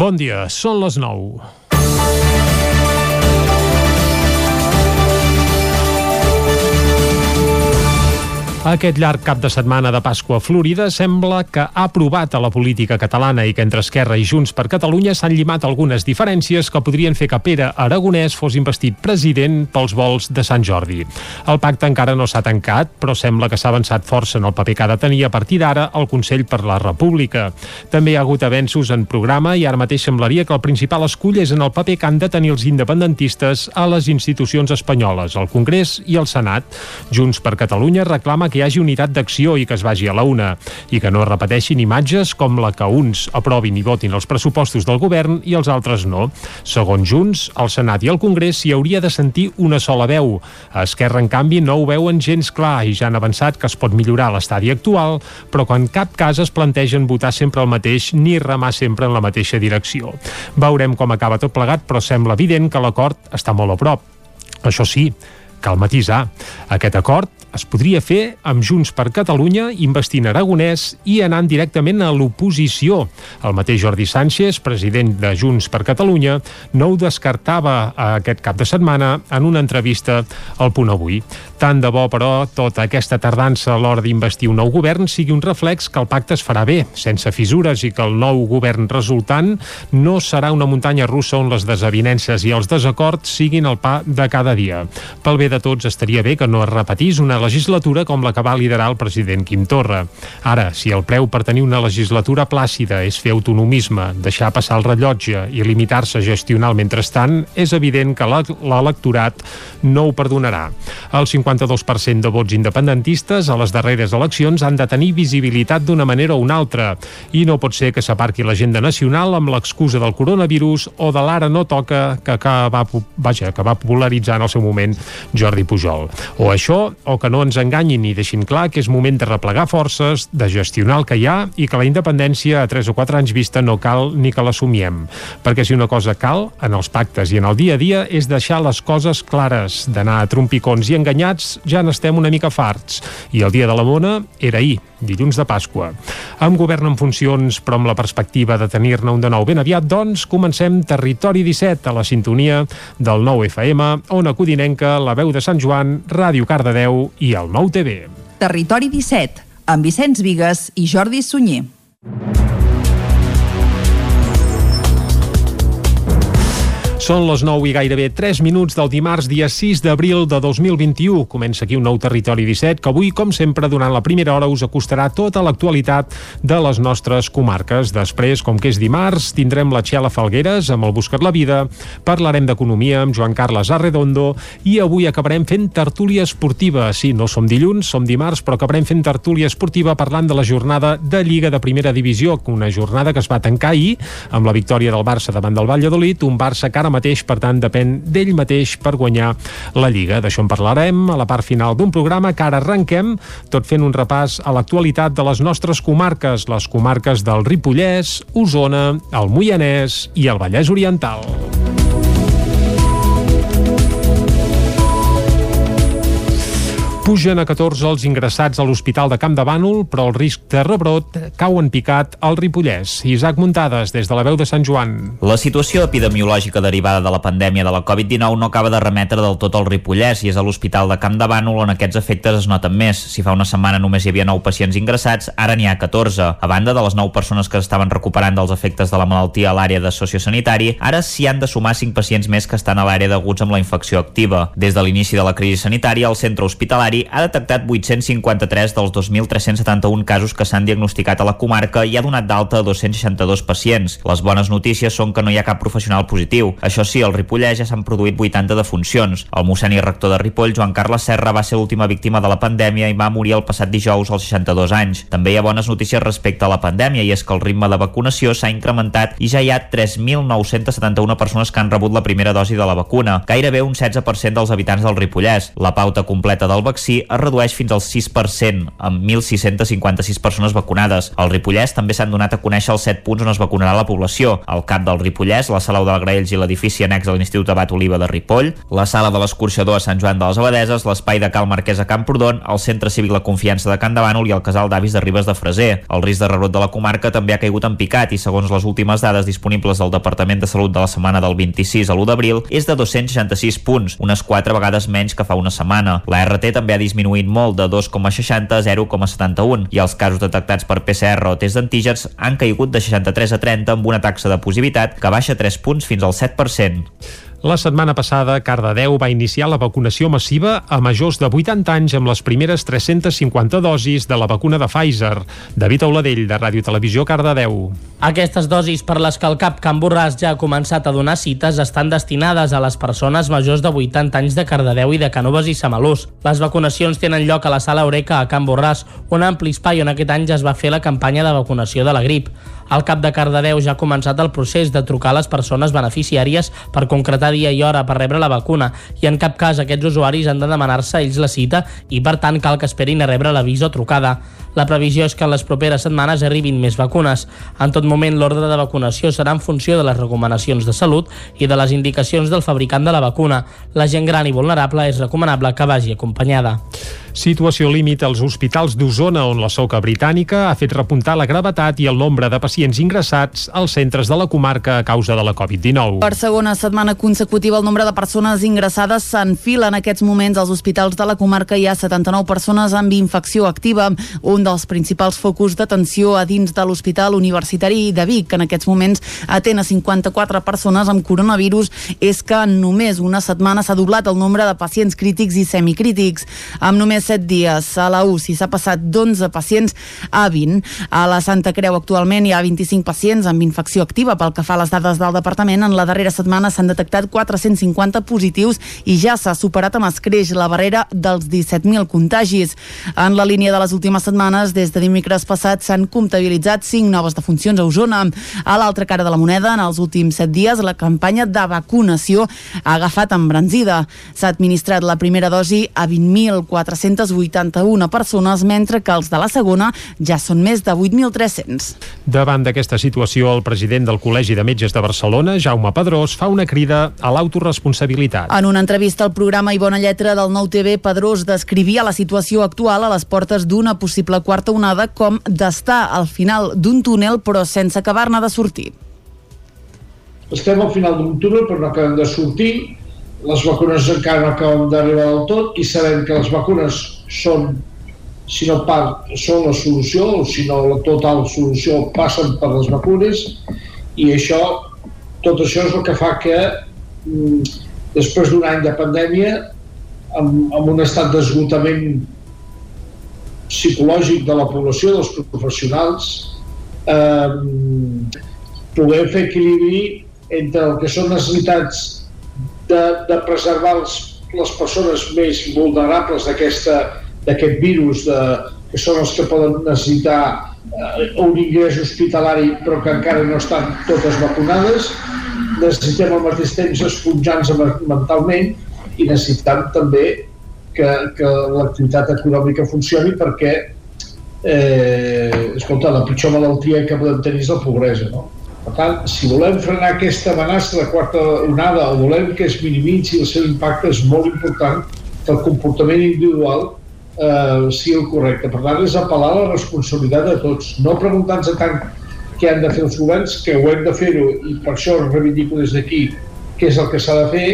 Bon dia, són les 9. Aquest llarg cap de setmana de Pasqua Florida sembla que ha provat a la política catalana i que entre Esquerra i Junts per Catalunya s'han llimat algunes diferències que podrien fer que Pere Aragonès fos investit president pels vols de Sant Jordi. El pacte encara no s'ha tancat, però sembla que s'ha avançat força en el paper que ha de tenir a partir d'ara el Consell per la República. També hi ha hagut avenços en programa i ara mateix semblaria que el principal escull és en el paper que han de tenir els independentistes a les institucions espanyoles, al Congrés i al Senat. Junts per Catalunya reclama que hi hagi unitat d'acció i que es vagi a la una, i que no es repeteixin imatges com la que uns aprovin i votin els pressupostos del govern i els altres no. Segons Junts, el Senat i el Congrés s'hi hauria de sentir una sola veu. A Esquerra, en canvi, no ho veuen gens clar i ja han avançat que es pot millorar l'estadi actual, però que en cap cas es plantegen votar sempre el mateix ni remar sempre en la mateixa direcció. Veurem com acaba tot plegat, però sembla evident que l'acord està molt a prop. Això sí, cal matisar. Aquest acord es podria fer amb Junts per Catalunya investint Aragonès i anant directament a l'oposició. El mateix Jordi Sánchez, president de Junts per Catalunya, no ho descartava aquest cap de setmana en una entrevista al Punt Avui. Tant de bo, però, tota aquesta tardança a l'hora d'investir un nou govern sigui un reflex que el pacte es farà bé, sense fissures i que el nou govern resultant no serà una muntanya russa on les desavinences i els desacords siguin el pa de cada dia. Pel bé de tots estaria bé que no es repetís una legislatura com la que va liderar el president Quim Torra. Ara, si el preu per tenir una legislatura plàcida és fer autonomisme, deixar passar el rellotge i limitar-se a gestionar el mentrestant, és evident que l'electorat no ho perdonarà. El 52% de vots independentistes a les darreres eleccions han de tenir visibilitat d'una manera o una altra i no pot ser que s'aparqui l'agenda nacional amb l'excusa del coronavirus o de l'ara no toca que, que, va, vaja, que va popularitzar en el seu moment Jordi Pujol. O això, o que no ens enganyin i deixin clar que és moment de replegar forces, de gestionar el que hi ha i que la independència a 3 o 4 anys vista no cal ni que l'assumiem. Perquè si una cosa cal, en els pactes i en el dia a dia, és deixar les coses clares. D'anar a trompicons i enganyats ja n'estem una mica farts. I el dia de la mona era ahir, dilluns de Pasqua. Amb govern en funcions, però amb la perspectiva de tenir-ne un de nou ben aviat, doncs comencem Territori 17 a la sintonia del nou FM, on acudinenca la veu de Sant Joan, Ràdio Cardedeu i el nou TV. Territori 17, amb Vicenç Vigues i Jordi Sunyer. Són les 9 i gairebé 3 minuts del dimarts, dia 6 d'abril de 2021. Comença aquí un nou Territori 17 que avui, com sempre, durant la primera hora us acostarà tota l'actualitat de les nostres comarques. Després, com que és dimarts, tindrem la Txela Falgueres amb el Buscat la Vida, parlarem d'economia amb Joan Carles Arredondo i avui acabarem fent tertúlia esportiva. Sí, no som dilluns, som dimarts, però acabarem fent tertúlia esportiva parlant de la jornada de Lliga de Primera Divisió, una jornada que es va tancar ahir amb la victòria del Barça davant del Valladolid, un Barça que ara mateix, per tant, depèn d'ell mateix per guanyar la Lliga. D'això en parlarem a la part final d'un programa que ara arrenquem tot fent un repàs a l'actualitat de les nostres comarques, les comarques del Ripollès, Osona, el Moianès i el Vallès Oriental. Pugen a 14 els ingressats a l'Hospital de Camp de Bànol, però el risc de rebrot cau en picat al Ripollès. Isaac Muntades, des de la veu de Sant Joan. La situació epidemiològica derivada de la pandèmia de la Covid-19 no acaba de remetre del tot al Ripollès i és a l'Hospital de Camp de Bànol on aquests efectes es noten més. Si fa una setmana només hi havia 9 pacients ingressats, ara n'hi ha 14. A banda de les 9 persones que estaven recuperant dels efectes de la malaltia a l'àrea de sociosanitari, ara s'hi han de sumar 5 pacients més que estan a l'àrea d'aguts amb la infecció activa. Des de l'inici de la crisi sanitària, el centre hospitalari ha detectat 853 dels 2.371 casos que s'han diagnosticat a la comarca i ha donat d'alta a 262 pacients. Les bones notícies són que no hi ha cap professional positiu. Això sí, al Ripollès ja s'han produït 80 defuncions. El mossèn i rector de Ripoll, Joan Carles Serra, va ser l'última víctima de la pandèmia i va morir el passat dijous als 62 anys. També hi ha bones notícies respecte a la pandèmia i és que el ritme de vacunació s'ha incrementat i ja hi ha 3.971 persones que han rebut la primera dosi de la vacuna, gairebé un 16% dels habitants del Ripollès. La pauta completa del vaccí Montsí es redueix fins al 6%, amb 1.656 persones vacunades. Al Ripollès també s'han donat a conèixer els 7 punts on es vacunarà la població. El CAP del Ripollès, la Salau del Graells i l'edifici annex a l'Institut Abat Oliva de Ripoll, la sala de l'escorxador a Sant Joan de les Abadeses, l'espai de Cal Marquès a Camprodon, el Centre Cívic La Confiança de Can de Bànol i el Casal d'Avis de Ribes de Freser. El risc de rebrot de la comarca també ha caigut en picat i segons les últimes dades disponibles del Departament de Salut de la setmana del 26 a l'1 d'abril és de 266 punts, unes 4 vegades menys que fa una setmana. La RT també ha disminuït molt de 2,60 a 0,71 i els casos detectats per PCR o test d'antígens han caigut de 63 a 30 amb una taxa de positivitat que baixa 3 punts fins al 7%. La setmana passada, Cardedeu va iniciar la vacunació massiva a majors de 80 anys amb les primeres 350 dosis de la vacuna de Pfizer. David Auladell, de Ràdio Televisió, Cardedeu. Aquestes dosis per les que el CAP Can Borràs ja ha començat a donar cites estan destinades a les persones majors de 80 anys de Cardedeu i de Canoves i Samalús. Les vacunacions tenen lloc a la sala Eureka a Can Borràs, un ampli espai on aquest any ja es va fer la campanya de vacunació de la grip. El cap de Cardedeu ja ha començat el procés de trucar a les persones beneficiàries per concretar dia i hora per rebre la vacuna i en cap cas aquests usuaris han de demanar-se ells la cita i per tant cal que esperin a rebre l'avís o trucada. La previsió és que en les properes setmanes arribin més vacunes. En tot moment l'ordre de vacunació serà en funció de les recomanacions de salut i de les indicacions del fabricant de la vacuna. La gent gran i vulnerable és recomanable que vagi acompanyada. Situació límit als hospitals d'Osona, on la soca britànica ha fet repuntar la gravetat i el nombre de pacients ingressats als centres de la comarca a causa de la Covid-19. Per segona setmana consecutiva, el nombre de persones ingressades s'enfila en aquests moments als hospitals de la comarca. Hi ha 79 persones amb infecció activa, un dels principals focus d'atenció a dins de l'Hospital Universitari de Vic, que en aquests moments atén a 54 persones amb coronavirus, és que en només una setmana s'ha doblat el nombre de pacients crítics i semicrítics. Amb només 7 dies a la UCI s'ha passat d'11 pacients a 20. A la Santa Creu actualment hi ha 25 pacients amb infecció activa. Pel que fa a les dades del departament, en la darrera setmana s'han detectat 450 positius i ja s'ha superat amb escreix la barrera dels 17.000 contagis. En la línia de les últimes setmanes, des de dimecres passat, s'han comptabilitzat 5 noves defuncions a Osona. A l'altra cara de la moneda, en els últims 7 dies, la campanya de vacunació ha agafat embranzida. S'ha administrat la primera dosi a 20.400 281 persones, mentre que els de la segona ja són més de 8.300. Davant d'aquesta situació, el president del Col·legi de Metges de Barcelona, Jaume Pedrós, fa una crida a l'autoresponsabilitat. En una entrevista al programa i bona lletra del Nou TV, Pedrós descrivia la situació actual a les portes d'una possible quarta onada com d'estar al final d'un túnel però sense acabar-ne de sortir. Estem al final d'un túnel però no acabem de sortir les vacunes encara no acaben d'arribar del tot i sabem que les vacunes són si no part, són la solució o si no la total solució passen per les vacunes i això tot això és el que fa que després d'un any de pandèmia amb, amb un estat d'esgotament psicològic de la població, dels professionals eh, puguem fer equilibri entre el que són necessitats de, de preservar els, les persones més vulnerables d'aquest virus, de, que són els que poden necessitar eh, un ingrés hospitalari però que encara no estan totes vacunades. Necessitem al mateix temps esponjar-nos mentalment i necessitem també que, que l'activitat econòmica funcioni perquè eh, escolta, la pitjor malaltia que podem tenir és la pobresa, no? Per tant, si volem frenar aquesta amenaça de quarta onada o volem que es minimitzi el seu impacte, és molt important que el comportament individual eh, sigui el correcte. Per tant, és apel·lar a la responsabilitat de tots. No preguntar-nos tant què han de fer els governs, que ho hem de fer-ho i per això reivindico des d'aquí què és el que s'ha de fer,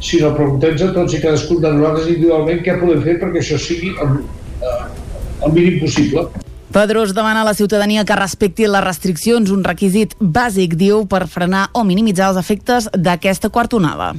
sinó preguntem-nos a tots i cadascun de nosaltres individualment què podem fer perquè això sigui el, eh, el mínim possible. Pedrós demana a la ciutadania que respecti les restriccions, un requisit bàsic, diu, per frenar o minimitzar els efectes d'aquesta quarta onada.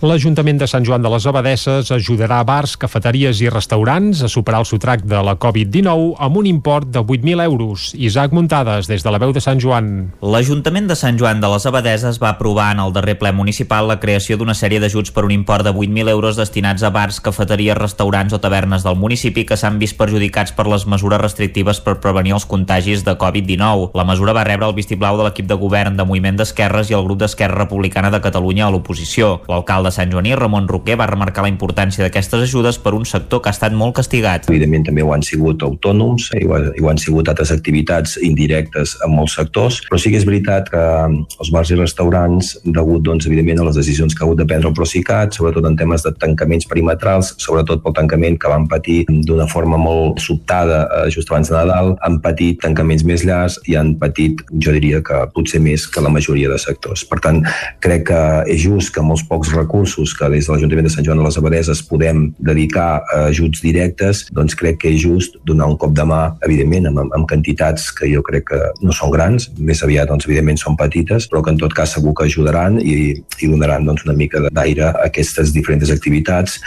L'Ajuntament de Sant Joan de les Abadesses ajudarà bars, cafeteries i restaurants a superar el sotrac de la Covid-19 amb un import de 8.000 euros. Isaac Muntades, des de la veu de Sant Joan. L'Ajuntament de Sant Joan de les Abadeses va aprovar en el darrer ple municipal la creació d'una sèrie d'ajuts per un import de 8.000 euros destinats a bars, cafeteries, restaurants o tavernes del municipi que s'han vist perjudicats per les mesures restrictives per prevenir els contagis de Covid-19. La mesura va rebre el vistiplau de l'equip de govern de Moviment d'Esquerres i el grup d'Esquerra Republicana de Catalunya a l'oposició. L'alcalde de Sant Joaní, Ramon Roquer, va remarcar la importància d'aquestes ajudes per un sector que ha estat molt castigat. Evidentment també ho han sigut autònoms i ho, han sigut altres activitats indirectes en molts sectors, però sí que és veritat que els bars i restaurants, degut doncs, evidentment a les decisions que ha hagut de prendre el Procicat, sobretot en temes de tancaments perimetrals, sobretot pel tancament que van patir d'una forma molt sobtada eh, just abans de Nadal, han patit tancaments més llargs i han patit, jo diria que potser més que la majoria de sectors. Per tant, crec que és just que molts pocs recursos que des de l'Ajuntament de Sant Joan de les Abadeses podem dedicar a ajuts directes, doncs crec que és just donar un cop de mà, evidentment, amb, amb quantitats que jo crec que no són grans, més aviat, doncs, evidentment, són petites, però que en tot cas segur que ajudaran i, i donaran doncs, una mica d'aire a aquestes diferents activitats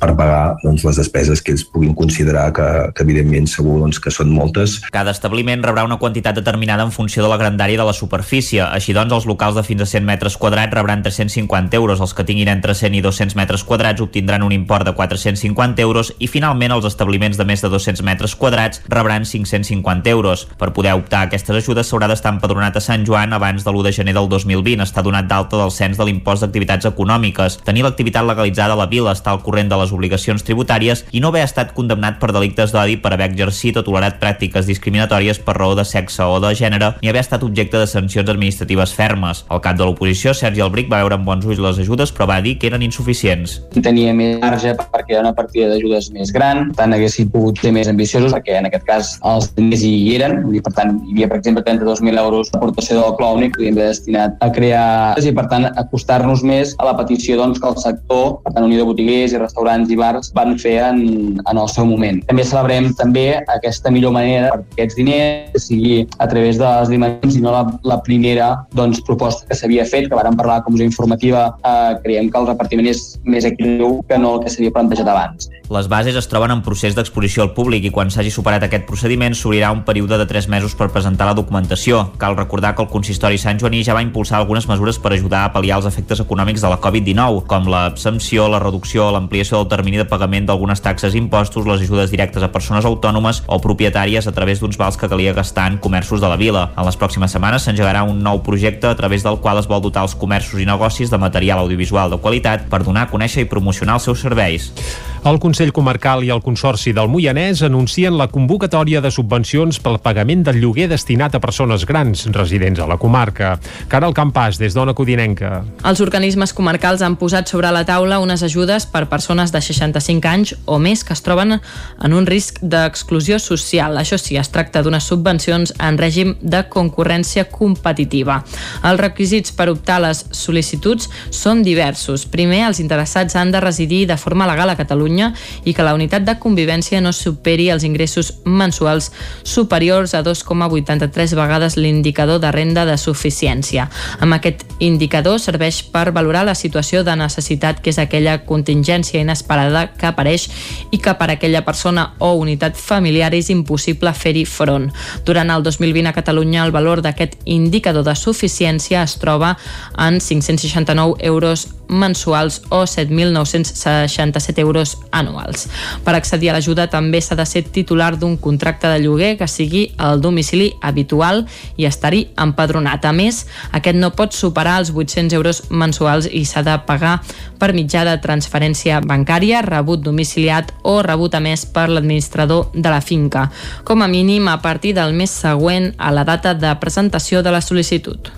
per pagar doncs, les despeses que ells puguin considerar que, que evidentment segur doncs, que són moltes. Cada establiment rebrà una quantitat determinada en funció de la grandària de la superfície. Així doncs, els locals de fins a 100 metres quadrats rebran 350 euros, els que tinguin entre 100 i 200 metres quadrats obtindran un import de 450 euros i finalment els establiments de més de 200 metres quadrats rebran 550 euros. Per poder optar a aquestes ajudes s'haurà d'estar empadronat a Sant Joan abans de l'1 de gener del 2020, està donat d'alta del cens de l'impost d'activitats econòmiques, tenir l'activitat legalitzada a la vila, estar al corrent de les obligacions tributàries i no haver estat condemnat per delictes d'odi per haver exercit o tolerat pràctiques discriminatòries per raó de sexe o de gènere ni haver estat objecte de sancions administratives fermes. El cap de l'oposició, Sergi Albric, va veure amb bons ulls les ajudes però va dir que eren insuficients. Tenia més marge perquè era una partida d'ajudes més gran, tant haguessin pogut ser més ambiciosos perquè en aquest cas els diners hi eren, i per tant hi havia per exemple 32.000 euros d'aportació del Clau Únic que haver destinat a crear i per tant acostar-nos més a la petició doncs, que el sector, per tant Unió de Botiguers i restaurants i bars van fer en, en el seu moment. També celebrem també aquesta millor manera per aquests diners sigui a través de les dimensions i no la, la primera doncs, proposta que s'havia fet, que vàrem parlar a la comissió informativa, eh, creiem que el repartiment és més equilibreu que no el que s'havia plantejat abans. Les bases es troben en procés d'exposició al públic i quan s'hagi superat aquest procediment s'obrirà un període de 3 mesos per presentar la documentació. Cal recordar que el consistori Sant Joaní ja va impulsar algunes mesures per ajudar a pal·liar els efectes econòmics de la Covid-19, com l'absempció, la reducció l'ampliació del termini de pagament d'algunes taxes i impostos, les ajudes directes a persones autònomes o propietàries a través d'uns vals que calia gastar en comerços de la vila. En les pròximes setmanes s'engegarà un nou projecte a través del qual es vol dotar els comerços i negocis de material audiovisual de qualitat per donar a conèixer i promocionar els seus serveis. El Consell Comarcal i el Consorci del Moianès anuncien la convocatòria de subvencions pel pagament del lloguer destinat a persones grans residents a la comarca. Caral Campàs, des d'Ona Codinenca. Els organismes comarcals han posat sobre la taula unes ajudes per persones de 65 anys o més que es troben en un risc d'exclusió social. Això sí, es tracta d'unes subvencions en règim de concurrència competitiva. Els requisits per optar a les sol·licituds són diversos. Primer, els interessats han de residir de forma legal a Catalunya Catalunya i que la unitat de convivència no superi els ingressos mensuals superiors a 2,83 vegades l'indicador de renda de suficiència. Amb aquest indicador serveix per valorar la situació de necessitat que és aquella contingència inesperada que apareix i que per aquella persona o unitat familiar és impossible fer-hi front. Durant el 2020 a Catalunya el valor d'aquest indicador de suficiència es troba en 569 euros mensuals o 7.967 euros anuals. Per accedir a l'ajuda també s'ha de ser titular d'un contracte de lloguer que sigui el domicili habitual i estar-hi empadronat. A més, aquest no pot superar els 800 euros mensuals i s'ha de pagar per mitjà de transferència bancària, rebut domiciliat o rebut a més per l'administrador de la finca, com a mínim a partir del mes següent a la data de presentació de la sol·licitud.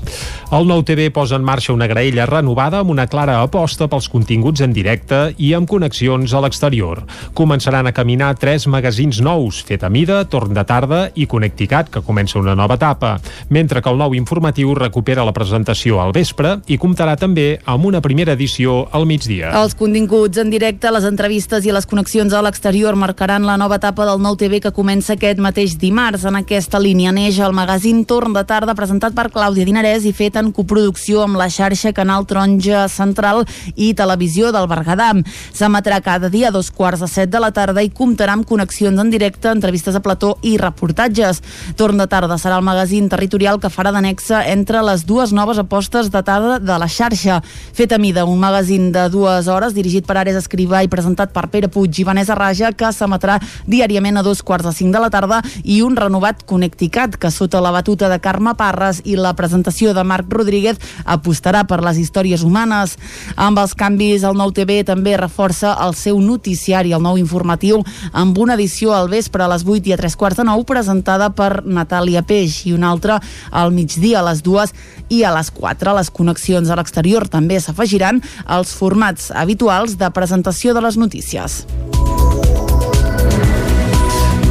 El nou TV posa en marxa una graella renovada amb una clara aposta pels continguts en directe i amb connexions a l'exterior. Començaran a caminar tres magazins nous, Fet a Mida, Torn de Tarda i Connecticat, que comença una nova etapa, mentre que el nou informatiu recupera la presentació al vespre i comptarà també amb una primera edició al migdia. Els continguts en directe, les entrevistes i les connexions a l'exterior marcaran la nova etapa del nou TV que comença aquest mateix dimarts. En aquesta línia neix el magazín Torn de Tarda presentat per Clàudia Dinarès i fet en coproducció amb la xarxa Canal Taronja Central i Televisió del Berguedà. S'emetrà cada dia a dos quarts de set de la tarda i comptarà amb connexions en directe, entrevistes a plató i reportatges. Torn de tarda serà el magazín territorial que farà d'anexa entre les dues noves apostes de tarda de la xarxa. Fet a mida, un magazín de dues hores dirigit per Ares Escrivà i presentat per Pere Puig i Vanessa Raja que s'emetrà diàriament a dos quarts de cinc de la tarda i un renovat Connecticat que sota la batuta de Carme Parres i la presentació de Marc Rodríguez apostarà per les històries humanes. Amb els canvis, el nou TV també reforça el seu noticiari, el nou informatiu, amb una edició al vespre a les 8 i a 3 quarts de 9 presentada per Natàlia Peix i una altra al migdia a les 2 i a les 4. Les connexions a l'exterior també s'afegiran als formats habituals de presentació de les notícies.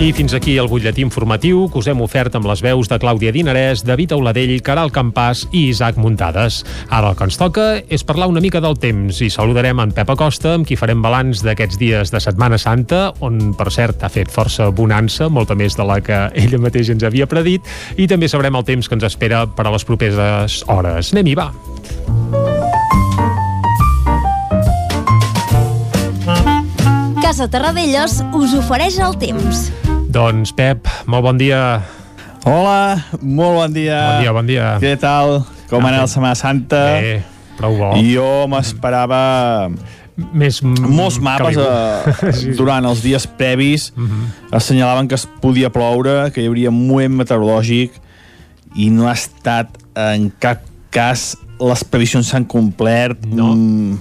I fins aquí el butlletí informatiu que us hem ofert amb les veus de Clàudia Dinarès, David Auladell, Caral Campàs i Isaac Muntades. Ara el que ens toca és parlar una mica del temps i saludarem en Pep Acosta, amb qui farem balanç d'aquests dies de Setmana Santa, on, per cert, ha fet força bonança, molta més de la que ella mateix ens havia predit, i també sabrem el temps que ens espera per a les properes hores. Anem-hi, va! Casa Terradellos us ofereix el temps. Doncs, Pep, molt bon dia. Hola, molt bon dia. Bon dia, bon dia. Què tal? Com Ah, bé. la Setmana Santa? Bé, prou bo. Jo m'esperava Més molts mapes caliu. eh, Sí, durant els dies previs assenyalaven que es podia ploure, que hi hauria un moviment meteorològic i no ha estat en cap cas les previsions s'han complert No. Mm,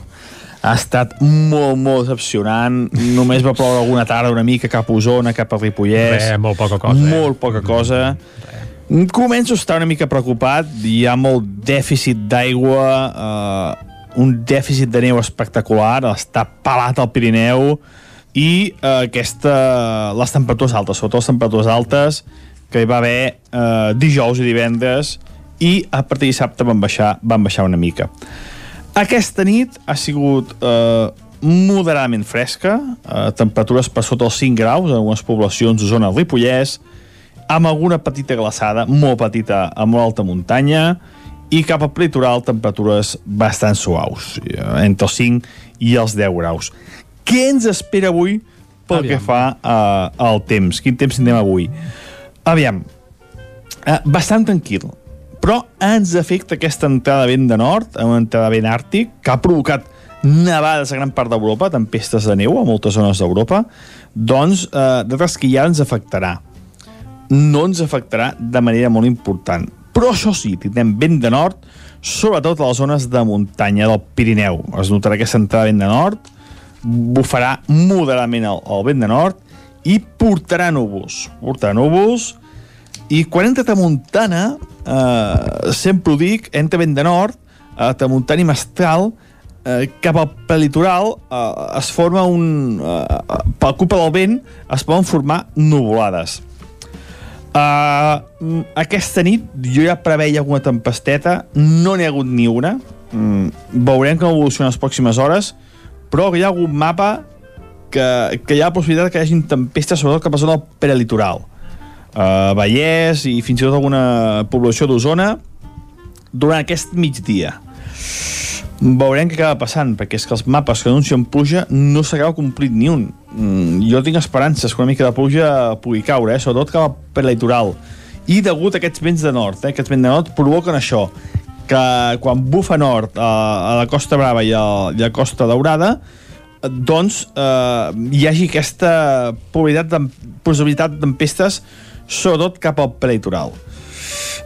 ha estat molt, molt decepcionant. Només va ploure alguna tarda una mica cap a Osona, cap a Ripollès. Res, molt poca cosa, eh? molt poca cosa. Començo a estar una mica preocupat. Hi ha molt dèficit d'aigua eh, un dèficit de neu espectacular. Està pelat al Pirineu. I eh, aquesta, les temperatures altes, sobretot les temperatures altes que hi va haver eh, dijous i divendres i a partir de dissabte van baixar, van baixar una mica. Aquesta nit ha sigut eh, moderadament fresca, eh, temperatures per sota els 5 graus en algunes poblacions de zona del Ripollès, amb alguna petita glaçada, molt petita a molt alta muntanya, i cap al litoral temperatures bastant suaus, eh, entre els 5 i els 10 graus. Què ens espera avui pel Aviam. que fa eh, al temps? Quin temps tindrem avui? Aviam, eh, bastant tranquil, però ens afecta aquesta entrada vent de nord, una entrada vent àrtic, que ha provocat nevades a gran part d'Europa, tempestes de neu a moltes zones d'Europa, doncs eh, de trasquillar ens afectarà. No ens afectarà de manera molt important. Però això sí, tindrem vent de nord, sobretot a les zones de muntanya del Pirineu. Es notarà aquesta entrada de vent de nord, bufarà moderadament el, el vent de nord i portarà núvols. Portarà núvols i quan entra Tramuntana, eh, sempre ho dic, entra vent de nord, a Tramuntana i Mestral, eh, cap al prelitoral eh, es forma un... Eh, per culpa del vent es poden formar nuvolades. Uh, aquesta nit jo ja preveia alguna tempesteta, no n'hi ha hagut ni una. Mm, veurem com evoluciona les pròximes hores, però hi ha algun mapa que, que hi ha la possibilitat que hi hagi tempestes, sobretot cap a zona del prelitoral. Uh, Vallès i fins i tot alguna població d'Osona durant aquest migdia. Veurem què acaba passant, perquè és que els mapes que anuncien pluja no s'acaba complit ni un. Mm, jo tinc esperances que una mica de pluja pugui caure, eh? sobretot cap al prelitoral. I degut a aquests vents de nord, eh? aquests vents de nord provoquen això, que quan bufa nord a, a la Costa Brava i a, i a Costa Daurada, eh, doncs eh, hi hagi aquesta probabilitat de, possibilitat sobretot cap al prelitoral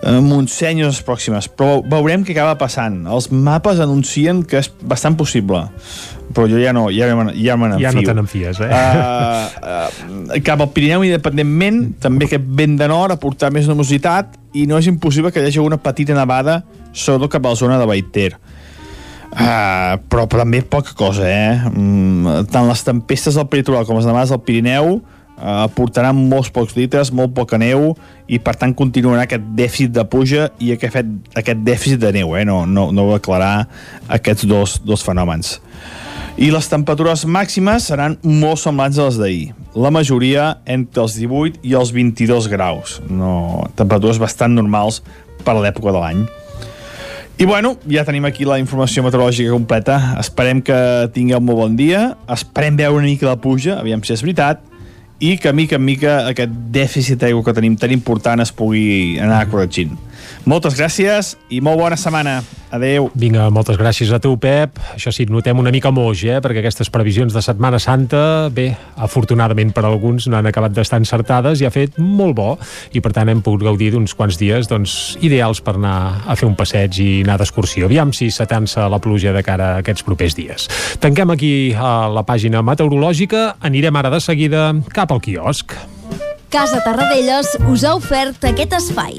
Montseny les pròximes però veurem què acaba passant els mapes anuncien que és bastant possible però jo ja no ja, me- ja me Ja no n'enfio. te n'enfies, eh? Uh, uh, cap al Pirineu independentment també aquest vent de nord ha portat més nomositat i no és impossible que hi hagi una petita nevada sobretot cap a la zona de Baiter Uh, però també poca cosa, eh? Mm, tant les tempestes del peritoral com les nevades del Pirineu uh, portaran molts pocs litres, molt poca neu i per tant continuarà aquest dèficit de pluja i aquest, aquest dèficit de neu, eh? No, no, no va aclarar aquests dos, dos fenòmens. I les temperatures màximes seran molt semblants a les d'ahir. La majoria entre els 18 i els 22 graus. No, temperatures bastant normals per l'època de l'any. I bueno, ja tenim aquí la informació meteorològica completa. Esperem que tingueu un molt bon dia, esperem veure una mica de pluja, aviam si és veritat, i que mica en mica aquest dèficit d'aigua que tenim tan important es pugui anar corregint. Moltes gràcies i molt bona setmana. Adeu. Vinga, moltes gràcies a tu, Pep. Això sí, notem una mica moix, eh? perquè aquestes previsions de Setmana Santa, bé, afortunadament per alguns no han acabat d'estar encertades i ha fet molt bo i per tant hem pogut gaudir d'uns quants dies doncs, ideals per anar a fer un passeig i anar d'excursió. Aviam si s'atansa la pluja de cara a aquests propers dies. Tanquem aquí a la pàgina meteorològica, anirem ara de seguida cap al quiosc. Casa Tarradellas us ha ofert aquest espai.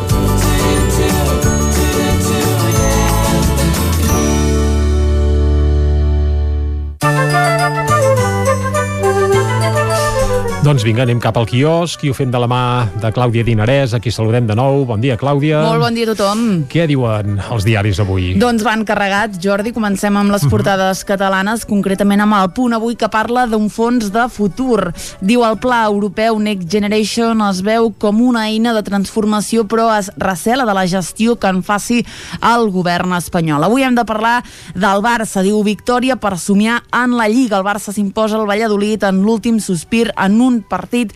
Doncs vinga, anem cap al quiosc i ho fem de la mà de Clàudia Dinarès, a qui saludem de nou. Bon dia, Clàudia. Molt bon dia a tothom. Què diuen els diaris avui? Doncs van carregats, Jordi. Comencem amb Mhm. les portades catalanes, concretament amb el punt avui que parla d'un fons de futur. Diu el pla europeu Next Generation es veu com una eina de transformació, però es recela de la gestió que en faci el govern espanyol. Avui hem de parlar del Barça. Diu victòria per somiar en la Lliga. El Barça s'imposa al Valladolid en l'últim sospir en un partit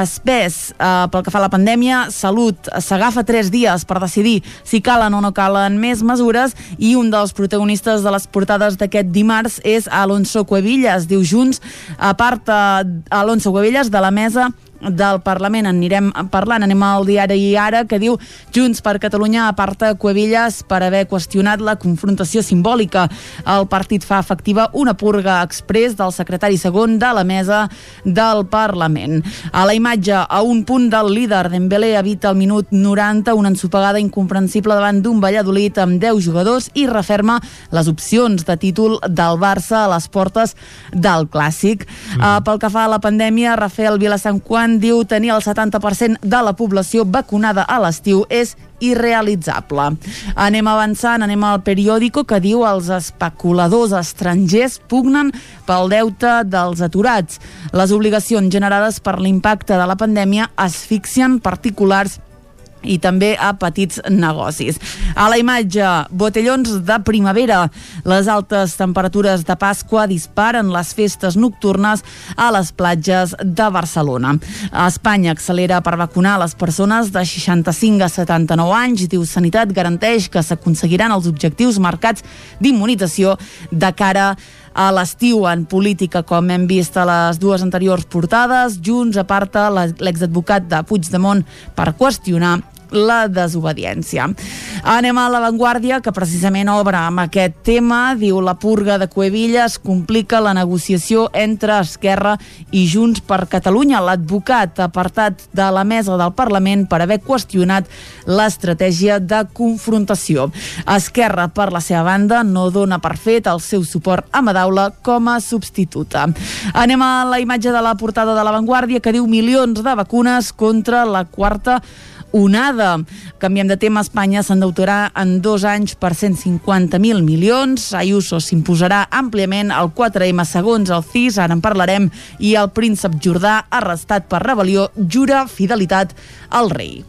espès. Eh, pel que fa a la pandèmia, Salut s'agafa tres dies per decidir si calen o no calen més mesures i un dels protagonistes de les portades d'aquest dimarts és Alonso Cuevillas. Diu Junts, a part eh, Alonso Cuevillas de la mesa del Parlament en anirem parlant, anem al diari Ara que diu Junts per Catalunya aparta Cuevillas per haver qüestionat la confrontació simbòlica. El partit fa efectiva una purga express del secretari segon de la mesa del Parlament. A la imatge, a un punt del líder, Dembélé evita el minut 90 una ensopegada incomprensible davant d'un Valladolid amb 10 jugadors i referma les opcions de títol del Barça a les portes del Clàssic. Mm. Uh, pel que fa a la pandèmia, Rafael Vilassant Juan diu tenir el 70% de la població vacunada a l'estiu és irrealitzable. Anem avançant, anem al periòdico que diu els especuladors estrangers pugnen pel deute dels aturats. Les obligacions generades per l'impacte de la pandèmia asfixien particulars i també a petits negocis. A la imatge, botellons de primavera. Les altes temperatures de Pasqua disparen les festes nocturnes a les platges de Barcelona. Espanya accelera per vacunar les persones de 65 a 79 anys. Diu Sanitat garanteix que s'aconseguiran els objectius marcats d'immunització de cara a l'estiu en política, com hem vist a les dues anteriors portades. Junts aparta l'exadvocat de Puigdemont per qüestionar la desobediència. Anem a l'avantguàrdia, que precisament obre amb aquest tema. Diu la purga de Cuevillas complica la negociació entre Esquerra i Junts per Catalunya. L'advocat apartat de la mesa del Parlament per haver qüestionat l'estratègia de confrontació. Esquerra, per la seva banda, no dona per fet el seu suport a Madaula com a substituta. Anem a la imatge de la portada de l'avantguàrdia que diu milions de vacunes contra la quarta onada. Canviem de tema, Espanya s'endeutarà en dos anys per 150.000 milions. Ayuso s'imposarà àmpliament al 4M segons el CIS, ara en parlarem, i el príncep Jordà, arrestat per rebel·lió, jura fidelitat al rei.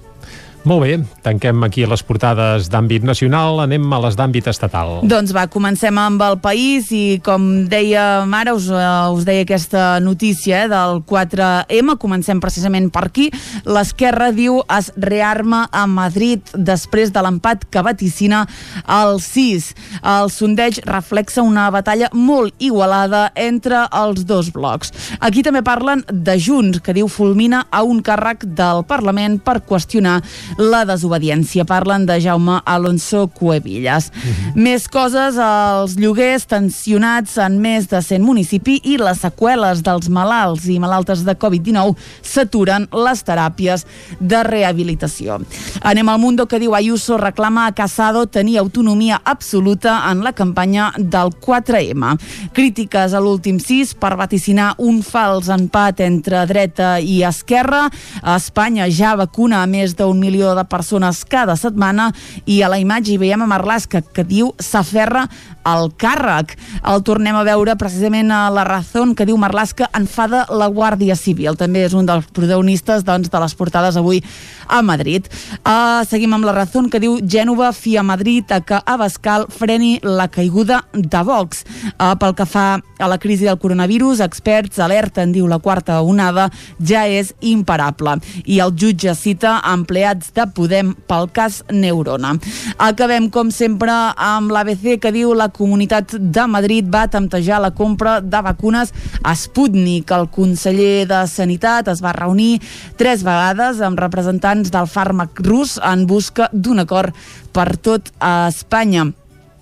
Molt bé, tanquem aquí les portades d'àmbit nacional, anem a les d'àmbit estatal. Doncs va, comencem amb el país i com deia ara, us, uh, us deia aquesta notícia eh, del 4M, comencem precisament per aquí. L'esquerra diu es rearma a Madrid després de l'empat que vaticina el 6. El sondeig reflexa una batalla molt igualada entre els dos blocs. Aquí també parlen de Junts, que diu fulmina a un càrrec del Parlament per qüestionar la desobediència. Parlen de Jaume Alonso Cuevillas. Uh -huh. Més coses, els lloguers tensionats en més de 100 municipis i les seqüeles dels malalts i malaltes de Covid-19 s'aturen les teràpies de rehabilitació. Anem al Mundo que diu Ayuso reclama a Casado tenir autonomia absoluta en la campanya del 4M. Crítiques a l'últim 6 per vaticinar un fals empat entre dreta i esquerra. A Espanya ja vacuna a més d'un milió milió de persones cada setmana i a la imatge hi veiem a Marlaska que diu s'aferra al càrrec. El tornem a veure precisament a la Razón que diu Marlaska enfada la Guàrdia Civil. També és un dels protagonistes doncs, de les portades avui a Madrid. Uh, seguim amb la Razón que diu Gènova fia Madrid a que Abascal freni la caiguda de Vox. Uh, pel que fa a la crisi del coronavirus, experts alerten, diu la quarta onada, ja és imparable. I el jutge cita empleats de Podem pel cas Neurona. Acabem, com sempre, amb l'ABC que diu la Comunitat de Madrid va temptejar la compra de vacunes a Sputnik. El conseller de Sanitat es va reunir tres vegades amb representants del fàrmac rus en busca d'un acord per tot a Espanya.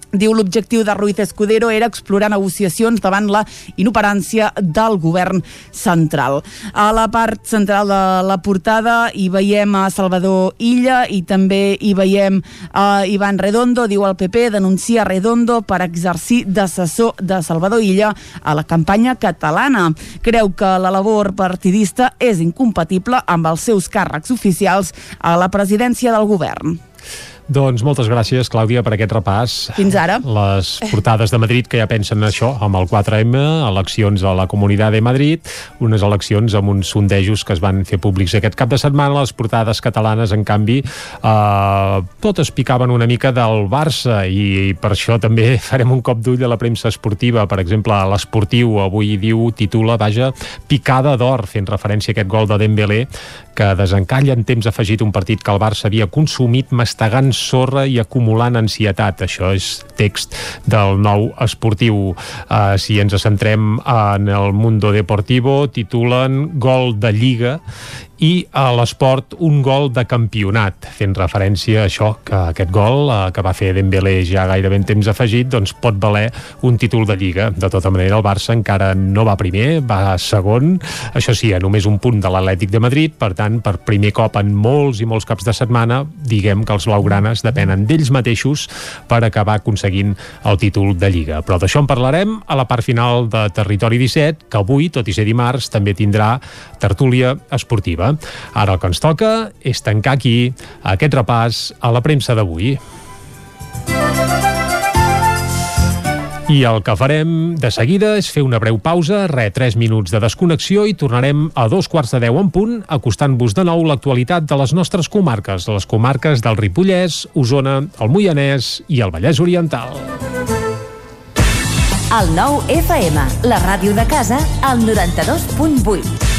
Diu l'objectiu de Ruiz Escudero era explorar negociacions davant la inoperància del govern central. A la part central de la portada hi veiem a Salvador Illa i també hi veiem a Ivan Redondo, diu el PP, denuncia Redondo per exercir d'assessor de Salvador Illa a la campanya catalana. Creu que la labor partidista és incompatible amb els seus càrrecs oficials a la presidència del govern. Doncs moltes gràcies, Clàudia, per aquest repàs. Fins ara. Les portades de Madrid que ja pensen això, amb el 4M, eleccions a la Comunitat de Madrid, unes eleccions amb uns sondejos que es van fer públics aquest cap de setmana. Les portades catalanes, en canvi, eh, totes picaven una mica del Barça i per això també farem un cop d'ull a la premsa esportiva. Per exemple, l'Esportiu avui diu, titula, vaja, picada d'or, fent referència a aquest gol de Dembélé, que desencalla en temps afegit un partit que el Barça havia consumit mastegant sorra i acumulant ansietat. Això és text del nou esportiu. Uh, si ens centrem en el Mundo Deportivo, titulen Gol de Lliga i a l'esport un gol de campionat, fent referència a això, que aquest gol eh, que va fer Dembélé ja gairebé en temps afegit, doncs pot valer un títol de Lliga. De tota manera, el Barça encara no va primer, va segon, això sí, a només un punt de l'Atlètic de Madrid, per tant, per primer cop en molts i molts caps de setmana, diguem que els blaugranes depenen d'ells mateixos per acabar aconseguint el títol de Lliga. Però d'això en parlarem a la part final de Territori 17, que avui, tot i ser dimarts, també tindrà tertúlia esportiva. Ara el que ens toca és tancar aquí aquest repàs a la premsa d'avui. I el que farem de seguida és fer una breu pausa, re, 3 minuts de desconnexió i tornarem a dos quarts de 10 en punt, acostant-vos de nou l'actualitat de les nostres comarques, les comarques del Ripollès, Osona, el Moianès i el Vallès Oriental. El nou FM, la ràdio de casa, al 92.8.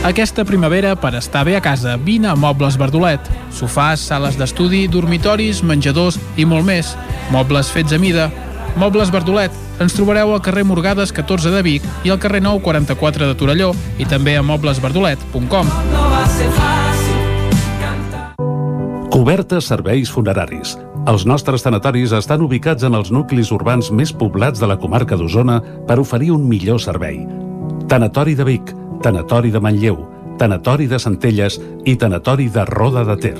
Aquesta primavera, per estar bé a casa, vine a Mobles Verdolet. Sofàs, sales d'estudi, dormitoris, menjadors i molt més. Mobles fets a mida. Mobles Verdolet. Ens trobareu al carrer Morgades 14 de Vic i al carrer 9 44 de Torelló i també a moblesverdolet.com. Cobertes serveis funeraris. Els nostres tanatoris estan ubicats en els nuclis urbans més poblats de la comarca d'Osona per oferir un millor servei. Tanatori de Vic, Tanatori de Manlleu, Tanatori de Centelles i Tanatori de Roda de Ter.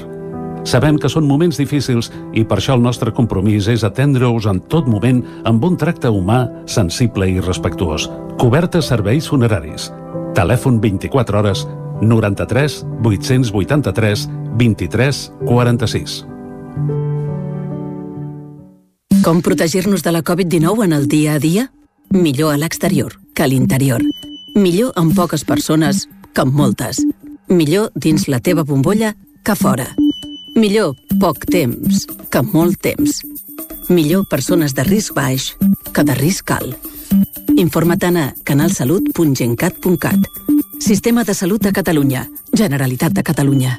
Sabem que són moments difícils i per això el nostre compromís és atendre-us en tot moment amb un tracte humà, sensible i respectuós. Cobertes serveis funeraris. Telèfon 24 hores 93 883 23 46. Com protegir-nos de la Covid-19 en el dia a dia? Millor a l'exterior que a l'interior. Millor amb poques persones que amb moltes. Millor dins la teva bombolla que fora. Millor poc temps que molt temps. Millor persones de risc baix que de risc alt. Informa't a canalsalut.gencat.cat. Sistema de Salut de Catalunya. Generalitat de Catalunya.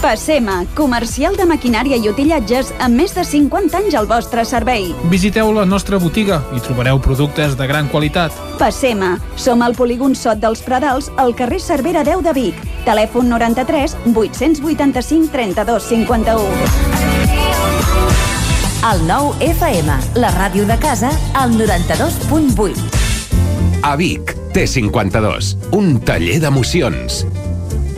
Passema, comercial de maquinària i utillatges amb més de 50 anys al vostre servei. Visiteu la nostra botiga i trobareu productes de gran qualitat. Passema, som al polígon Sot dels Pradals, al carrer Cervera 10 de Vic. Telèfon 93 885 32 51. El nou FM, la ràdio de casa, al 92.8. A Vic, T52, un taller d'emocions.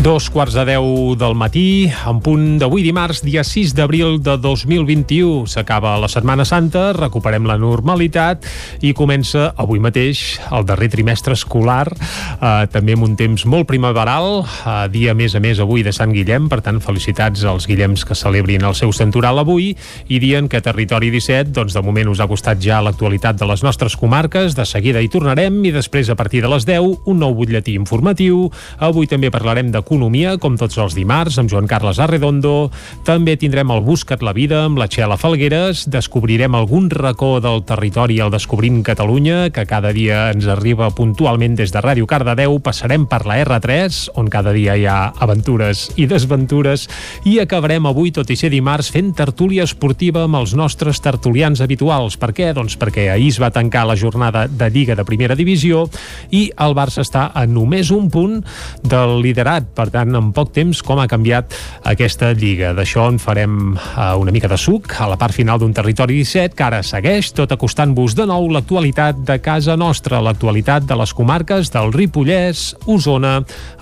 Dos quarts de deu del matí, en punt d'avui dimarts, dia 6 d'abril de 2021. S'acaba la Setmana Santa, recuperem la normalitat i comença avui mateix el darrer trimestre escolar, eh, també amb un temps molt primaveral, eh, dia més a més avui de Sant Guillem, per tant felicitats als Guillems que celebrin el seu centural avui i dia en què Territori 17, doncs de moment us ha costat ja l'actualitat de les nostres comarques, de seguida hi tornarem i després a partir de les 10 un nou butlletí informatiu. Avui també parlarem de d'Economia, com tots els dimarts, amb Joan Carles Arredondo. També tindrem el Buscat la Vida amb la Txela Falgueres. Descobrirem algun racó del territori al Descobrint Catalunya, que cada dia ens arriba puntualment des de Ràdio Cardedeu. Passarem per la R3, on cada dia hi ha aventures i desventures. I acabarem avui, tot i ser dimarts, fent tertúlia esportiva amb els nostres tertulians habituals. Per què? Doncs perquè ahir es va tancar la jornada de Lliga de Primera Divisió i el Barça està a només un punt del liderat per tant, en poc temps, com ha canviat aquesta lliga. D'això en farem uh, una mica de suc a la part final d'un territori 17, que ara segueix tot acostant-vos de nou l'actualitat de casa nostra, l'actualitat de les comarques del Ripollès, Osona,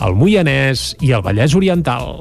el Moianès i el Vallès Oriental.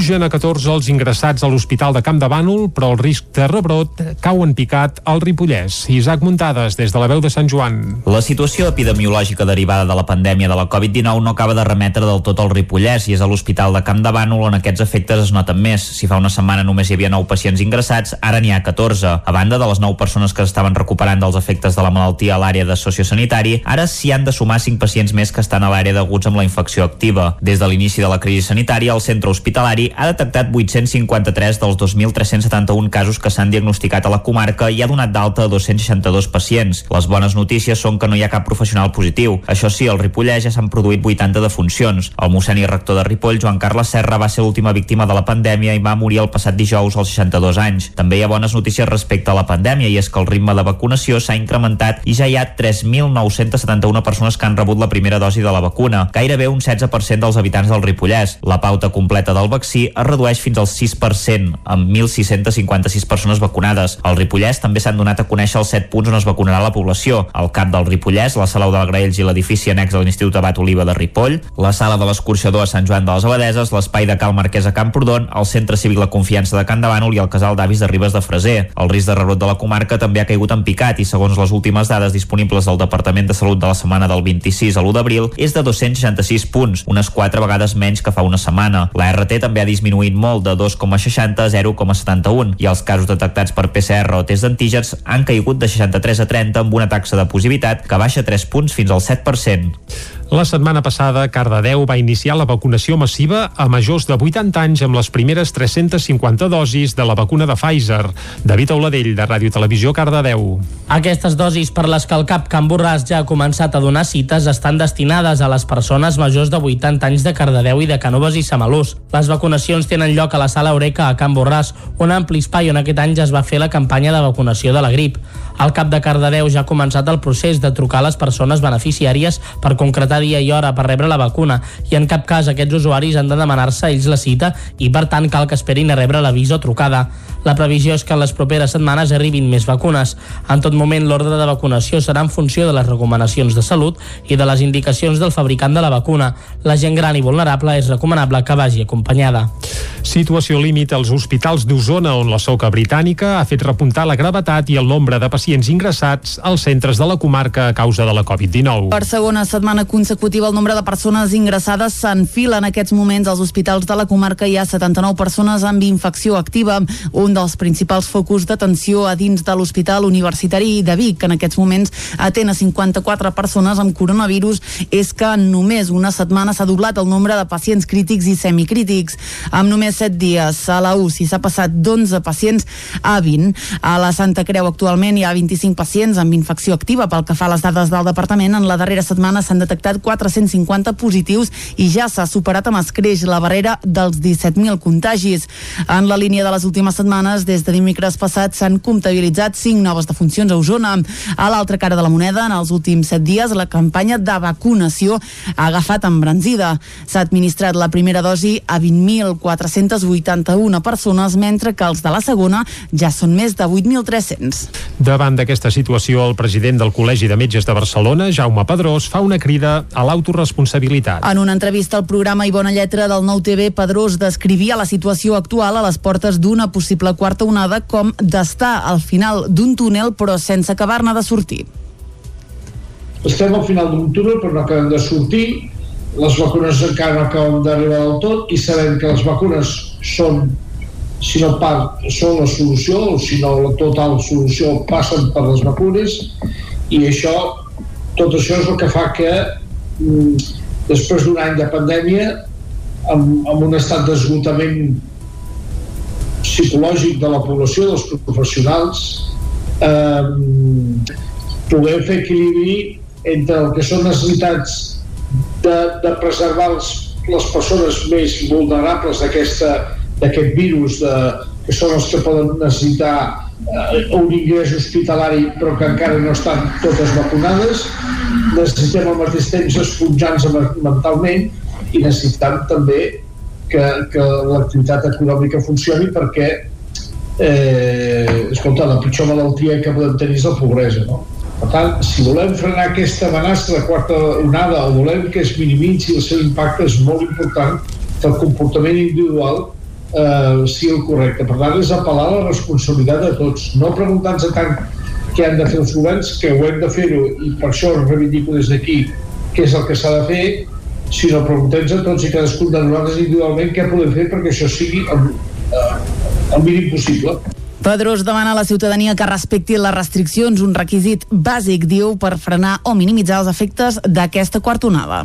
Pugen a 14 els ingressats a l'Hospital de Camp de Bànol, però el risc de rebrot cau en picat al Ripollès. Isaac Muntades, des de la veu de Sant Joan. La situació epidemiològica derivada de la pandèmia de la Covid-19 no acaba de remetre del tot al Ripollès i és a l'Hospital de Camp de Bànol on aquests efectes es noten més. Si fa una setmana només hi havia 9 pacients ingressats, ara n'hi ha 14. A banda de les 9 persones que estaven recuperant dels efectes de la malaltia a l'àrea de sociosanitari, ara s'hi han de sumar 5 pacients més que estan a l'àrea d'aguts amb la infecció activa. Des de l'inici de la crisi sanitària, el centre hospitalari ha detectat 853 dels 2.371 casos que s'han diagnosticat a la comarca i ha donat d'alta a 262 pacients. Les bones notícies són que no hi ha cap professional positiu. Això sí, al Ripollès ja s'han produït 80 defuncions. El mossèn i rector de Ripoll, Joan Carles Serra, va ser l'última víctima de la pandèmia i va morir el passat dijous als 62 anys. També hi ha bones notícies respecte a la pandèmia i és que el ritme de vacunació s'ha incrementat i ja hi ha 3.971 persones que han rebut la primera dosi de la vacuna, gairebé un 16% dels habitants del Ripollès. La pauta completa del vaccí vaccí es redueix fins al 6%, amb 1.656 persones vacunades. Al Ripollès també s'han donat a conèixer els 7 punts on es vacunarà la població. El CAP del Ripollès, la Sala del Graells i l'edifici annex de l'Institut Abat Oliva de Ripoll, la Sala de l'Escorxador a Sant Joan de les Abadeses, l'Espai de Cal Marquès a Camprodon, el Centre Cívic La Confiança de Can de Bànol i el Casal d'Avis de Ribes de Freser. El risc de rebrot de la comarca també ha caigut en picat i segons les últimes dades disponibles del Departament de Salut de la setmana del 26 a l'1 d'abril és de 266 punts, unes 4 vegades menys que fa una setmana. La RT també ha disminuït molt de 2,60 a 0,71 i els casos detectats per PCR o test d'antígens han caigut de 63 a 30 amb una taxa de positivitat que baixa 3 punts fins al 7%. La setmana passada, Cardedeu va iniciar la vacunació massiva a majors de 80 anys amb les primeres 350 dosis de la vacuna de Pfizer. David Auladell, de Ràdio Televisió, Cardedeu. Aquestes dosis per les que el CAP Can Borràs ja ha començat a donar cites estan destinades a les persones majors de 80 anys de Cardedeu i de Canoves i Samalús. Les vacunacions tenen lloc a la sala Eureka a Can Borràs, un ampli espai on aquest any ja es va fer la campanya de vacunació de la grip. El CAP de Cardedeu ja ha començat el procés de trucar a les persones beneficiàries per concretar dia i hora per rebre la vacuna i en cap cas aquests usuaris han de demanar-se ells la cita i per tant cal que esperin a rebre l'avís o trucada. La previsió és que en les properes setmanes arribin més vacunes. En tot moment l'ordre de vacunació serà en funció de les recomanacions de salut i de les indicacions del fabricant de la vacuna. La gent gran i vulnerable és recomanable que vagi acompanyada. Situació límit als hospitals d'Osona on la soca britànica ha fet repuntar la gravetat i el nombre de pacients ingressats als centres de la comarca a causa de la Covid-19. Per segona setmana consecutiva el nombre de persones ingressades s'enfila en aquests moments als hospitals de la comarca. Hi ha 79 persones amb infecció activa. Un dels principals focus d'atenció a dins de l'Hospital Universitari de Vic, que en aquests moments atén a 54 persones amb coronavirus, és que en només una setmana s'ha doblat el nombre de pacients crítics i semicrítics. Amb només 7 dies a la UCI s'ha passat d'11 pacients a 20. A la Santa Creu actualment hi ha 25 pacients amb infecció activa. Pel que fa a les dades del departament, en la darrera setmana s'han detectat 450 positius i ja s'ha superat amb escreix la barrera dels 17.000 contagis. En la línia de les últimes setmanes, des de dimecres passat, s'han comptabilitzat 5 noves defuncions a Osona. A l'altra cara de la moneda, en els últims 7 dies, la campanya de vacunació ha agafat embranzida. S'ha administrat la primera dosi a 20.481 persones, mentre que els de la segona ja són més de 8.300. Davant d'aquesta situació, el president del Col·legi de Metges de Barcelona, Jaume Pedrós, fa una crida a l'autoresponsabilitat. En una entrevista al programa i bona lletra del Nou TV, Pedrós descrivia la situació actual a les portes d'una possible quarta onada com d'estar al final d'un túnel però sense acabar-ne de sortir. Estem al final d'un túnel però no acabem de sortir, les vacunes encara no acaben d'arribar del tot i sabem que les vacunes són si no part, són la solució o si no la total solució passen per les vacunes i això tot això és el que fa que mm, després d'un any de pandèmia amb, amb un estat d'esgotament psicològic de la població, dels professionals eh, poder fer equilibri entre el que són necessitats de, de preservar els, les persones més vulnerables d'aquest virus de, que són els que poden necessitar eh, un ingrés hospitalari però que encara no estan totes vacunades necessitem al mateix temps esponjar-nos mentalment i necessitem també que, que l'activitat econòmica funcioni perquè eh, escolta, la pitjor malaltia que podem tenir és la pobresa no? Per tant, si volem frenar aquesta amenaça de quarta onada o volem que es minimitzi el seu impacte, és molt important que el comportament individual eh, sigui el correcte. Per tant, és apel·lar a la responsabilitat de tots, no preguntar-nos tant què han de fer els governs, que ho hem de fer-ho i per això reivindico des d'aquí què és el que s'ha de fer, sinó preguntem-nos a tots i cadascun de nosaltres individualment què podem fer perquè això sigui el, eh, el mínim possible. Pedrós demana a la ciutadania que respecti les restriccions, un requisit bàsic, diu, per frenar o minimitzar els efectes d'aquesta quarta onada.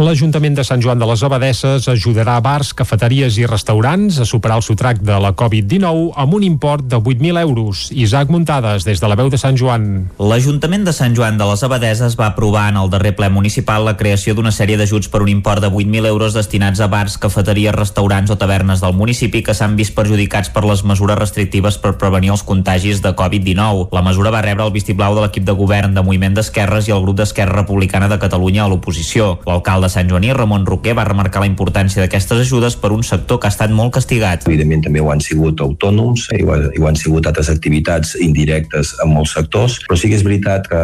L'Ajuntament de Sant Joan de les Abadesses ajudarà bars, cafeteries i restaurants a superar el sotrac de la Covid-19 amb un import de 8.000 euros. Isaac Muntades, des de la veu de Sant Joan. L'Ajuntament de Sant Joan de les Abadeses va aprovar en el darrer ple municipal la creació d'una sèrie d'ajuts per un import de 8.000 euros destinats a bars, cafeteries, restaurants o tavernes del municipi que s'han vist perjudicats per les mesures restrictives per prevenir els contagis de Covid-19. La mesura va rebre el vistiplau de l'equip de govern de Moviment d'Esquerres i el grup d'Esquerra Republicana de Catalunya a l'oposició. L'alcalde Sant Joaní, Ramon Roquer, va remarcar la importància d'aquestes ajudes per un sector que ha estat molt castigat. Evidentment també ho han sigut autònoms i ho, ho han sigut altres activitats indirectes en molts sectors, però sí que és veritat que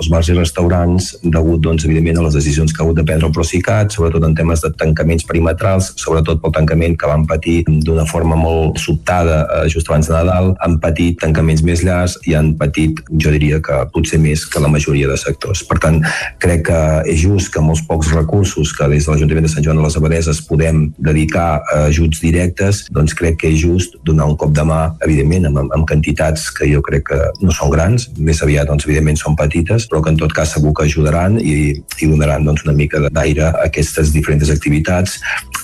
els bars i restaurants, degut doncs, evidentment a les decisions que ha hagut de prendre el Procicat, sobretot en temes de tancaments perimetrals, sobretot pel tancament que van patir d'una forma molt sobtada eh, just abans de Nadal, Nadal han patit tancaments més llargs i han patit, jo diria que potser més que la majoria de sectors. Per tant, crec que és just que molts pocs recursos que des de l'Ajuntament de Sant Joan de les Abadeses podem dedicar a ajuts directes, doncs crec que és just donar un cop de mà, evidentment, amb, amb quantitats que jo crec que no són grans, més aviat, doncs, evidentment, són petites, però que en tot cas segur que ajudaran i, i donaran doncs, una mica d'aire a aquestes diferents activitats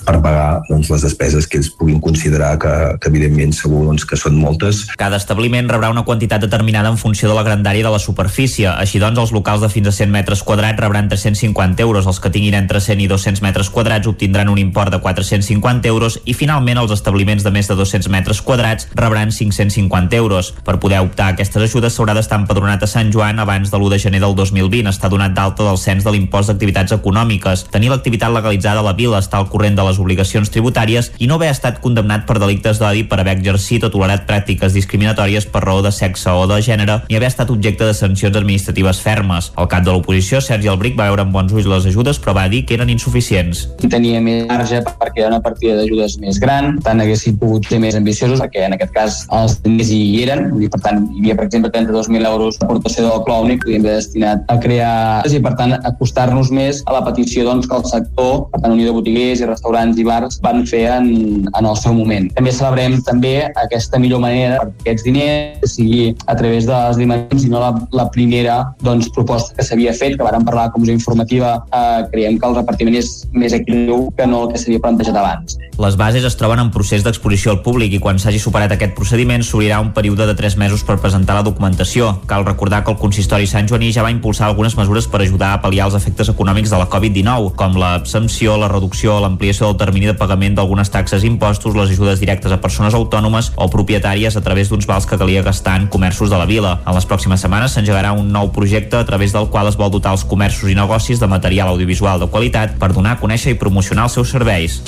per pagar doncs, les despeses que ells puguin considerar que, que evidentment segur doncs, que són moltes. Cada establiment rebrà una quantitat determinada en funció de la grandària de la superfície. Així doncs, els locals de fins a 100 metres quadrats rebran 350 euros, els que tinguin entre 100 i 200 metres quadrats obtindran un import de 450 euros i finalment els establiments de més de 200 metres quadrats rebran 550 euros. Per poder optar a aquestes ajudes s'haurà d'estar empadronat a Sant Joan abans de l'1 de gener del 2020, estar donat d'alta del cens de l'impost d'activitats econòmiques, tenir l'activitat legalitzada a la vila, estar al corrent de les obligacions tributàries i no haver estat condemnat per delictes d'odi per haver exercit o tolerat pràctiques discriminatòries per raó de sexe o de gènere ni haver estat objecte de sancions administratives fermes. El cap de l'oposició, Sergi Albric, va veure amb bons ulls les ajudes però va dir que eren insuficients. Tenia més marge perquè era una partida d'ajudes més gran, tant haguessin pogut ser més ambiciosos perquè en aquest cas els diners hi eren, dir, per tant hi havia per exemple 32.000 euros d'aportació del Pla Únic podíem haver destinat a crear i per tant acostar-nos més a la petició doncs, que el sector, per tant Unió de Botiguers i restaurants i bars van fer en, en el seu moment. També celebrem també aquesta millor manera per aquests diners sigui a través de les dimensions i no la, la primera doncs, proposta que s'havia fet, que vàrem parlar a comissió informativa, eh, creiem que el repartiment és més equilibreu que no el que s'havia plantejat abans. Les bases es troben en procés d'exposició al públic i quan s'hagi superat aquest procediment s'obrirà un període de 3 mesos per presentar la documentació. Cal recordar que el consistori Sant Joaní ja va impulsar algunes mesures per ajudar a pal·liar els efectes econòmics de la Covid-19, com l'absempció, la reducció, l'ampliació del termini de pagament d'algunes taxes i impostos, les ajudes directes a persones autònomes o propietàries a través d'uns vals que calia gastar en comerços de la vila. En les pròximes setmanes s'engegarà un nou projecte a través del qual es vol dotar els comerços i negocis de material audiovisual de qualitat per donar a conèixer i promocionar els seus serveis.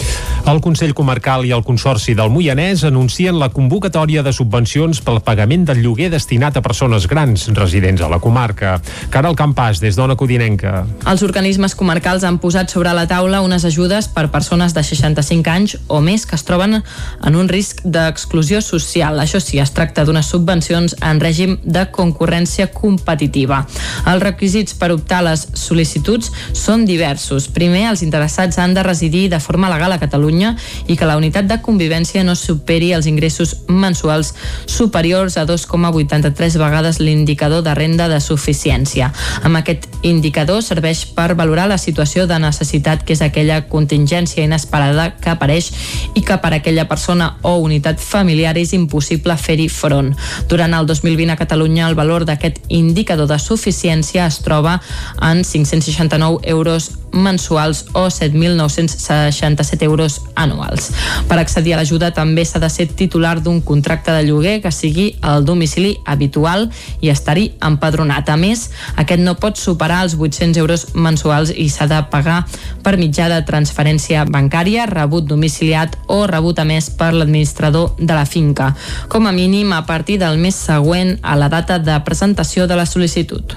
El Consell Comarcal i el Consorci del Moianès anuncien la convocatòria de subvencions pel pagament del lloguer destinat a persones grans residents a la comarca. Caral Campàs, des d'Ona Codinenca. Els organismes comarcals han posat sobre la taula unes ajudes per persones de 65 anys o més que es troben en un risc d'exclusió social. Això sí, es tracta d'unes subvencions en règim de concurrència competitiva. Els requisits per optar a les sol·licituds són diversos. Primer, els interessats han de residir de forma legal a Catalunya i que la unitat de convivència no superi els ingressos mensuals superiors a 2,83 vegades l'indicador de renda de suficiència. Amb aquest indicador serveix per valorar la situació de necessitat que és aquella contingència inesperada que apareix i que per aquella persona o unitat familiar és impossible fer-hi front. Durant el 2020 a Catalunya el valor d'aquest indicador de suficiència es troba en 569 euros mensuals o 7.967 euros anuals. Per accedir a l'ajuda també s'ha de ser titular d'un contracte de lloguer que sigui el domicili habitual i estar-hi empadronat. A més, aquest no pot superar els 800 euros mensuals i s'ha de pagar per mitjà de transferència bancària, rebut domiciliat o rebut a més per l'administrador de la finca, com a mínim a partir del mes següent a la data de presentació de la sol·licitud.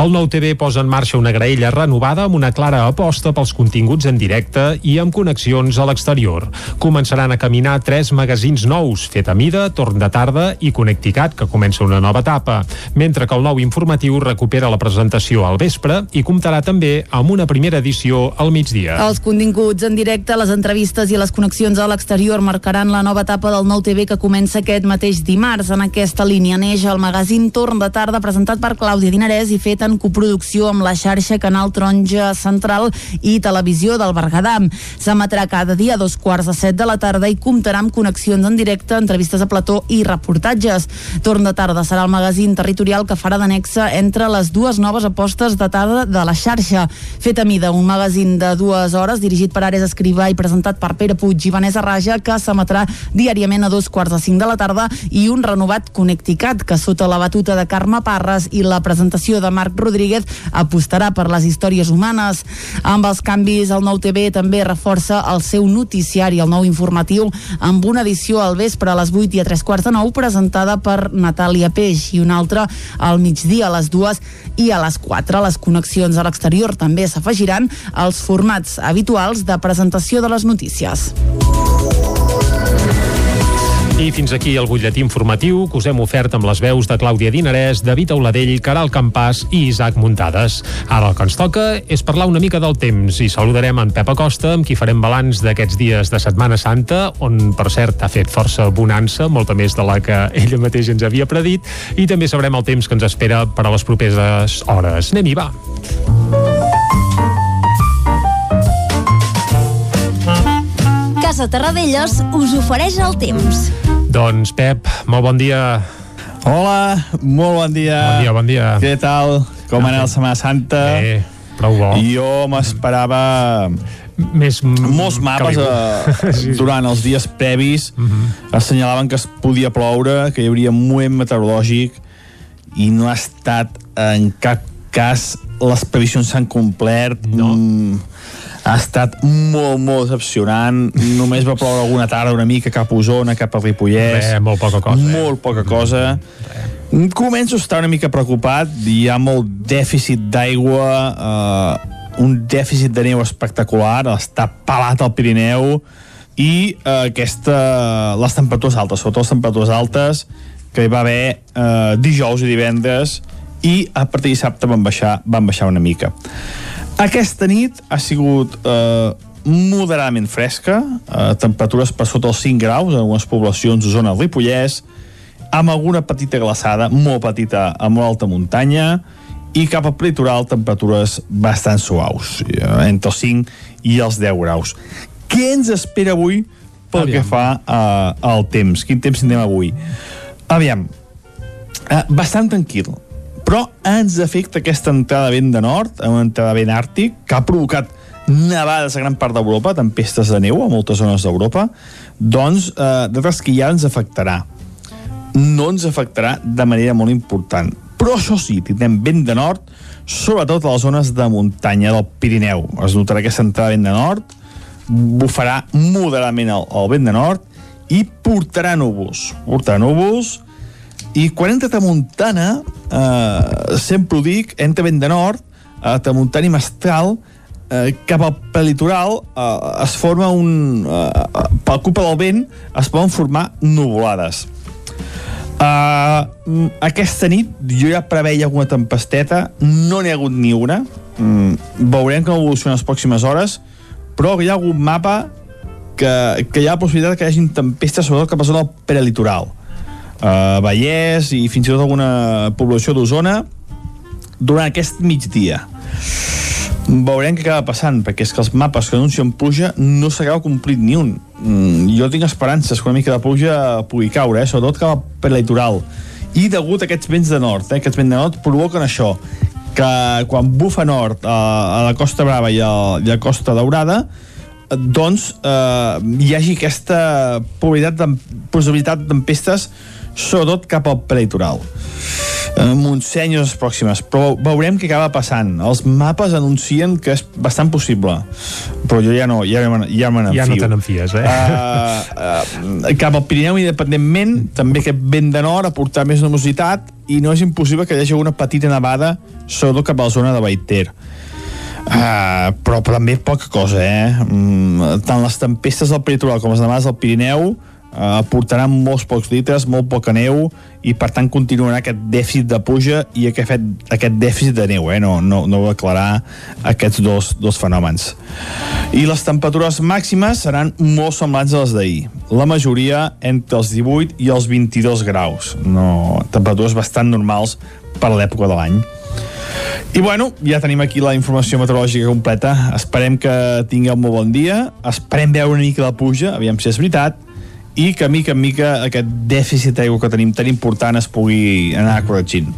El nou TV posa en marxa una graella renovada amb una clara aposta pels continguts en directe i amb connexions a l'exterior. Començaran a caminar tres magazins nous, Fet a mida, Torn de tarda i Connecticat, que comença una nova etapa, mentre que el nou informatiu recupera la presentació al vespre i comptarà també amb una primera edició al migdia. Els continguts en directe, les entrevistes i les connexions a l'exterior marcaran la nova etapa del nou TV que comença aquest mateix dimarts. En aquesta línia neix el magazín Torn de tarda presentat per Clàudia Dinarès i fet en coproducció amb la xarxa Canal Taronja Central i Televisió del Berguedà. S'emetrà cada dia a dos quarts de set de la tarda i comptarà amb connexions en directe, entrevistes a plató i reportatges. Torn de tarda serà el magazín territorial que farà d'anexa entre les dues noves apostes de tarda de la xarxa. Fet a mida, un magazín de dues hores dirigit per Ares Escrivà i presentat per Pere Puig i Vanessa Raja que s'emetrà diàriament a dos quarts de cinc de la tarda i un renovat Connecticat que sota la batuta de Carme Parres i la presentació de Marc Rodríguez apostarà per les històries humanes. Amb els canvis, el nou TV també reforça el seu noticiari, el nou informatiu, amb una edició al vespre a les 8 i a 3 quarts de 9 presentada per Natàlia Peix i una altra al migdia a les 2 i a les 4. Les connexions a l'exterior també s'afegiran als formats habituals de presentació de les notícies. I fins aquí el butlletí informatiu que us hem ofert amb les veus de Clàudia Dinarès, David Auladell, Caral Campàs i Isaac Muntades. Ara el que ens toca és parlar una mica del temps i saludarem en Pep Acosta, amb qui farem balanç d'aquests dies de Setmana Santa, on, per cert, ha fet força bonança, molta més de la que ella mateix ens havia predit, i també sabrem el temps que ens espera per a les properes hores. Anem-hi, va! Casa Terradellos us ofereix el temps. Doncs, Pep, molt bon dia. Hola, molt bon dia. Bon dia, bon dia. Què tal? Com anat la Setmana Santa? Bé, prou bo. Jo m'esperava més molts mapes eh, sí. durant els dies previs uh -huh. assenyalaven que es podia ploure, que hi hauria un moviment meteorològic i no ha estat en cap cas les previsions s'han complert no. mm, ha estat molt, molt decepcionant. Només va ploure alguna tarda una mica cap a Osona, cap a Ripollès. Res, molt poca cosa. Eh? Molt poca cosa. Començo a estar una mica preocupat. Hi ha molt dèficit d'aigua, eh, un dèficit de neu espectacular, està pelat al Pirineu i eh, aquesta, les temperatures altes, sobretot les temperatures altes que hi va haver eh, dijous i divendres i a partir de dissabte van baixar, van baixar una mica. Aquesta nit ha sigut eh, moderadament fresca, eh, temperatures per sota els 5 graus en algunes poblacions de zona Ripollès, amb alguna petita glaçada, molt petita a molt alta muntanya, i cap al litoral temperatures bastant suaus, eh, entre els 5 i els 10 graus. Què ens espera avui pel Aviam. que fa eh, al temps? Quin temps tindrem avui? Aviam, eh, bastant tranquil, però ens afecta aquesta entrada de vent de nord, una entrada vent àrtic, que ha provocat nevades a gran part d'Europa, tempestes de neu a moltes zones d'Europa, doncs eh, de que ja ens afectarà. No ens afectarà de manera molt important però això sí, tindrem vent de nord, sobretot a les zones de muntanya del Pirineu. Es notarà aquesta entrada de vent de nord, bufarà moderadament el, el vent de nord i portarà núvols. Portarà núvols i quan entra Tramuntana, eh, sempre ho dic, entra vent de nord, a Tramuntana i Mestral, eh, cap al prelitoral eh, es forma un... Eh, per culpa del vent es poden formar nuvolades Uh, aquesta nit jo ja preveia alguna tempesteta, no n'hi ha hagut ni una. Mm, veurem com evoluciona les pròximes hores, però hi ha algun mapa que, que hi ha la possibilitat que hi hagi tempestes, sobretot cap a zona del prelitoral. Uh, Vallès i fins i tot alguna població d'Osona durant aquest migdia veurem què acaba passant, perquè és que els mapes que anuncien pluja no s'acaba complit ni un. Mm, jo tinc esperances que una mica de pluja pugui caure, eh? sobretot cap per litoral. I degut a aquests vents de nord, eh? aquests vents de nord provoquen això, que quan bufa nord a, a la Costa Brava i a, i a Costa Daurada, doncs eh, hi hagi aquesta possibilitat de, possibilitat d'empestes sobretot cap al prelitoral. Eh, Montseny les pròximes. Però veurem què acaba passant. Els mapes anuncien que és bastant possible. Però jo ja no ja, ja me ja no te n'enfies eh? Uh, uh, cap al Pirineu independentment també aquest vent de nord aportar més nomositat i no és impossible que hi hagi una petita nevada sobretot cap a la zona de Baiter. Uh, però, però també poca cosa, eh? Mm, tant les tempestes del peritoral com les nevades del Pirineu eh, portaran molts pocs litres, molt poca neu i per tant continuarà aquest dèficit de puja i aquest, aquest dèficit de neu eh? no, no, no va aclarar aquests dos, dos fenòmens i les temperatures màximes seran molt semblants a les d'ahir la majoria entre els 18 i els 22 graus no, temperatures bastant normals per l'època de l'any i bueno, ja tenim aquí la informació meteorològica completa. Esperem que tingueu un molt bon dia. Esperem veure una mica de puja, aviam si és veritat i que mica en mica aquest dèficit d'aigua que tenim tan important es pugui anar corregint.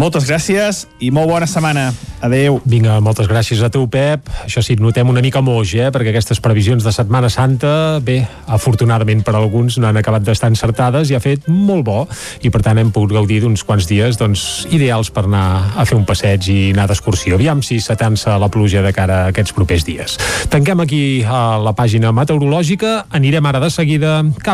Moltes gràcies i molt bona setmana. Adeu. Vinga, moltes gràcies a tu, Pep. Això sí, notem una mica moix, eh? perquè aquestes previsions de Setmana Santa, bé, afortunadament per alguns no han acabat d'estar encertades i ha fet molt bo i per tant hem pogut gaudir d'uns quants dies doncs, ideals per anar a fer un passeig i anar d'excursió. Aviam si s'atansa la pluja de cara a aquests propers dies. Tanquem aquí a la pàgina meteorològica. Anirem ara de seguida cap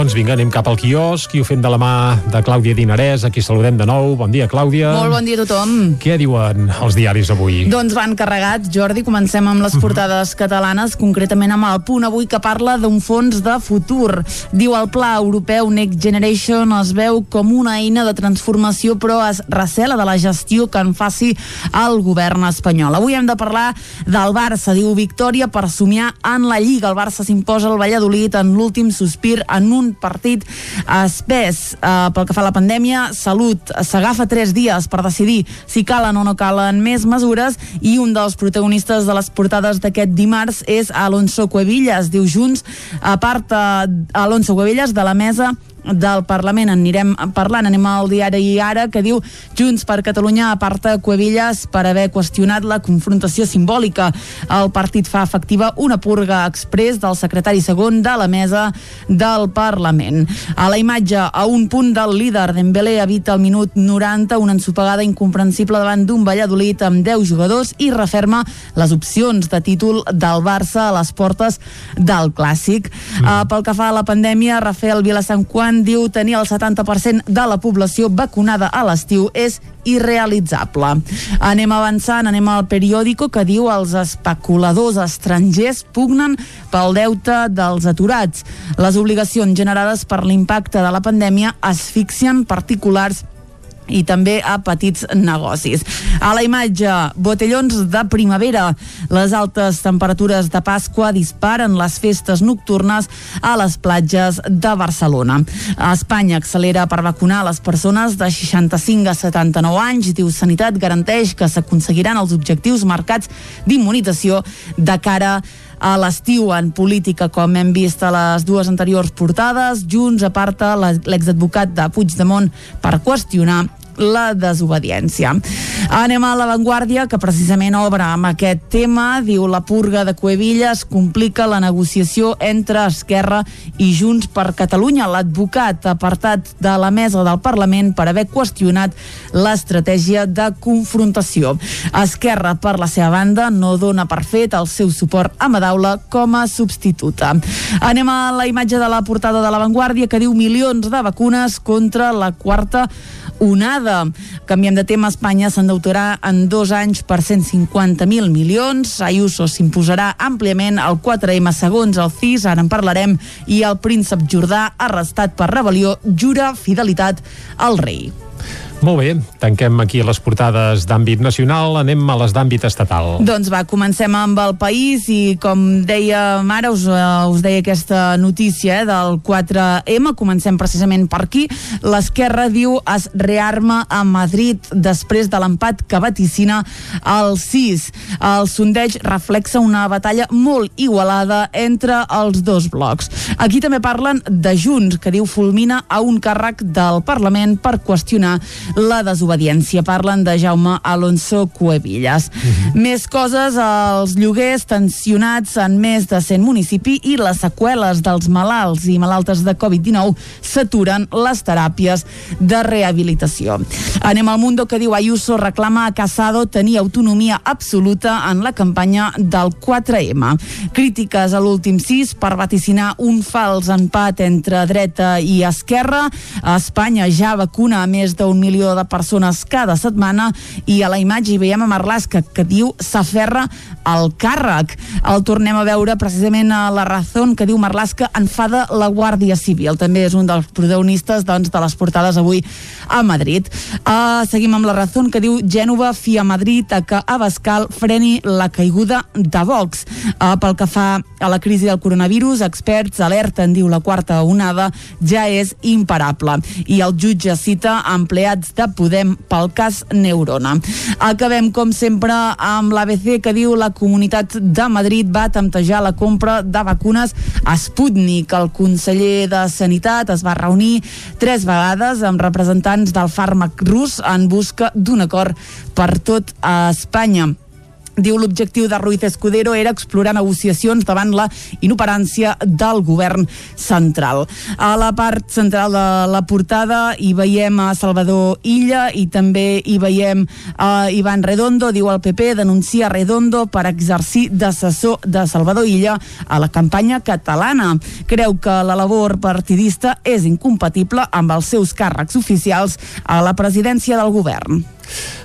Doncs vinga, anem cap al quiosc i ho fem de la mà de Clàudia Dinarès, a qui saludem de nou. Bon dia, Clàudia. Molt bon dia a tothom. Què diuen els diaris avui? Doncs van carregats, Jordi. Comencem amb les portades catalanes, concretament amb el punt avui que parla d'un fons de futur. Diu el pla europeu Next Generation es veu com una eina de transformació, però es recela de la gestió que en faci el govern espanyol. Avui hem de parlar del Barça. Diu victòria per somiar en la Lliga. El Barça s'imposa al Valladolid en l'últim sospir en un partit espès. Uh, pel que fa a la pandèmia, Salut s'agafa tres dies per decidir si calen o no calen més mesures i un dels protagonistes de les portades d'aquest dimarts és Alonso Cuevillas. Diu Junts, a part uh, Alonso Cuevillas de la mesa del Parlament en anirem parlant, anem al diari Ara que diu Junts per Catalunya aparta Cuevillas per haver qüestionat la confrontació simbòlica. El partit fa efectiva una purga express del secretari segon de la mesa del Parlament. A la imatge, a un punt del líder, Dembélé evita al minut 90 una ensopegada incomprensible davant d'un Valladolid amb 10 jugadors i referma les opcions de títol del Barça a les portes del Clàssic. Mm. Uh, pel que fa a la pandèmia, Rafael Vilasanquan Joan diu tenir el 70% de la població vacunada a l'estiu és irrealitzable. Anem avançant, anem al periòdico que diu els especuladors estrangers pugnen pel deute dels aturats. Les obligacions generades per l'impacte de la pandèmia asfixien particulars i també a petits negocis. A la imatge, botellons de primavera. Les altes temperatures de Pasqua disparen les festes nocturnes a les platges de Barcelona. A Espanya accelera per vacunar les persones de 65 a 79 anys. Diu Sanitat garanteix que s'aconseguiran els objectius marcats d'immunització de cara a l'estiu en política, com hem vist a les dues anteriors portades. Junts aparta l'exadvocat de Puigdemont per qüestionar la desobediència. Anem a l'avantguàrdia, que precisament obre amb aquest tema. Diu la purga de Cuevillas complica la negociació entre Esquerra i Junts per Catalunya. L'advocat apartat de la mesa del Parlament per haver qüestionat l'estratègia de confrontació. Esquerra, per la seva banda, no dona per fet el seu suport a Madaula com a substituta. Anem a la imatge de la portada de l'avantguàrdia que diu milions de vacunes contra la quarta onada. Canviem de tema, Espanya s'endeutarà en dos anys per 150.000 milions. Ayuso s'imposarà àmpliament al 4M segons el CIS, ara en parlarem, i el príncep Jordà, arrestat per rebel·lió, jura fidelitat al rei. Molt bé, tanquem aquí les portades d'àmbit nacional, anem a les d'àmbit estatal. Doncs va, comencem amb el país i com deia ara, us, uh, us deia aquesta notícia eh, del 4M, comencem precisament per aquí. L'esquerra diu es rearma a Madrid després de l'empat que vaticina el 6. El sondeig reflexa una batalla molt igualada entre els dos blocs. Aquí també parlen de Junts, que diu fulmina a un càrrec del Parlament per qüestionar la desobediència. Parlen de Jaume Alonso Cuevillas. Uh -huh. Més coses, els lloguers tensionats en més de 100 municipis i les seqüeles dels malalts i malaltes de Covid-19 s'aturen les teràpies de rehabilitació. Anem al Mundo que diu Ayuso reclama a Casado tenir autonomia absoluta en la campanya del 4M. Crítiques a l'últim sis per vaticinar un fals empat entre dreta i esquerra. A Espanya ja vacuna a més d'un milió milió de persones cada setmana i a la imatge hi veiem a Marlaska que diu s'aferra al càrrec. El tornem a veure precisament a la Razón que diu Marlaska enfada la Guàrdia Civil. També és un dels protagonistes doncs, de les portades avui a Madrid. Uh, seguim amb la Razón que diu Gènova fia Madrid a que Abascal freni la caiguda de Vox. Uh, pel que fa a la crisi del coronavirus, experts alerten, diu la quarta onada, ja és imparable. I el jutge cita empleats de Podem pel cas Neurona. Acabem, com sempre, amb l'ABC que diu la Comunitat de Madrid va temptejar la compra de vacunes a Sputnik. El conseller de Sanitat es va reunir tres vegades amb representants del fàrmac rus en busca d'un acord per tot a Espanya. Diu l'objectiu de Ruiz Escudero era explorar negociacions davant la inoperància del govern central. A la part central de la portada hi veiem a Salvador Illa i també hi veiem a Ivan Redondo, diu el PP, denuncia Redondo per exercir d'assessor de Salvador Illa a la campanya catalana. Creu que la labor partidista és incompatible amb els seus càrrecs oficials a la presidència del govern.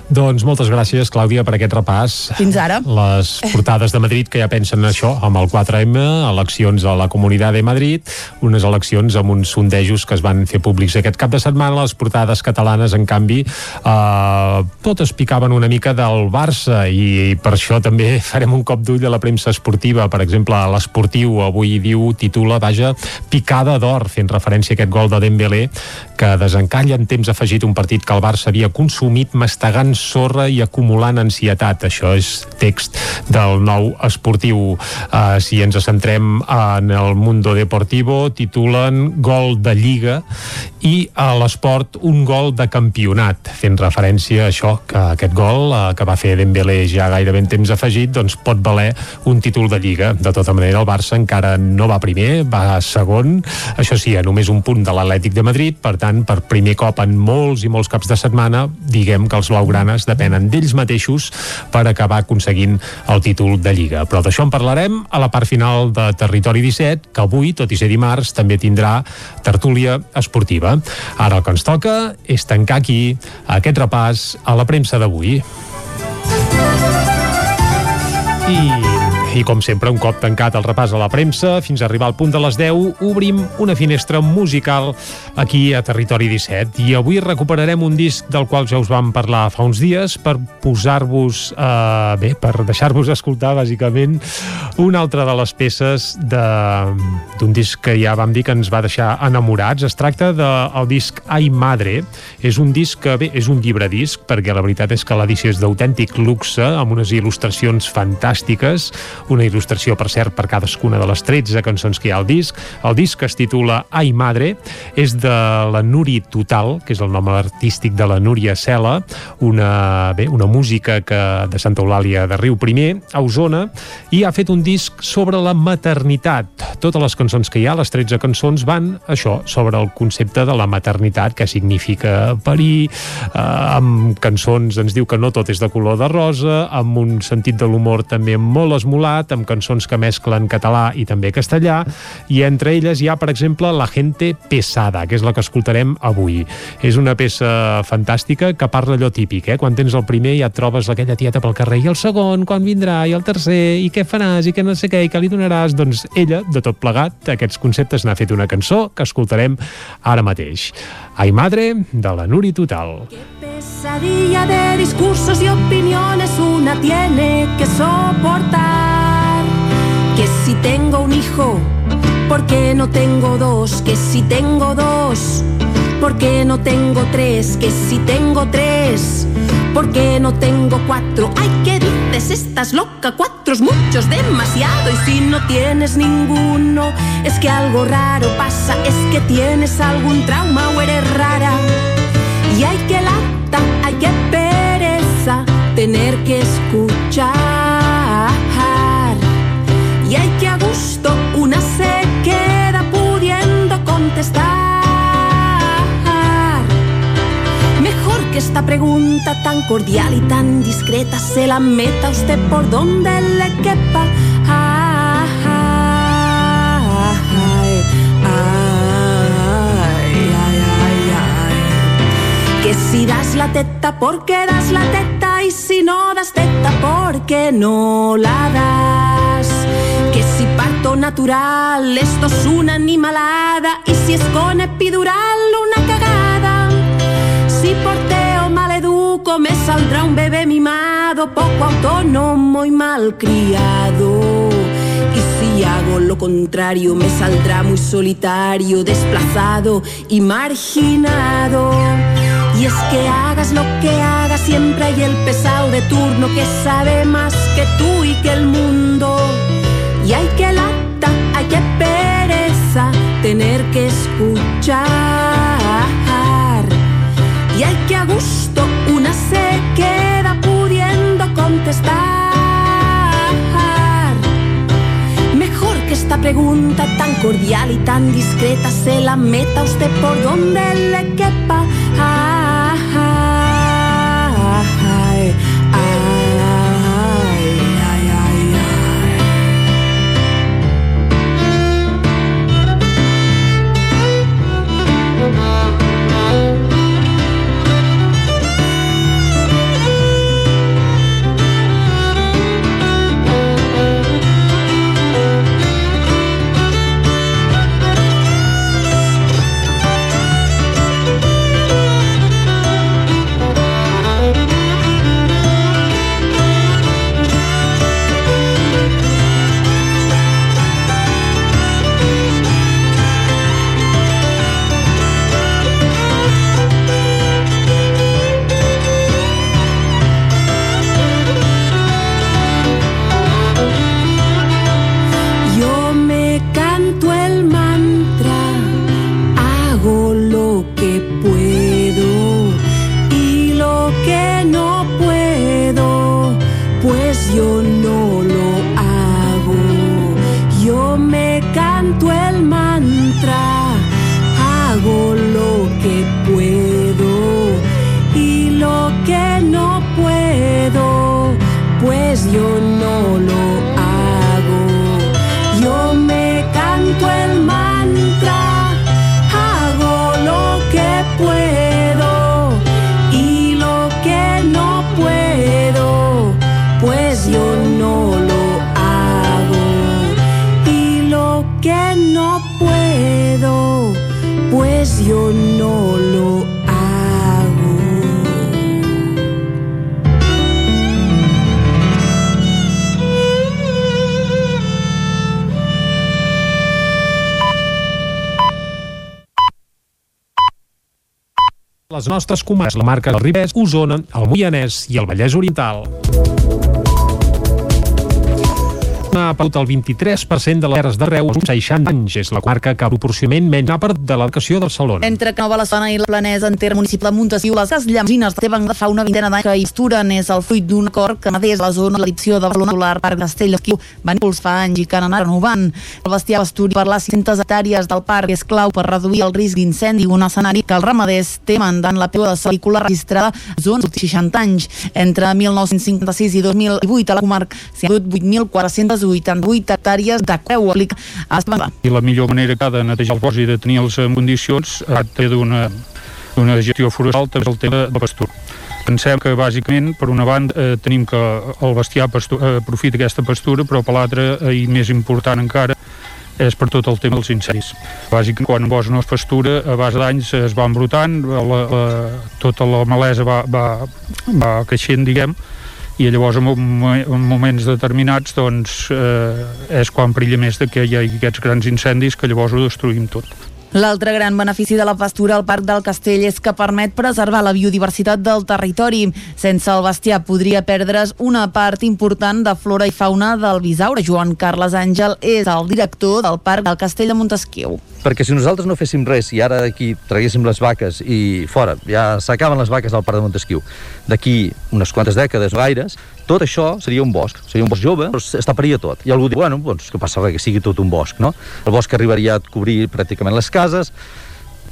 Doncs moltes gràcies, Clàudia, per aquest repàs. Fins ara. Les portades de Madrid que ja pensen en això, amb el 4M, eleccions a la Comunitat de Madrid, unes eleccions amb uns sondejos que es van fer públics aquest cap de setmana. Les portades catalanes, en canvi, eh, totes picaven una mica del Barça i, i per això també farem un cop d'ull a la premsa esportiva. Per exemple, l'Esportiu avui diu, titula, vaja, picada d'or, fent referència a aquest gol de Dembélé, que desencalla en temps afegit un partit que el Barça havia consumit mastegant sorra i acumulant ansietat. Això és text del nou esportiu. Uh, si ens centrem en el Mundo Deportivo, titulen Gol de Lliga i a l'esport un gol de campionat, fent referència a això, que aquest gol uh, que va fer Dembélé ja gairebé en temps afegit, doncs pot valer un títol de Lliga. De tota manera, el Barça encara no va primer, va segon, això sí, a només un punt de l'Atlètic de Madrid, per tant, per primer cop en molts i molts caps de setmana, diguem que els blaugranes depenen d'ells mateixos per acabar aconseguint el títol de Lliga. Però d'això en parlarem a la part final de Territori 17, que avui, tot i ser dimarts, també tindrà tertúlia esportiva. Ara el que ens toca és tancar aquí aquest repàs a la premsa d'avui. I i com sempre, un cop tancat el repàs a la premsa, fins a arribar al punt de les 10, obrim una finestra musical aquí a Territori 17. I avui recuperarem un disc del qual ja us vam parlar fa uns dies per posar-vos, eh, bé, per deixar-vos escoltar, bàsicament, una altra de les peces d'un disc que ja vam dir que ens va deixar enamorats. Es tracta del de, disc Ai Madre. És un disc que, bé, és un llibre disc, perquè la veritat és que l'edició és d'autèntic luxe, amb unes il·lustracions fantàstiques, una il·lustració, per cert, per cadascuna de les 13 cançons que hi ha al disc. El disc es titula Ai Madre, és de la Nuri Total, que és el nom artístic de la Núria Cela, una, bé, una música que de Santa Eulàlia de Riu Primer, a Osona, i ha fet un disc sobre la maternitat. Totes les cançons que hi ha, les 13 cançons, van això, sobre el concepte de la maternitat, que significa parir, eh, amb cançons ens diu que no tot és de color de rosa, amb un sentit de l'humor també molt esmolat, amb cançons que mesclen català i també castellà, i entre elles hi ha, per exemple, La gente pesada, que és la que escoltarem avui. És una peça fantàstica que parla allò típic, eh? Quan tens el primer ja et trobes aquella tieta pel carrer, i el segon, quan vindrà, i el tercer, i què faràs, i què no sé què, i què li donaràs? Doncs ella, de tot plegat, aquests conceptes n'ha fet una cançó que escoltarem ara mateix. Ai Madre, de la Nuri Total. Pesadilla de discursos y opiniones una tiene que soportar. Si tengo un hijo, ¿por qué no tengo dos? Que si tengo dos, ¿por qué no tengo tres? Que si tengo tres, ¿por qué no tengo cuatro? Ay, ¿qué dices? Estás loca, cuatro es mucho, es demasiado. Y si no tienes ninguno, es que algo raro pasa, es que tienes algún trauma o eres rara. Y hay que lata, hay que pereza tener que escuchar. Y hay que a gusto una se queda pudiendo contestar. Mejor que esta pregunta tan cordial y tan discreta se la meta usted por donde le quepa. Que si das la teta, porque das la teta, y si no das teta, porque no la das. Si parto natural, esto es una animalada, y si es con epidural, una cagada. Si porteo maleduco, me saldrá un bebé mimado, poco autónomo y malcriado. Y si hago lo contrario, me saldrá muy solitario, desplazado y marginado. Y es que hagas lo que hagas, siempre hay el pesado de turno que sabe más que tú y que el mundo. Y hay que lata, hay que pereza tener que escuchar. Y hay que a gusto una se queda pudiendo contestar. Mejor que esta pregunta tan cordial y tan discreta se la meta usted por donde le quepa Les nostres comarques, la marca del Ribes, Osona, el Moianès i el Vallès Oriental. ha perdut el 23% de les terres de Reus 60 anys. És la comarca que proporcionament menys ha perdut de l'educació del Salon. Entre Nova la Sona i la Planesa, en terme municipal de Montesiu, les llamsines teven de fa una vintena d'anys que hi esturen és el fruit d'un acord que des la zona de l'edició de Barcelona Solar per Castell Esquiu van impulsar anys i que han anat renovant. El bestiar pasturi per les 600 hectàrees del parc és clau per reduir el risc d'incendi, un escenari que els ramaders temen dant la peu de salícula registrada zones de 60 anys. Entre 1956 i 2008 a la comarca s'hi han dut 8.408 88 hectàrees de creu aplica a I la millor manera que ha de netejar el bosc i de tenir-los en condicions ha de d'una una gestió forestal també el tema del pastor. Pensem que bàsicament, per una banda, eh, tenim que el bestiar pastor, eh, aprofita aquesta pastura, però per l'altra, eh, i més important encara, és per tot el tema dels incendis. Bàsicament, quan un bosc no es pastura, a base d'anys eh, es va embrutant, la, la, tota la malesa va, va, va creixent, diguem, i llavors en, en moments determinats doncs, eh, és quan perilla més que hi hagi aquests grans incendis que llavors ho destruïm tot. L'altre gran benefici de la pastura al Parc del Castell és que permet preservar la biodiversitat del territori. Sense el bestiar podria perdre's una part important de flora i fauna del Bisaure. Joan Carles Àngel és el director del Parc del Castell de Montesquieu. perquè si nosaltres no féssim res i ara d'aquí traguéssim les vaques i fora, ja s'acaben les vaques al Parc de Montesquieu, d'aquí unes quantes dècades o gaires, tot això seria un bosc, seria un bosc jove, però es taparia tot. I algú diu, bueno, doncs que passa res, que sigui tot un bosc, no? El bosc arribaria a cobrir pràcticament les cases,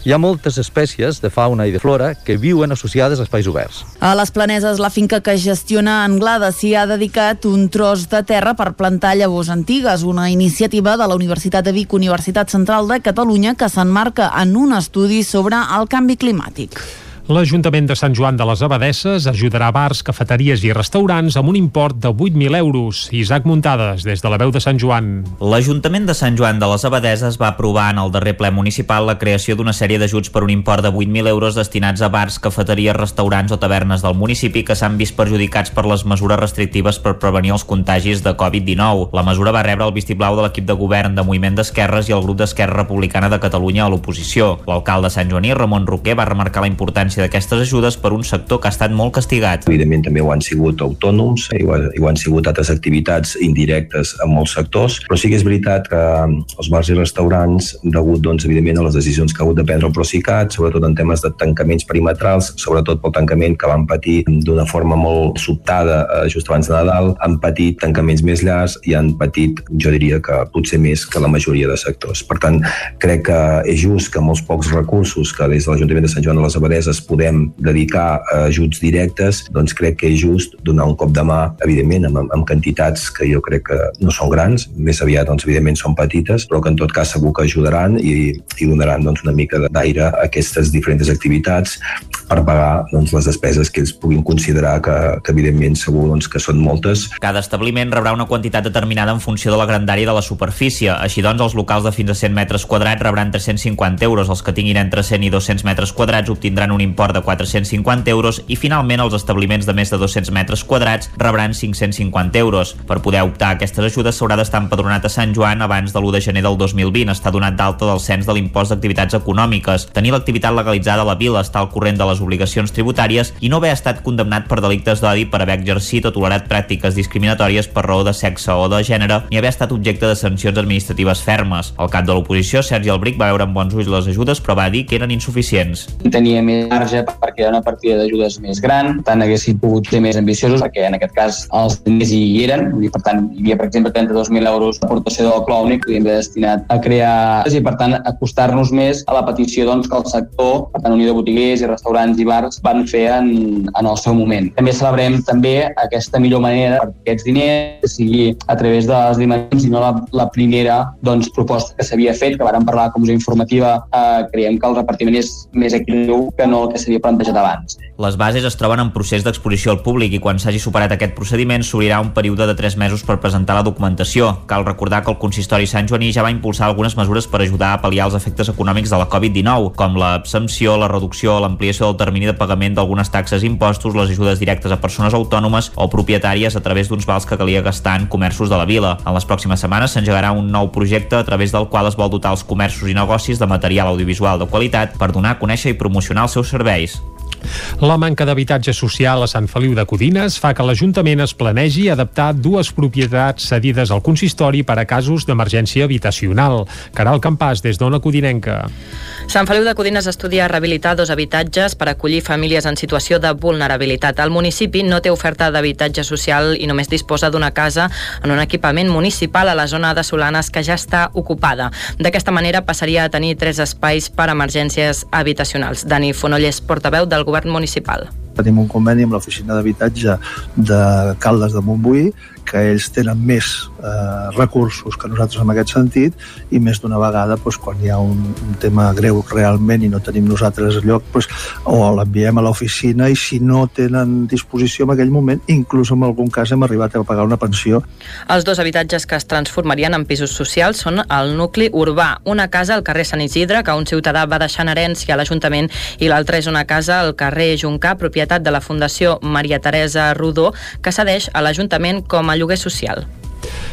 hi ha moltes espècies de fauna i de flora que viuen associades a espais oberts. A les Planeses, la finca que gestiona Anglada s'hi ha dedicat un tros de terra per plantar llavors antigues, una iniciativa de la Universitat de Vic, Universitat Central de Catalunya, que s'enmarca en un estudi sobre el canvi climàtic. L'Ajuntament de Sant Joan de les Abadesses ajudarà bars, cafeteries i restaurants amb un import de 8.000 euros. Isaac Muntades, des de la veu de Sant Joan. L'Ajuntament de Sant Joan de les Abadeses va aprovar en el darrer ple municipal la creació d'una sèrie d'ajuts per un import de 8.000 euros destinats a bars, cafeteries, restaurants o tavernes del municipi que s'han vist perjudicats per les mesures restrictives per prevenir els contagis de Covid-19. La mesura va rebre el vistiplau de l'equip de govern de Moviment d'Esquerres i el grup d'Esquerra Republicana de Catalunya a l'oposició. L'alcalde Sant Joaní, Ramon Roquer, va remarcar la importància importància d'aquestes ajudes per un sector que ha estat molt castigat. Evidentment també ho han sigut autònoms i ho, ho han sigut altres activitats indirectes en molts sectors, però sí que és veritat que els bars i restaurants, degut doncs, evidentment a les decisions que ha hagut de prendre el Procicat, sobretot en temes de tancaments perimetrals, sobretot pel tancament que van patir d'una forma molt sobtada eh, just abans de Nadal, han patit tancaments més llargs i han patit, jo diria que potser més que la majoria de sectors. Per tant, crec que és just que molts pocs recursos que des de l'Ajuntament de Sant Joan de les Abadeses podem dedicar a ajuts directes, doncs crec que és just donar un cop de mà, evidentment, amb, amb quantitats que jo crec que no són grans, més aviat, doncs, evidentment, són petites, però que en tot cas segur que ajudaran i, i donaran doncs, una mica d'aire a aquestes diferents activitats per pagar doncs, les despeses que ells puguin considerar que, que evidentment segur doncs, que són moltes. Cada establiment rebrà una quantitat determinada en funció de la grandària de la superfície. Així doncs, els locals de fins a 100 metres quadrats rebran 350 euros, els que tinguin entre 100 i 200 metres quadrats obtindran un import de 450 euros i finalment els establiments de més de 200 metres quadrats rebran 550 euros. Per poder optar a aquestes ajudes s'haurà d'estar empadronat a Sant Joan abans de l'1 de gener del 2020, estar donat d'alta del cens de l'impost d'activitats econòmiques, tenir l'activitat legalitzada a la vila, estar al corrent de les obligacions tributàries i no haver estat condemnat per delictes d'odi per haver exercit o tolerat pràctiques discriminatòries per raó de sexe o de gènere ni haver estat objecte de sancions administratives fermes. El cap de l'oposició, Sergi Albric, va veure amb bons ulls les ajudes però va dir que eren insuficients. Tenia més marge perquè era una partida d'ajudes més gran, tant haguessin pogut ser més ambiciosos, perquè en aquest cas els diners hi eren, i per tant hi havia per exemple 32.000 euros d'aportació del Clau Únic que haver destinat a crear i per tant acostar-nos més a la petició doncs, que el sector, per tant Unió de Botiguers i restaurants i bars van fer en, en el seu moment. També celebrem també aquesta millor manera per aquests diners sigui a través de les dimensions i no la, la primera doncs, proposta que s'havia fet, que vàrem parlar a la comissió informativa, eh, creiem que el repartiment és més equilibreu que no el que s'havia plantejat abans. Les bases es troben en procés d'exposició al públic i quan s'hagi superat aquest procediment s'obrirà un període de 3 mesos per presentar la documentació. Cal recordar que el consistori Sant Joaní ja va impulsar algunes mesures per ajudar a pal·liar els efectes econòmics de la Covid-19, com l'absempció, la reducció, l'ampliació del termini de pagament d'algunes taxes i impostos, les ajudes directes a persones autònomes o propietàries a través d'uns vals que calia gastar en comerços de la vila. En les pròximes setmanes s'engegarà un nou projecte a través del qual es vol dotar els comerços i negocis de material audiovisual de qualitat per donar a conèixer i promocionar els seus serveis. La manca d'habitatge social a Sant Feliu de Codines fa que l'Ajuntament es planegi adaptar dues propietats cedides al consistori per a casos d'emergència habitacional. Caral Campàs, des d'Ona Codinenca. Sant Feliu de Codines estudia rehabilitar dos habitatges per acollir famílies en situació de vulnerabilitat. El municipi no té oferta d'habitatge social i només disposa d'una casa en un equipament municipal a la zona de Solanes que ja està ocupada. D'aquesta manera passaria a tenir tres espais per a emergències habitacionals. Dani Fonollers, portaveu del govern municipal. Tenim un conveni amb l'oficina d'habitatge de Caldes de Montbui que ells tenen més eh, recursos que nosaltres en aquest sentit i més d'una vegada doncs, quan hi ha un, un tema greu realment i no tenim nosaltres lloc doncs, o l'enviem a l'oficina i si no tenen disposició en aquell moment inclús en algun cas hem arribat a pagar una pensió. Els dos habitatges que es transformarien en pisos socials són el nucli urbà, una casa al carrer Sant Isidre que un ciutadà va deixar en herència a l'Ajuntament i l'altra és una casa al carrer Juncà, propietat de la Fundació Maria Teresa Rodó, que cedeix a l'Ajuntament com a lloguer social.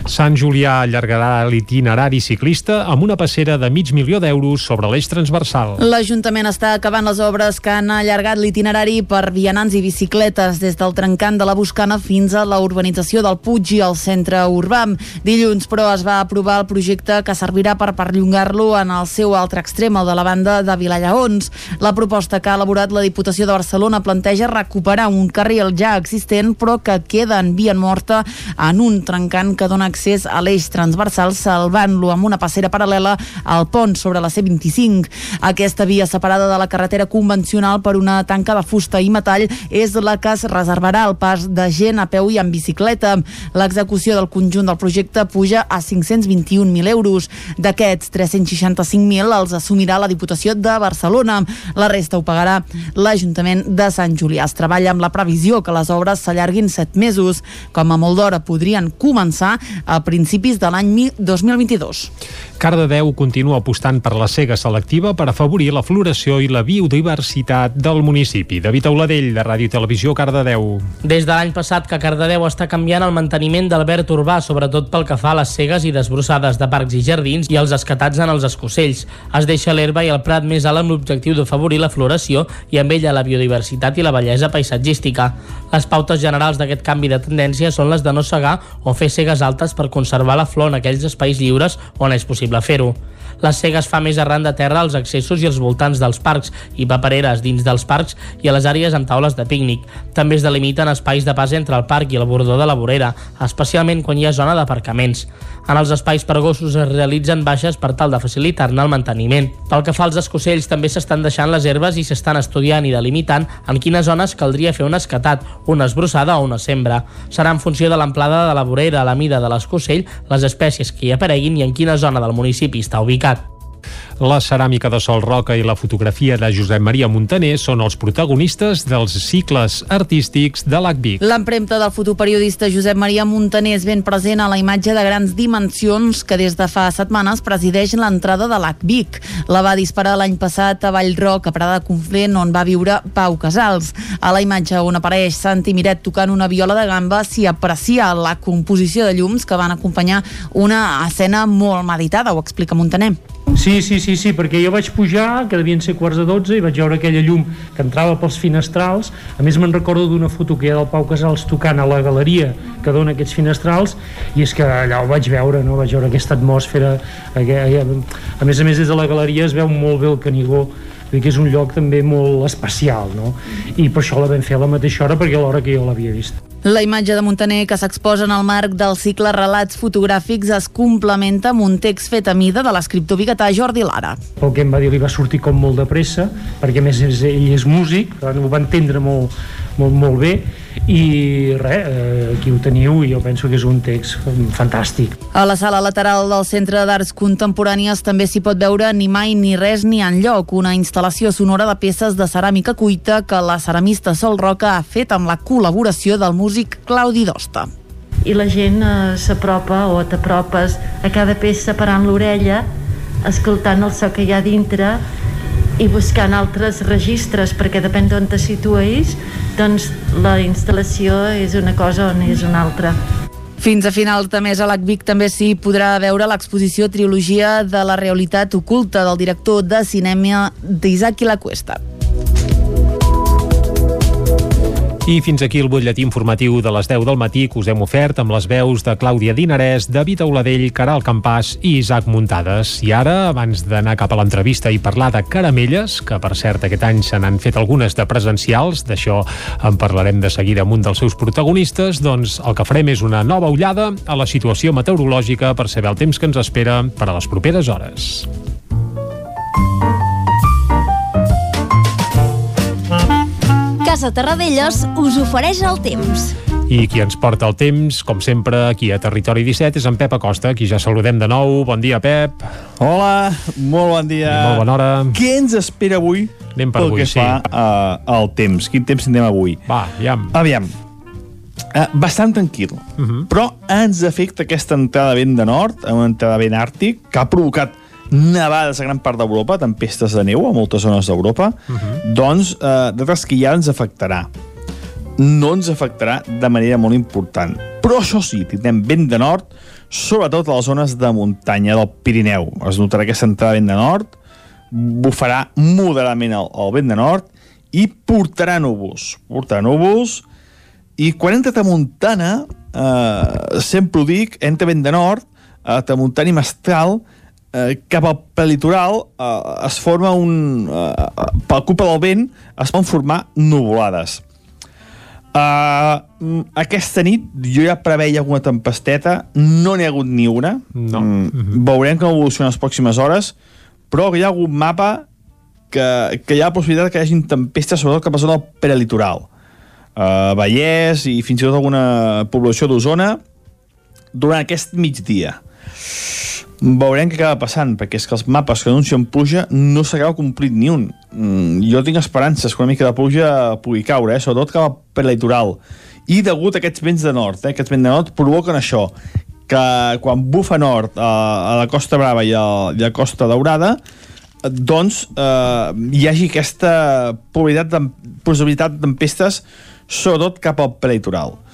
Sant Julià allargarà l'itinerari ciclista amb una passera de mig milió d'euros sobre l'eix transversal. L'Ajuntament està acabant les obres que han allargat l'itinerari per vianants i bicicletes des del trencant de la Buscana fins a la urbanització del Puig i el centre urbà. Dilluns, però, es va aprovar el projecte que servirà per perllongar-lo en el seu altre extrem, el de la banda de Vilallaons. La proposta que ha elaborat la Diputació de Barcelona planteja recuperar un carril ja existent però que queda en via morta en un trencant que dona accés a l'eix transversal salvant-lo amb una passera paral·lela al pont sobre la C25. Aquesta via separada de la carretera convencional per una tanca de fusta i metall és la que es reservarà al pas de gent a peu i en bicicleta. L'execució del conjunt del projecte puja a 521.000 euros. D'aquests, 365.000 els assumirà la Diputació de Barcelona. La resta ho pagarà l'Ajuntament de Sant Julià. Es treballa amb la previsió que les obres s'allarguin 7 mesos. Com a molt d'hora podrien començar a principis de l'any 2022. Cardedeu continua apostant per la cega selectiva per afavorir la floració i la biodiversitat del municipi. David Auladell, de Ràdio i Televisió, Cardedeu. Des de l'any passat que Cardedeu està canviant el manteniment del verd urbà, sobretot pel que fa a les cegues i desbrossades de parcs i jardins i els escatats en els escocells. Es deixa l'herba i el prat més alt amb l'objectiu d'afavorir la floració i amb ella la biodiversitat i la bellesa paisatgística. Les pautes generals d'aquest canvi de tendència són les de no segar o fer cegues altes per conservar la flor en aquells espais lliures on és possible fer-ho. La cega es fa més arran de terra als accessos i als voltants dels parcs i papereres dins dels parcs i a les àrees amb taules de pícnic. També es delimiten espais de pas entre el parc i el bordó de la vorera, especialment quan hi ha zona d'aparcaments. En els espais per gossos es realitzen baixes per tal de facilitar-ne el manteniment. Pel que fa als escocells, també s'estan deixant les herbes i s'estan estudiant i delimitant en quines zones caldria fer un escatat, una esbrossada o una sembra. Serà en funció de l'amplada de la vorera, la mida de l'escocell, les espècies que hi apareguin i en quina zona del municipi està ubicat. La ceràmica de Sol Roca i la fotografia de Josep Maria Montaner són els protagonistes dels cicles artístics de l'ACVIC. L'empremta del fotoperiodista Josep Maria Montaner és ben present a la imatge de grans dimensions que des de fa setmanes presideix l'entrada de l'ACVIC. La va disparar l'any passat a Vallroc, a Prada Conflent, on va viure Pau Casals. A la imatge on apareix Santi Miret tocant una viola de gamba s'hi aprecia la composició de llums que van acompanyar una escena molt meditada, ho explica Montaner. Sí, sí, sí, sí, perquè jo vaig pujar, que devien ser quarts de 12, i vaig veure aquella llum que entrava pels finestrals. A més, me'n recordo d'una foto que hi ha del Pau Casals tocant a la galeria que dona aquests finestrals, i és que allà ho vaig veure, no? vaig veure aquesta atmosfera. A més a més, des de la galeria es veu molt bé el Canigó, Vull que és un lloc també molt especial, no? I per això la vam fer a la mateixa hora, perquè a l'hora que jo l'havia vist. La imatge de Montaner que s'exposa en el marc del cicle Relats fotogràfics es complementa amb un text fet a mida de l'escriptor biguetà Jordi Lara. El que em va dir li va sortir com molt de pressa, perquè més ell és músic, ho va entendre molt, molt, molt bé, i res, eh, aquí ho teniu i jo penso que és un text fantàstic. A la sala lateral del Centre d'Arts Contemporànies també s'hi pot veure Ni mai ni res ni enlloc, una instal·lació sonora de peces de ceràmica cuita que la ceramista Sol Roca ha fet amb la col·laboració del músic Claudi Dosta i la gent eh, s'apropa o t'apropes a cada peça parant l'orella escoltant el so que hi ha dintre i buscant altres registres perquè depèn d'on te situïs doncs la instal·lació és una cosa on és una altra fins a finals de mes a l'ACVIC també s'hi podrà veure l'exposició Trilogia de la realitat oculta del director de cinema d'Isaac Cuesta. I fins aquí el butlletí informatiu de les 10 del matí que us hem ofert amb les veus de Clàudia Dinarès, David Auladell, Caral Campàs i Isaac Muntades. I ara, abans d'anar cap a l'entrevista i parlar de caramelles, que per cert aquest any se n'han fet algunes de presencials, d'això en parlarem de seguida amb un dels seus protagonistes, doncs el que farem és una nova ullada a la situació meteorològica per saber el temps que ens espera per a les properes hores. Casa Terradellos us ofereix el temps. I qui ens porta el temps, com sempre, aquí a Territori 17, és en Pep Acosta, qui ja saludem de nou. Bon dia, Pep. Hola, molt bon dia. I molt bona hora. Què ens espera avui Anem per pel avui, que sí. fa uh, al temps? Quin temps tindrem avui? Va, aviam. Aviam. Uh, bastant tranquil, uh -huh. però ens afecta aquesta entrada de vent de nord, una entrada de vent àrtic, que ha provocat nevades a gran part d'Europa, tempestes de neu a moltes zones d'Europa, uh -huh. doncs eh, que ja ens afectarà. No ens afectarà de manera molt important. Però això sí, tindrem vent de nord, sobretot a les zones de muntanya del Pirineu. Es notarà aquesta entrada de vent de nord, bufarà moderadament el, el vent de nord i portarà núvols. Portarà núvols i quan entra tramuntana, eh, sempre ho dic, entra vent de nord, eh, tramuntana i mestral, eh, cap al prelitoral eh, es forma un... Eh, per culpa del vent es poden formar nuvolades. Uh, aquesta nit jo ja preveia alguna tempesteta, no n'hi ha hagut ni una. No. Mm, Veurem com evoluciona les pròximes hores, però hi ha algun mapa que, que hi ha la possibilitat que hi hagi tempestes, sobretot cap a zona del prelitoral. Uh, Vallès i fins i tot alguna població d'Osona durant aquest migdia veurem què acaba passant, perquè és que els mapes que anuncien pluja no s'acaba complit ni un. Mm, jo tinc esperances que una mica de pluja pugui caure, eh? sobretot cap al prelitoral. I degut a aquests vents de nord, eh? aquests vents de nord provoquen això, que quan bufa nord a, a la Costa Brava i a, i a Costa Daurada doncs eh, hi hagi aquesta possibilitat de, possibilitat d'empestes sobretot cap al prelitoral eh,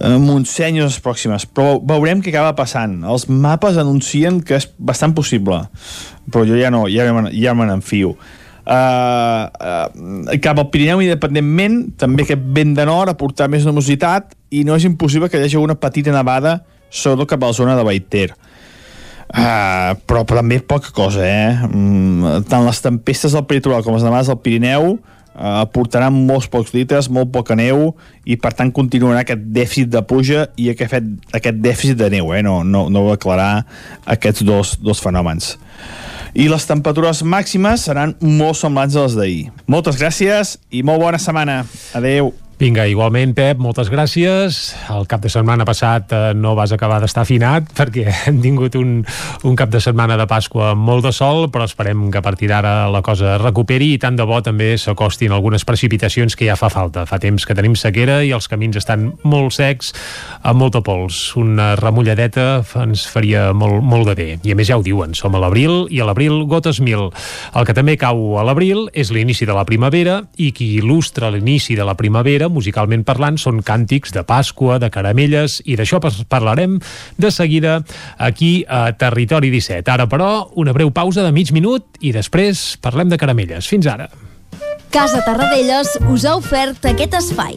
Montseny i les pròximes. Però veurem què acaba passant. Els mapes anuncien que és bastant possible però jo ja no ja, ja me n'enfio. Uh, uh, cap al Pirineu independentment també aquest vent de nord aportar més nomositat i no és impossible que hi hagi una petita nevada sobretot cap a la zona de Baiter. Uh, però, també poca cosa eh? Mm, tant les tempestes del peritoral com les nevades del Pirineu aportaran molts pocs litres, molt poca neu i per tant continuarà aquest dèficit de puja i aquest, aquest dèficit de neu eh? no, no, no va aclarar aquests dos, dos fenòmens i les temperatures màximes seran molt semblants a les d'ahir. Moltes gràcies i molt bona setmana. Adeu. Vinga, igualment, Pep, moltes gràcies. El cap de setmana passat eh, no vas acabar d'estar afinat perquè hem tingut un, un cap de setmana de Pasqua molt de sol, però esperem que a partir d'ara la cosa recuperi i tant de bo també s'acostin algunes precipitacions que ja fa falta. Fa temps que tenim sequera i els camins estan molt secs, amb molta pols. Una remulladeta ens faria molt, molt de bé. I a més ja ho diuen, som a l'abril i a l'abril gotes mil. El que també cau a l'abril és l'inici de la primavera i qui il·lustra l'inici de la primavera musicalment parlant, són càntics de Pasqua, de caramelles, i d'això parlarem de seguida aquí a Territori 17. Ara, però, una breu pausa de mig minut i després parlem de caramelles. Fins ara. Casa Tarradellas us ha ofert aquest espai.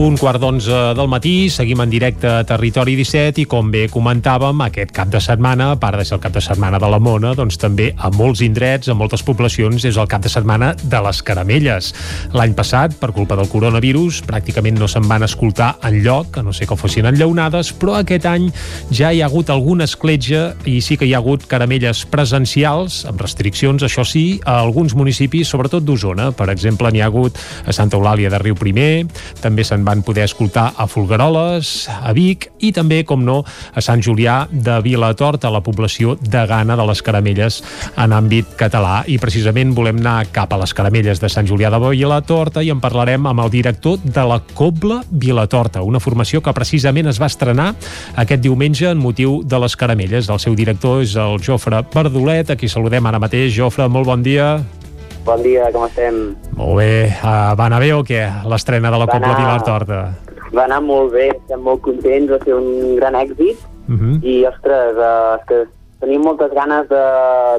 Un quart d'onze del matí, seguim en directe a Territori 17 i com bé comentàvem, aquest cap de setmana, a part de ser el cap de setmana de la Mona, doncs també a molts indrets, a moltes poblacions, és el cap de setmana de les caramelles. L'any passat, per culpa del coronavirus, pràcticament no se'n van escoltar en lloc, a no ser que fossin enllaunades, però aquest any ja hi ha hagut alguna escletja i sí que hi ha hagut caramelles presencials, amb restriccions, això sí, a alguns municipis, sobretot d'Osona. Per exemple, n'hi ha hagut a Santa Eulàlia de Riu Primer, també se'n van poder escoltar a Folgueroles, a Vic i també, com no, a Sant Julià de Vilatorta, la població de Gana de les caramelles en àmbit català. I precisament volem anar cap a les caramelles de Sant Julià de Vilatorta i en parlarem amb el director de la Cobla Vilatorta, una formació que precisament es va estrenar aquest diumenge en motiu de les caramelles. El seu director és el Jofre Verdolet, a qui saludem ara mateix. Jofre, molt bon dia. Bon dia, com estem? Molt bé. Uh, va anar bé o què, l'estrena de la Va Cobla anar- Vilatorta? Va anar molt bé, estem molt contents, va ser un gran èxit Uh -huh. i, ostres, uh, és que tenim moltes ganes de,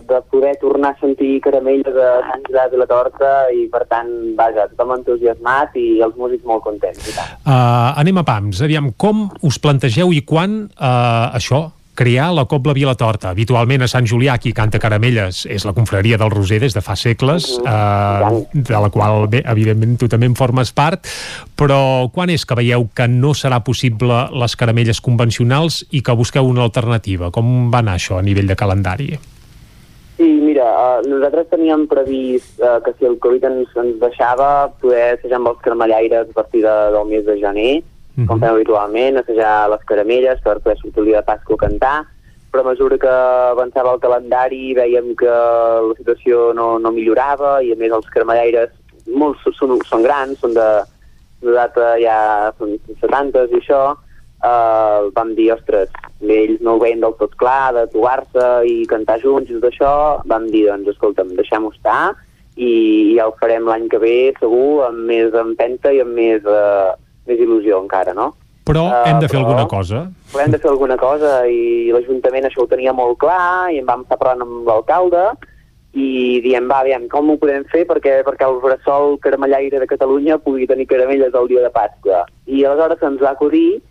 de poder tornar a sentir caramelles de Sant Julià de la Torta i, per tant, vaja, tothom entusiasmat i els músics molt contents. I. Uh, anem a pams. Aviam, com us plantegeu i quan uh, això, crear la Cobla Vilatorta. Habitualment a Sant Julià qui canta caramelles és la confraria del Roser des de fa segles, uh, de la qual, bé, evidentment tu també en formes part, però quan és que veieu que no serà possible les caramelles convencionals i que busqueu una alternativa? Com va anar això a nivell de calendari? Sí, mira, uh, nosaltres teníem previst uh, que si el Covid ens, ens deixava poder assajar amb els carmellaires a partir de, del mes de gener, Mhm. com fem habitualment, assajar les caramelles per poder sortir el dia de Pasqua a cantar, però a mesura que avançava el calendari veiem que la situació no, no millorava i a més els carmellaires molts són, són grans, són de, de data ja són 70 i això, uh, vam dir, ostres, ells no ho veien del tot clar, de trobar-se i cantar junts i tot això, vam dir, doncs, escolta'm, deixem-ho estar i ja ho farem l'any que ve, segur, amb més empenta i amb més, uh, més il·lusió encara, no? Però Ah, hem de fer però- alguna cosa. Però hem de fer alguna cosa i l'Ajuntament això ho tenia molt clar i en vam estar parlant amb l'alcalde i diem, va, aviam, com ho podem fer perquè, perquè el bressol caramellaire de Catalunya pugui tenir caramelles el dia de Pasqua. I aleshores se'ns va acudir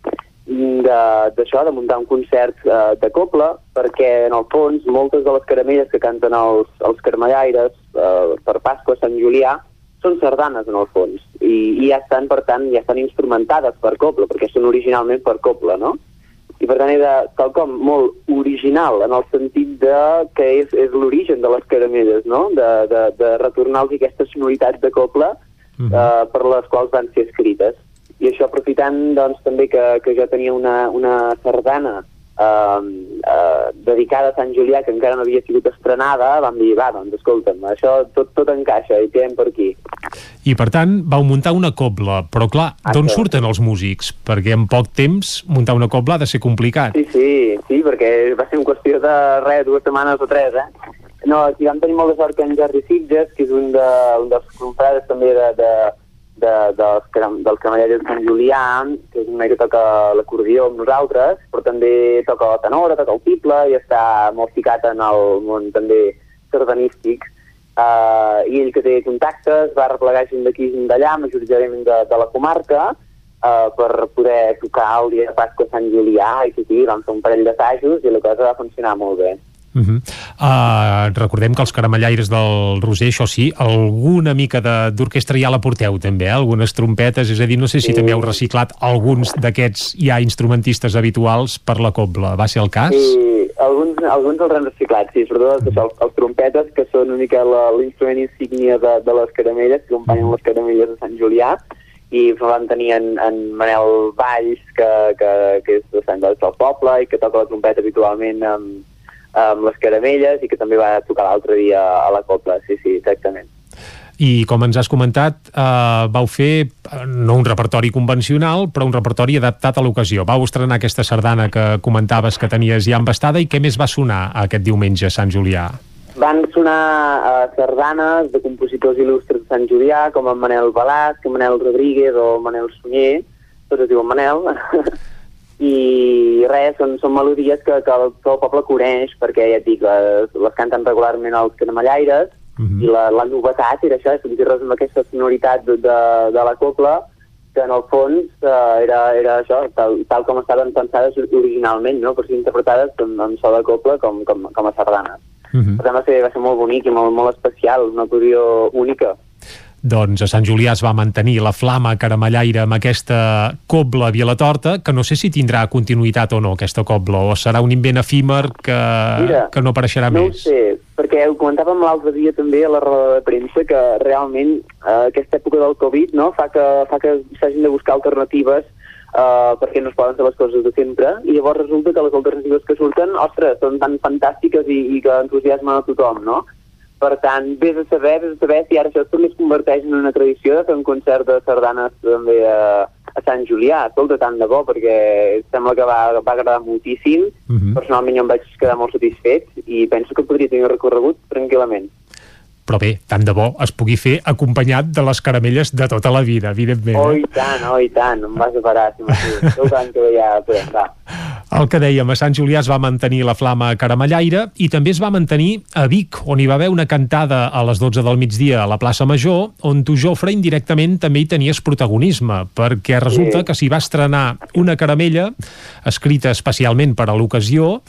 mm, de- d'això, de, muntar un concert eh, de copla, perquè en el fons moltes de les caramelles que canten els, els caramellaires eh, per Pasqua, Sant Julià, són sardanes en el fons, i, i ja estan, per tant, ja estan instrumentades per coble, perquè són originalment per coble, no? I per tant era quelcom molt original en el sentit de que és, és l'origen de les caramelles, no? De, de, de retornar-los aquesta sonoritat de coble uh -huh. eh, per les quals van ser escrites. I això aprofitant doncs, també que, que jo tenia una, una sardana eh, eh, dedicada a Sant Julià que encara no havia sigut estrenada, vam dir, va, doncs escolta'm, això tot, tot encaixa i quedem per aquí. I per tant, vau muntar una cobla, però clar, d'on surten els músics? Perquè en poc temps muntar una cobla ha de ser complicat. Sí, sí, sí, perquè va ser una qüestió de res, dues setmanes o tres, eh? No, aquí vam tenir molt de sort que en Jerry Sitges, que és un, de, un dels confrades també de, de, de, dels, dels camallers de Sant Julià, que és un noi que toca l'acordió amb nosaltres, però també toca la tenora, toca el tible i està molt ficat en el món també sardanístic. Uh, I ell que té contactes va replegar gent d'aquí i d'allà, majoritàriament de, de la comarca, uh, per poder tocar el dia de Pasqua Sant Julià i que sí, vam fer un parell d'assajos i la cosa va funcionar molt bé. Uh -huh. uh, recordem que els caramellaires del Roser, això sí, alguna mica d'orquestra ja la porteu també, eh? algunes trompetes, és a dir, no sé si sí. també heu reciclat alguns d'aquests ja instrumentistes habituals per la cobla, va ser el cas? Sí, alguns, alguns els han reciclat, sí, sobretot els, els, els trompetes, que són una mica l'instrument insígnia de, de les caramelles, que acompanyen les caramelles de Sant Julià, i van tenir en, en Manel Valls, que, que, que és de Sant Jordi del Poble i que toca la trompeta habitualment amb, amb les caramelles i que també va tocar l'altre dia a la Copla, sí, sí, exactament. I com ens has comentat, eh, vau fer no un repertori convencional, però un repertori adaptat a l'ocasió. Vau estrenar aquesta sardana que comentaves que tenies ja embastada i què més va sonar aquest diumenge a Sant Julià? Van sonar eh, sardanes de compositors il·lustres de Sant Julià, com en Manel Balasc, Manel Rodríguez o Manel Sunyer, tots es diuen Manel, i res, són, són melodies que, que, el, que el poble coneix perquè ja et dic, les, les canten regularment els canamellaires uh -huh. i la, la novetat era això, sentir res amb aquesta sonoritat de, de, de la copla que en el fons uh, era, era això, tal, tal com estaven pensades originalment, no? per ser interpretades amb, amb so de copla com, com, com a sardanes. Uh -huh. Per tant va ser, va ser molt bonic i molt, molt especial, una acordió única. Doncs a Sant Julià es va mantenir la flama caramellaire amb aquesta cobla Vilatorta, que no sé si tindrà continuïtat o no, aquesta cobla, o serà un invent efímer que, Mira, que no apareixerà no més. No sé, perquè ho comentàvem l'altre dia també a la roda de premsa, que realment eh, aquesta època del Covid no, fa que, fa que s'hagin de buscar alternatives Uh, perquè no es poden fer les coses de sempre i llavors resulta que les alternatives que surten ostres, són tan fantàstiques i, i que entusiasmen a tothom no? Per tant, vés a saber, vés a saber si ara això també es converteix en una tradició de fer un concert de sardanes també a, a Sant Julià. Escolta, tant de bo, perquè sembla que va, va agradar moltíssim. Uh -huh. Personalment jo em vaig quedar molt satisfet i penso que podria tenir recorregut tranquil·lament però bé, tant de bo es pugui fer acompanyat de les caramelles de tota la vida, evidentment. Oh, i tant, oh, i tant, em vas a parar, si m'ho que ja podem, va. El que dèiem, a Sant Julià es va mantenir la flama caramellaire i també es va mantenir a Vic, on hi va haver una cantada a les 12 del migdia a la plaça Major, on tu, Jofre, indirectament també hi tenies protagonisme, perquè resulta sí. que s'hi va estrenar una caramella escrita especialment per a l'ocasió,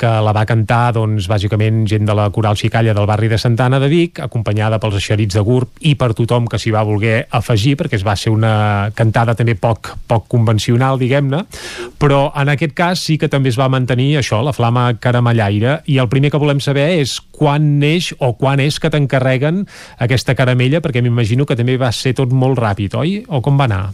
que la va cantar, doncs, bàsicament gent de la Coral Xicalla del barri de Santana de Vic, acompanyada pels eixerits de GURB i per tothom que s'hi va voler afegir, perquè es va ser una cantada també poc, poc convencional, diguem-ne, però en aquest cas sí que també es va mantenir això, la flama caramellaire, i el primer que volem saber és quan neix o quan és que t'encarreguen aquesta caramella, perquè m'imagino que també va ser tot molt ràpid, oi? O com va anar?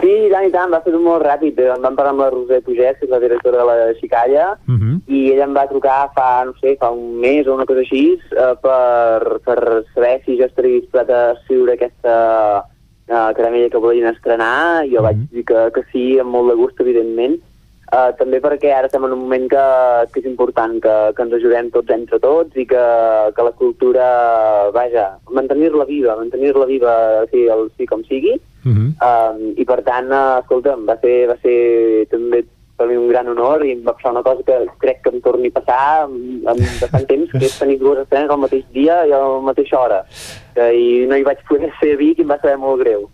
Sí, i tant, i tant, va ser molt ràpid. Em van parlar amb la Roser Pugès, que és la directora de la Xicalla, uh -huh. i ella em va trucar fa, no sé, fa un mes o una cosa així, uh, per, per saber si jo estaria disposat a escriure aquesta uh, caramella que volien estrenar. Jo uh -huh. vaig dir que, que sí, amb molt de gust, evidentment Uh, també perquè ara estem en un moment que, que és important que, que ens ajudem tots entre tots i que, que la cultura, vaja, mantenir-la viva, mantenir-la viva sí, el, sí com sigui. Uh -huh. uh, I per tant, uh, escolta'm, va ser, va ser també per mi un gran honor i em va passar una cosa que crec que em torni a passar en bastant temps, que és tenir dues estrenes al mateix dia i a la mateixa hora. Uh, I no hi vaig poder ser a Vic i em va saber molt greu.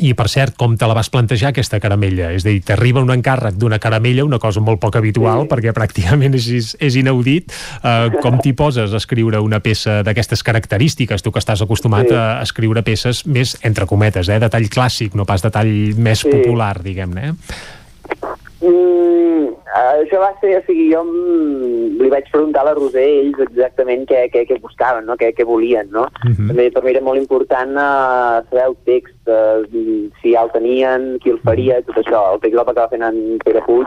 I, per cert, com te la vas plantejar, aquesta caramella? És a dir, t'arriba un encàrrec d'una caramella, una cosa molt poc habitual, sí. perquè pràcticament és, és inaudit. Uh, com t'hi poses a escriure una peça d'aquestes característiques? Tu que estàs acostumat sí. a escriure peces més, entre cometes, eh, de tall clàssic, no pas de tall més sí. popular, diguem-ne. Eh? Mm, això va ser, o sigui, jo li vaig preguntar a la Roser ells exactament què, què, què buscaven, no? què, què volien, no? Uh Mhm. -huh. També per mi era molt important uh, saber el text, uh, si ja el tenien, qui el faria, tot això. El text el va acabar fent en Pere Puig,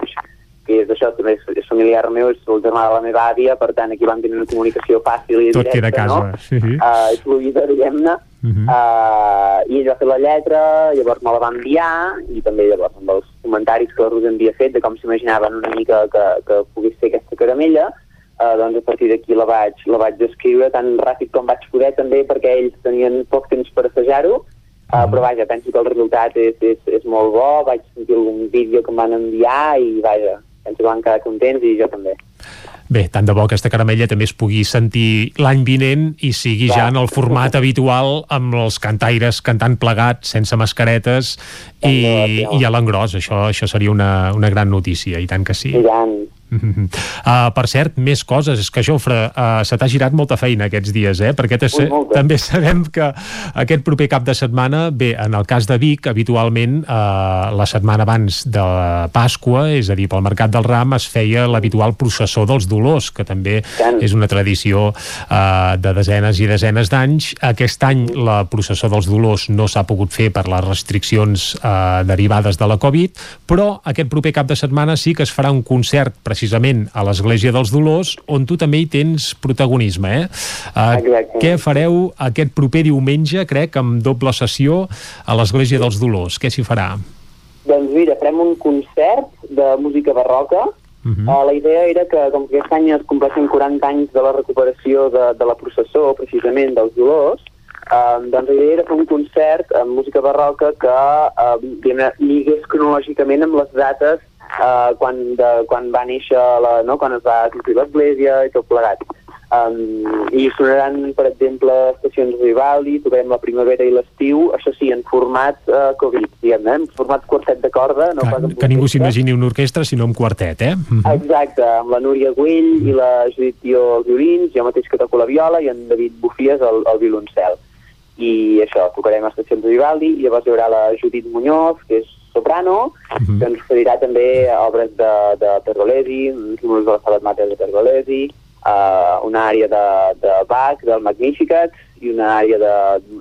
que és això, també és, és familiar meu, és el germà de la meva àvia, per tant aquí vam tenir una comunicació fàcil i Tot directa, queda a casa. no? Sí. Uh, fluida, diguem-ne. Uh -huh. Uh, i ell va fer la lletra, llavors me la va enviar i també llavors amb els comentaris que la Rosa havia fet de com s'imaginaven una mica que, que pogués ser aquesta caramella uh, doncs a partir d'aquí la vaig, la vaig escriure tan ràpid com vaig poder també perquè ells tenien poc temps per assajar-ho uh, però vaja, penso que el resultat és, és, és molt bo, vaig sentir algun vídeo que em van enviar i vaja, penso que van quedar contents i jo també. Bé, tant de bo aquesta caramella també es pugui sentir l'any vinent i sigui ja en el format habitual amb els cantaires cantant plegats, sense mascaretes i, i a l'engròs. Això, això seria una, una gran notícia, i tant que sí. I tant. Uh, per cert, més coses. És que, Jofre, uh, se t'ha girat molta feina aquests dies, eh? Perquè te, Ui, també sabem que aquest proper cap de setmana, bé, en el cas de Vic, habitualment, uh, la setmana abans de Pasqua, és a dir, pel Mercat del Ram, es feia l'habitual processó dels dolors, que també és una tradició uh, de desenes i desenes d'anys. Aquest any la processó dels dolors no s'ha pogut fer per les restriccions uh, derivades de la Covid, però aquest proper cap de setmana sí que es farà un concert precisament a l'Església dels Dolors, on tu també hi tens protagonisme, eh? Uh, què fareu aquest proper diumenge, crec, amb doble sessió a l'Església dels Dolors? Què s'hi farà? Doncs mira, farem un concert de música barroca. Uh -huh. uh, la idea era que, com que aquest any es compleixen 40 anys de la recuperació de, de la processó, precisament, dels dolors, uh, doncs la idea era fer un concert amb música barroca que uh, diguem-ne, lligués cronològicament amb les dates uh, quan, de, quan va néixer, la, no? quan es va construir l'església i tot plegat. Um, I sonaran, per exemple, estacions de Vivaldi, tocarem la primavera i l'estiu, això sí, en format uh, Covid, diguem-ne, en format quartet de corda. No Que, que ningú s'imagini una orquestra, sinó un quartet, eh? Mhm. Exacte, amb la Núria Güell i la Judit Tió als violins, jo mateix que toco la viola i en David Bufies al, al violoncel. I això, tocarem a estacions de Vivaldi, i llavors hi haurà la Judit Muñoz, que és soprano, que ens oferirà també obres de, de Pergolesi, números de la Salat Mater de Pergolesi, uh, una àrea de, de Bach, del Magnificat, i una àrea de,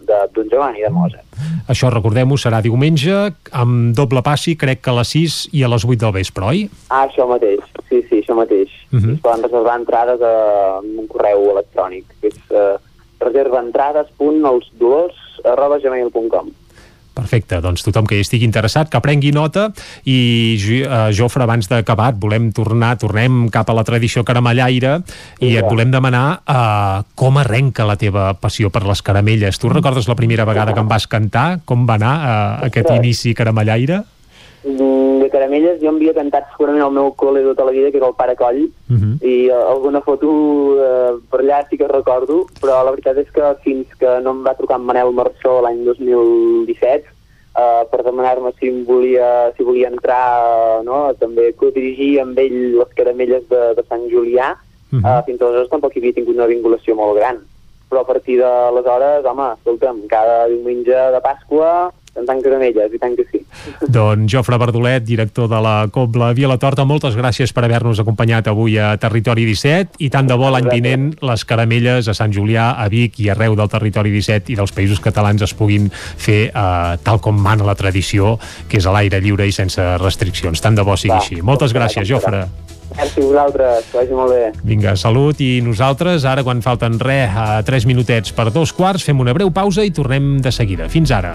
de Don Giovanni, de Mozart. Això, recordem-ho, serà diumenge, amb doble passi, crec que a les 6 i a les 8 del vespre, oi? Ah, això mateix, sí, sí, això mateix. Uh -huh. Es poden reservar entrades a, amb un correu electrònic, que és uh, reservaentrades.elsdolors arroba gmail.com Perfecte, doncs tothom que hi estigui interessat que prengui nota i eh, Jofre, abans d'acabar, volem tornar tornem cap a la tradició caramellaire i et volem demanar uh, com arrenca la teva passió per les caramelles. Tu recordes la primera vegada que em vas cantar? Com va anar uh, aquest inici caramellaire? Mm, De caramelles jo havia cantat segurament al meu col·le de tota la vida, que era el Pare Coll, Uh -huh. i uh, alguna foto uh, per allà sí que recordo, però la veritat és que fins que no em va trucar en Manel Marçó l'any 2017 uh, per demanar-me si em volia, si volia entrar, uh, no, també codirigir amb ell les caramelles de, de Sant Julià, uh -huh. uh, fins aleshores tampoc hi havia tingut una vinculació molt gran. Però a partir d'aleshores, home, escolta'm, cada diumenge de Pasqua cantant caramelles, i tant que sí. Doncs Jofre Verdolet, director de la Cobla Via la Torta, moltes gràcies per haver-nos acompanyat avui a Territori 17 i tant de bo l'any vinent les caramelles a Sant Julià, a Vic i arreu del Territori 17 i dels països catalans es puguin fer eh, tal com mana la tradició, que és a l'aire lliure i sense restriccions. Tant de bo sigui Va, així. Moltes gràcies, Jofre. Merci a vosaltres, que vagi molt bé. Vinga, salut i nosaltres, ara quan falten res, a 3 minutets per dos quarts, fem una breu pausa i tornem de seguida. Fins ara.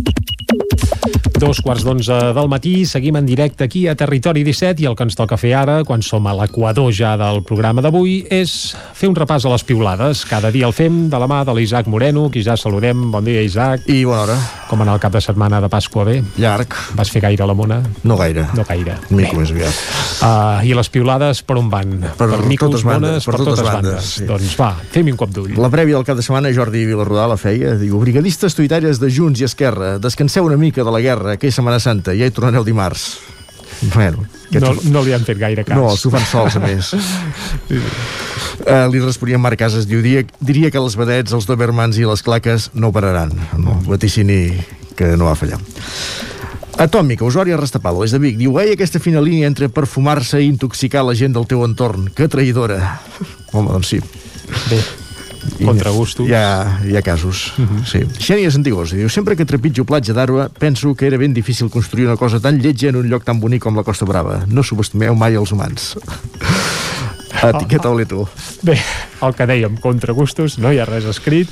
Dos quarts d'onze del matí, seguim en directe aquí a Territori 17 i el que ens toca fer ara, quan som a l'equador ja del programa d'avui, és fer un repàs a les piulades. Cada dia el fem de la mà de l'Isaac Moreno, qui ja saludem. Bon dia, Isaac. I bona hora. Com anar el cap de setmana de Pasqua bé? Llarg. Vas fer gaire a la mona? No gaire. No gaire. Mico més aviat. Uh, I les piulades per on van? Per, micos, totes bandes, mones, per, totes, bandes. sí. Doncs va, fem-hi un cop d'ull. La prèvia del cap de setmana, Jordi Vilarrodà la feia. Diu, brigadistes tuitaires de Junts i Esquerra, descanseu una mica de la guerra, que és Setmana Santa, ja hi tornareu dimarts. Bueno, No, no li han fet gaire cas. No, s'ho fan sols, a més. uh, li responia en Marc Casas, diu, diria, diria que els vedets, els dobermans i les claques no pararan. No, vaticini que no va fallar. Atòmica, usuària Restapalo, és de Vic. Diu, ei, aquesta fina línia entre perfumar-se i intoxicar la gent del teu entorn. Que traïdora. Home, doncs sí. Bé, contra gustos. Hi ha, hi ha casos, uh -huh. sí. Xènia Santigosa diu, sempre que trepitjo platja d'Arba penso que era ben difícil construir una cosa tan lletja en un lloc tan bonic com la Costa Brava. No subestimeu mai els humans. Etiqueta-li tu. Bé, el que dèiem, contra gustos, no hi ha res escrit.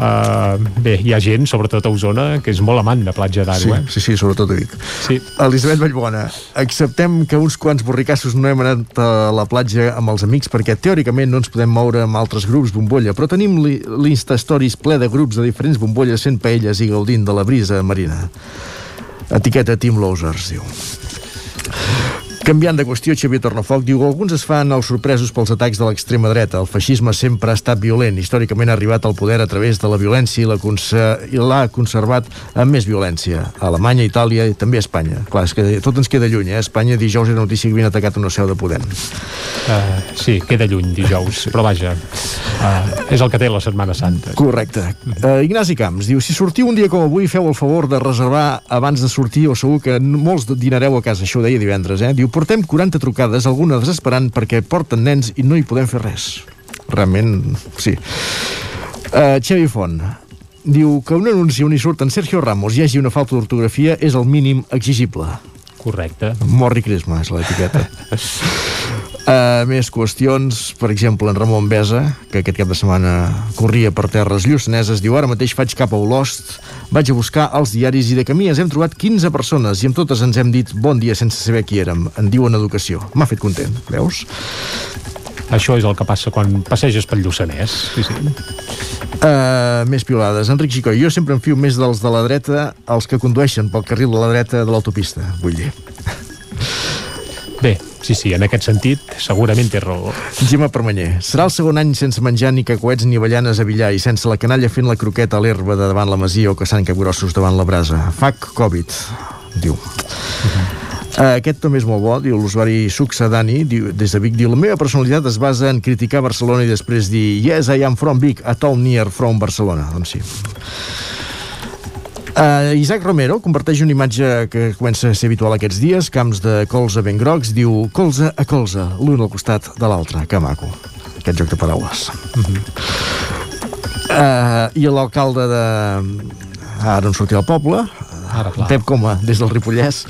Uh, bé, hi ha gent, sobretot a Osona, que és molt amant de platja Sí, d'Aro, eh? sí, sí, sobretot ho dic. Sí. Elisabet Vallbona, acceptem que uns quants borricassos no hem anat a la platja amb els amics perquè teòricament no ens podem moure amb altres grups bombolla, però tenim li- l'Insta-Stories ple de grups de diferents bombolles fent paelles i gaudint de la brisa marina. Etiqueta Team Losers, diu. Canviant de qüestió, Xavier Tornafoc diu alguns es fan els sorpresos pels atacs de l'extrema dreta. El feixisme sempre ha estat violent. Històricament ha arribat al poder a través de la violència i l'ha conservat amb més violència. A Alemanya, Itàlia i també a Espanya. Clar, és que tot ens queda lluny, eh? A Espanya dijous era notícia que havien atacat una seu de Podem. Uh, sí, queda lluny dijous, però vaja, uh, és el que té la Setmana Santa. Correcte. Uh, Ignasi Camps diu, si sortiu un dia com avui, feu el favor de reservar abans de sortir o segur que molts dinareu a casa. Això ho deia divendres, eh? Diu, portem 40 trucades, algunes desesperant perquè porten nens i no hi podem fer res. Realment, sí. Uh, Xavi Font diu que un anunci on hi surt en Sergio Ramos i hi hagi una falta d'ortografia és el mínim exigible. Correcte. Morri Crisma és l'etiqueta. Uh, més qüestions, per exemple, en Ramon Besa, que aquest cap de setmana corria per terres lluçaneses, diu ara mateix faig cap a Olost, vaig a buscar els diaris i de camí ens hem trobat 15 persones i amb totes ens hem dit bon dia sense saber qui érem. En diuen educació. M'ha fet content, veus? Això és el que passa quan passeges pel Lluçanès. Sí, sí. Uh, més piolades. Enric Gicó, jo sempre em fio més dels de la dreta els que condueixen pel carril de la dreta de l'autopista, vull dir. Bé, sí, sí, en aquest sentit, segurament té raó. Gemma Permanyer. Serà el segon any sense menjar ni cacoets ni avellanes a Villar i sense la canalla fent la croqueta a l'herba de davant la masia o caçant capgrossos davant la brasa. Fac Covid, diu. Uh, aquest també és molt bo, diu l'usuari Succedani, diu, des de Vic, diu, la meva personalitat es basa en criticar Barcelona i després dir Yes, I am from Vic, a town near from Barcelona. Doncs sí. Uh, Isaac Romero comparteix una imatge que comença a ser habitual aquests dies, camps de colze ben grocs, diu colze a colze, l'un al costat de l'altre. Que maco, aquest joc de paraules. Uh -huh. uh, I l'alcalde de... Ara on sortia el poble, Ara, clar. Pep Coma, des del Ripollès.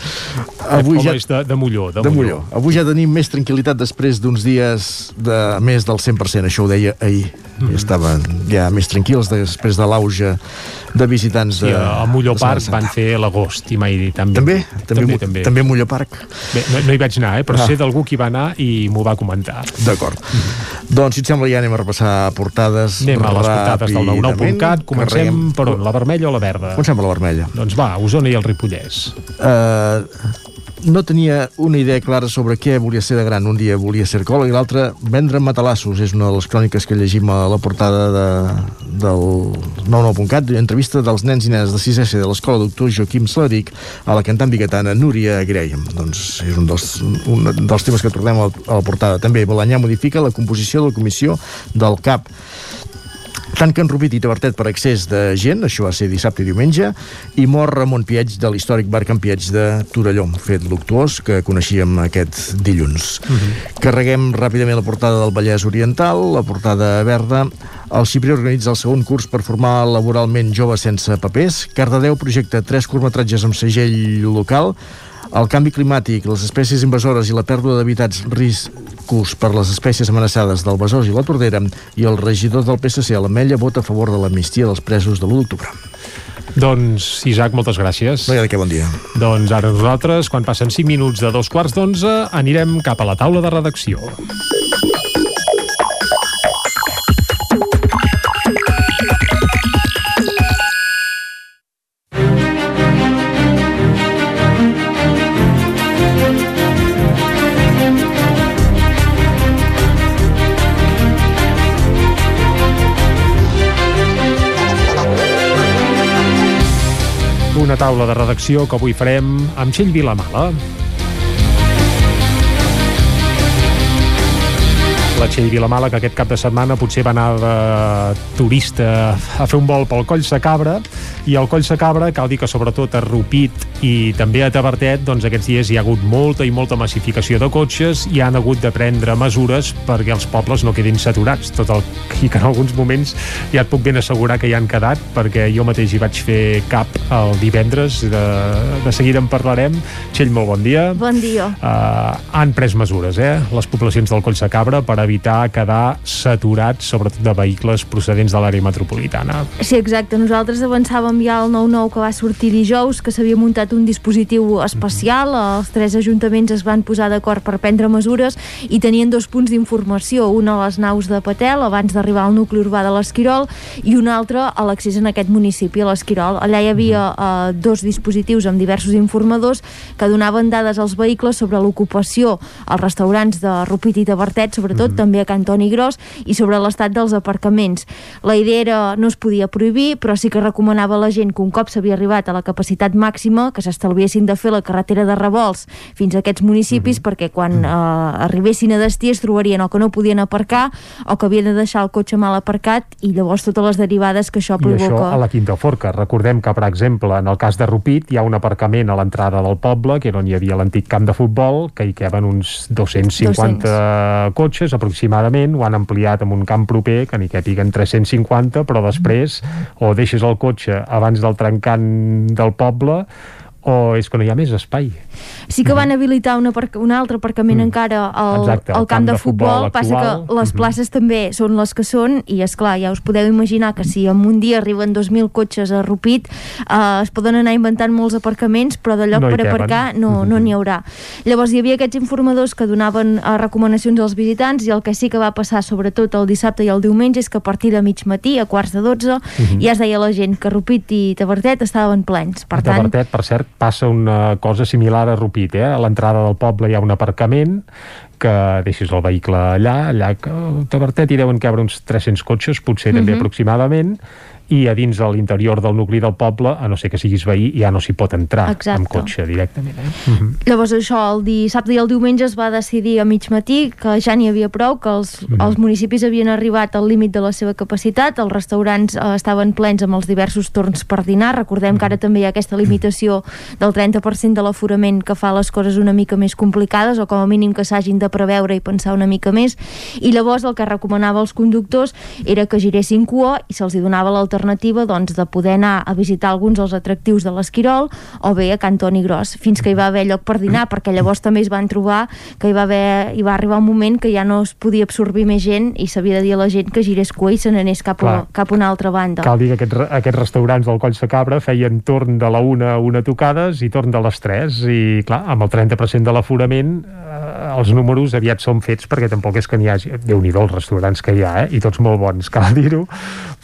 Avui ja... és de, de Molló. De, de Molló. Avui ja tenim més tranquil·litat després d'uns dies de més del 100%, això ho deia ahir. Mm -hmm. Estaven ja més tranquils després de l'auge de visitants de... Sí, a Molló Park van fer l'agost i mai també. També? També, també, també. també Molló Park. Bé, no, no hi vaig anar, eh? però ah. sé d'algú que hi va anar i m'ho va comentar. D'acord. Mm -hmm. Doncs, si et sembla, ja anem a repassar portades Anem a les portades del 99.cat. Comencem Carreguem... per on? La vermella o la verda? Comencem per la vermella. Doncs va, Osona i el Ripollès. Uh, no tenia una idea clara sobre què volia ser de gran. Un dia volia ser arqueòleg i l'altre vendre matalassos. És una de les cròniques que llegim a la portada de, del 99.cat. Entrevista dels nens i nenes de 6S de l'escola doctor Joaquim Sleric a la cantant biguetana Núria Graham. Doncs és un dels, un dels temes que tornem a, a la portada. També Balanyà modifica la composició de la comissió del CAP tant que enrupit i tavertet per excés de gent, això va ser dissabte i diumenge, i mor Ramon Pieig de l'històric bar Can Pieig de Torelló, fet luctuós que coneixíem aquest dilluns. Uh -huh. Carreguem ràpidament la portada del Vallès Oriental, la portada verda, el Xipri organitza el segon curs per formar laboralment joves sense papers, Cardedeu projecta tres curtmetratges amb segell local, el canvi climàtic, les espècies invasores i la pèrdua d'habitats riscos per les espècies amenaçades del besòs i la tordera i el regidor del PSC a l'Ametlla vota a favor de l'amnistia dels presos de l'1 d'octubre. Doncs, Isaac, moltes gràcies. No hi ha de què, bon dia. Doncs ara nosaltres, quan passen 5 minuts de dos quarts d'onze, anirem cap a la taula de redacció. Una taula de redacció que avui farem amb Txell Vilamala. La Txell Vilamala, que aquest cap de setmana potser va anar de turista a fer un vol pel Coll Cabra, i al Coll Cabra cal dir que sobretot a Rupit i també a Tavertet, doncs aquests dies hi ha hagut molta i molta massificació de cotxes i han hagut de prendre mesures perquè els pobles no quedin saturats, tot el i que en alguns moments ja et puc ben assegurar que hi han quedat, perquè jo mateix hi vaig fer cap el divendres, de, de seguida en parlarem. Txell, molt bon dia. Bon dia. Uh, han pres mesures, eh, les poblacions del Coll Cabra per evitar quedar saturats, sobretot de vehicles procedents de l'àrea metropolitana. Sí, exacte. Nosaltres avançàvem ja el 9-9 que va sortir dijous, que s'havia muntat un dispositiu especial, els tres ajuntaments es van posar d'acord per prendre mesures i tenien dos punts d'informació, un a les naus de Patel, abans d'arribar al nucli urbà de l'Esquirol, i un altre a l'accés en aquest municipi, a l'Esquirol. Allà hi havia eh, dos dispositius amb diversos informadors que donaven dades als vehicles sobre l'ocupació als restaurants de Rupit i Tavertet, sobretot, mm -hmm. També a Cantoni Gros, i sobre l'estat dels aparcaments. La idea era, no es podia prohibir, però sí que recomanava a la gent que un cop s'havia arribat a la capacitat màxima, que s'estalviessin de fer la carretera de revolts fins a aquests municipis, mm -hmm. perquè quan eh, arribessin a destí es trobarien o que no podien aparcar o que havien de deixar el cotxe mal aparcat i llavors totes les derivades que això provoca. I això a la Quinta Forca. Recordem que, per exemple, en el cas de Rupit hi ha un aparcament a l'entrada del poble, que era on hi havia l'antic camp de futbol, que hi queben uns 250 200. cotxes aproximadament, ho han ampliat amb un camp proper, que n'hi quepiguen 350, però després o deixes el cotxe abans del trencant del poble o és que no hi ha més espai? Sí que van habilitar una un altre aparcament mm. encara al, Exacte, al camp de, de futbol, futbol passa que les places mm -hmm. també són les que són i és clar, ja us podeu imaginar que si en un dia arriben 2.000 cotxes a Rupit eh, es poden anar inventant molts aparcaments però de lloc No hi per aparcar no no n'hi haurà. Llavors hi havia aquests informadors que donaven eh, recomanacions als visitants i el que sí que va passar sobretot el dissabte i el diumenge és que a partir de mig matí, a quarts de 12 Mhm. ja es deia la gent que Rupit i Tavertet estaven plens. Per tant, Tavertet, per cert, passa una cosa similar a Rupit, eh? A l'entrada del poble hi ha un aparcament que deixis el vehicle allà, allà que a Tavertet hi deuen cabre uns 300 cotxes, potser també Mhm. aproximadament, i a dins de l'interior del nucli del poble, a no ser que siguis veí, ja no s'hi pot entrar Exacte. amb cotxe directament. Eh? Mhm. Llavors això, el dissabte i el diumenge es va decidir a mig matí que ja n'hi havia prou, que els, Mhm. els municipis havien arribat al límit de la seva capacitat, els restaurants eh, estaven plens amb els diversos torns per dinar, recordem que ara també hi ha aquesta limitació del 30% de l'aforament que fa les coses una mica més complicades o com a mínim que s'hagin de preveure i pensar una mica més, i llavors el que recomanava als conductors era que giressin cua i se'ls donava l'alternativa doncs, de poder anar a visitar alguns dels atractius de l'Esquirol o bé a Can Toni Gros, fins que hi va haver lloc per dinar, perquè llavors també es van trobar que hi va, haver, hi va arribar un moment que ja no es podia absorbir més gent i s'havia de dir a la gent que girés cua i se n'anés cap, a, Clar. cap a una altra banda. Cal dir que aquests, aquests restaurants del Coll de Cabra feien torn de la una a una tocades i torn de les 3 i clar, amb el 30% de l'aforament eh, els números aviat són fets perquè tampoc és que n'hi hagi déu nhi els restaurants que hi ha, eh? i tots molt bons, cal dir-ho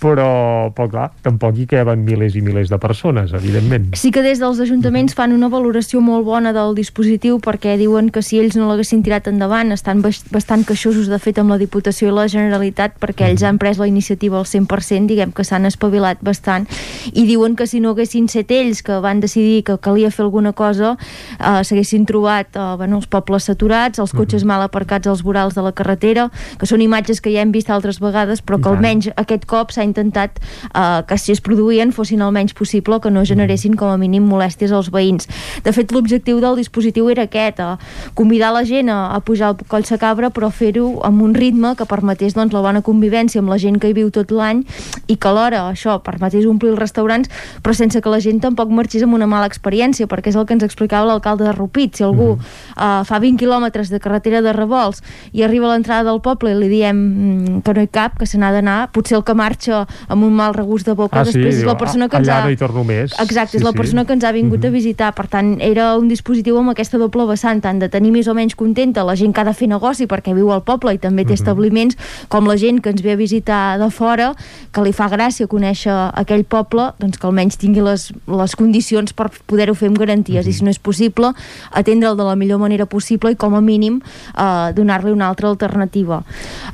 però, però clar, tampoc hi caben milers i milers de persones, evidentment. Sí que des dels ajuntaments fan una valoració molt bona del dispositiu perquè diuen que si ells no l'haguessin tirat endavant estan bas- bastant queixosos de fet amb la Diputació i la Generalitat perquè ells han pres la iniciativa al 100% diguem que s'han espavilat bastant. I diuen que si no haguessin set ells que van decidir que calia fer alguna cosa eh, s'haguessin trobat eh, bueno, els pobles saturats, els cotxes mal aparcats als vorals de la carretera, que són imatges que ja hem vist altres vegades però que almenys aquest cop s'ha intentat eh, que si es produïen fossin el menys possible que no generessin com a mínim molèsties als veïns. De fet, l'objectiu del dispositiu era aquest, eh, convidar la gent a, a pujar al Coll Sacabra però fer-ho amb un ritme que permetés doncs, la bona convivència amb la gent que hi viu tot l'any i que alhora això permetés omplir els restaurants però sense que la gent tampoc marxés amb una mala experiència perquè és el que ens explicava l'alcalde de Rupit. Si algú eh, fa 20 quilòmetres de carretera de revolts i arriba a l'entrada del poble i li diem mm, que no hi cap, que se n'ha d'anar potser el que marxa amb un mal regust de boca Ah, sí, després és la persona que ens ha... no hi torno més. Exacte, Sí, és la sí. persona que ens ha vingut a visitar per tant era un dispositiu amb aquesta doble vessant tant de tenir més o menys contenta la gent que ha de fer negoci perquè viu al poble i també té establiments com la gent que ens ve a visitar de fora que li fa gràcia conèixer aquell poble doncs que almenys tingui les, les condicions per poder-ho fer amb garanties. I si no és possible atendre'l de la millor manera possible i com a mínim eh, donar-li una altra alternativa.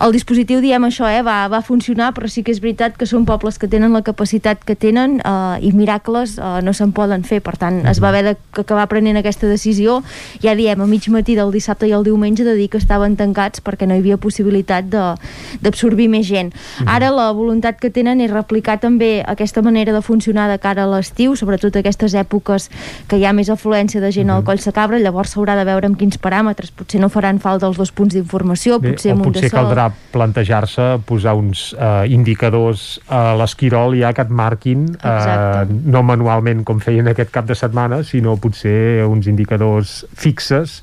El dispositiu diem això eh, va, va funcionar però sí que és veritat que són pobles que tenen la capacitat que tenen eh, i miracles eh, no se'n poden fer. Per tant es va haver d'acabar prenent aquesta decisió. Ja diem a mig matí del dissabte i el diumenge de dir que estaven tancats perquè no hi havia possibilitat de- d'absorbir més gent. Ara la voluntat que tenen és replicar també aquesta manera de funcionar de cara a l'estiu sobretot aquestes èpoques que hi ha més afluència de gent al Coll Sacabra llavors s'haurà de veure amb quins paràmetres. Potser no faran falta els dos punts d'informació Bé, potser o amb un potser de sol. caldrà plantejar-se posar uns eh, indicadors a l'Esquirol ja que et marquin eh, no manualment com feien aquest cap de setmana sinó potser uns indicadors fixes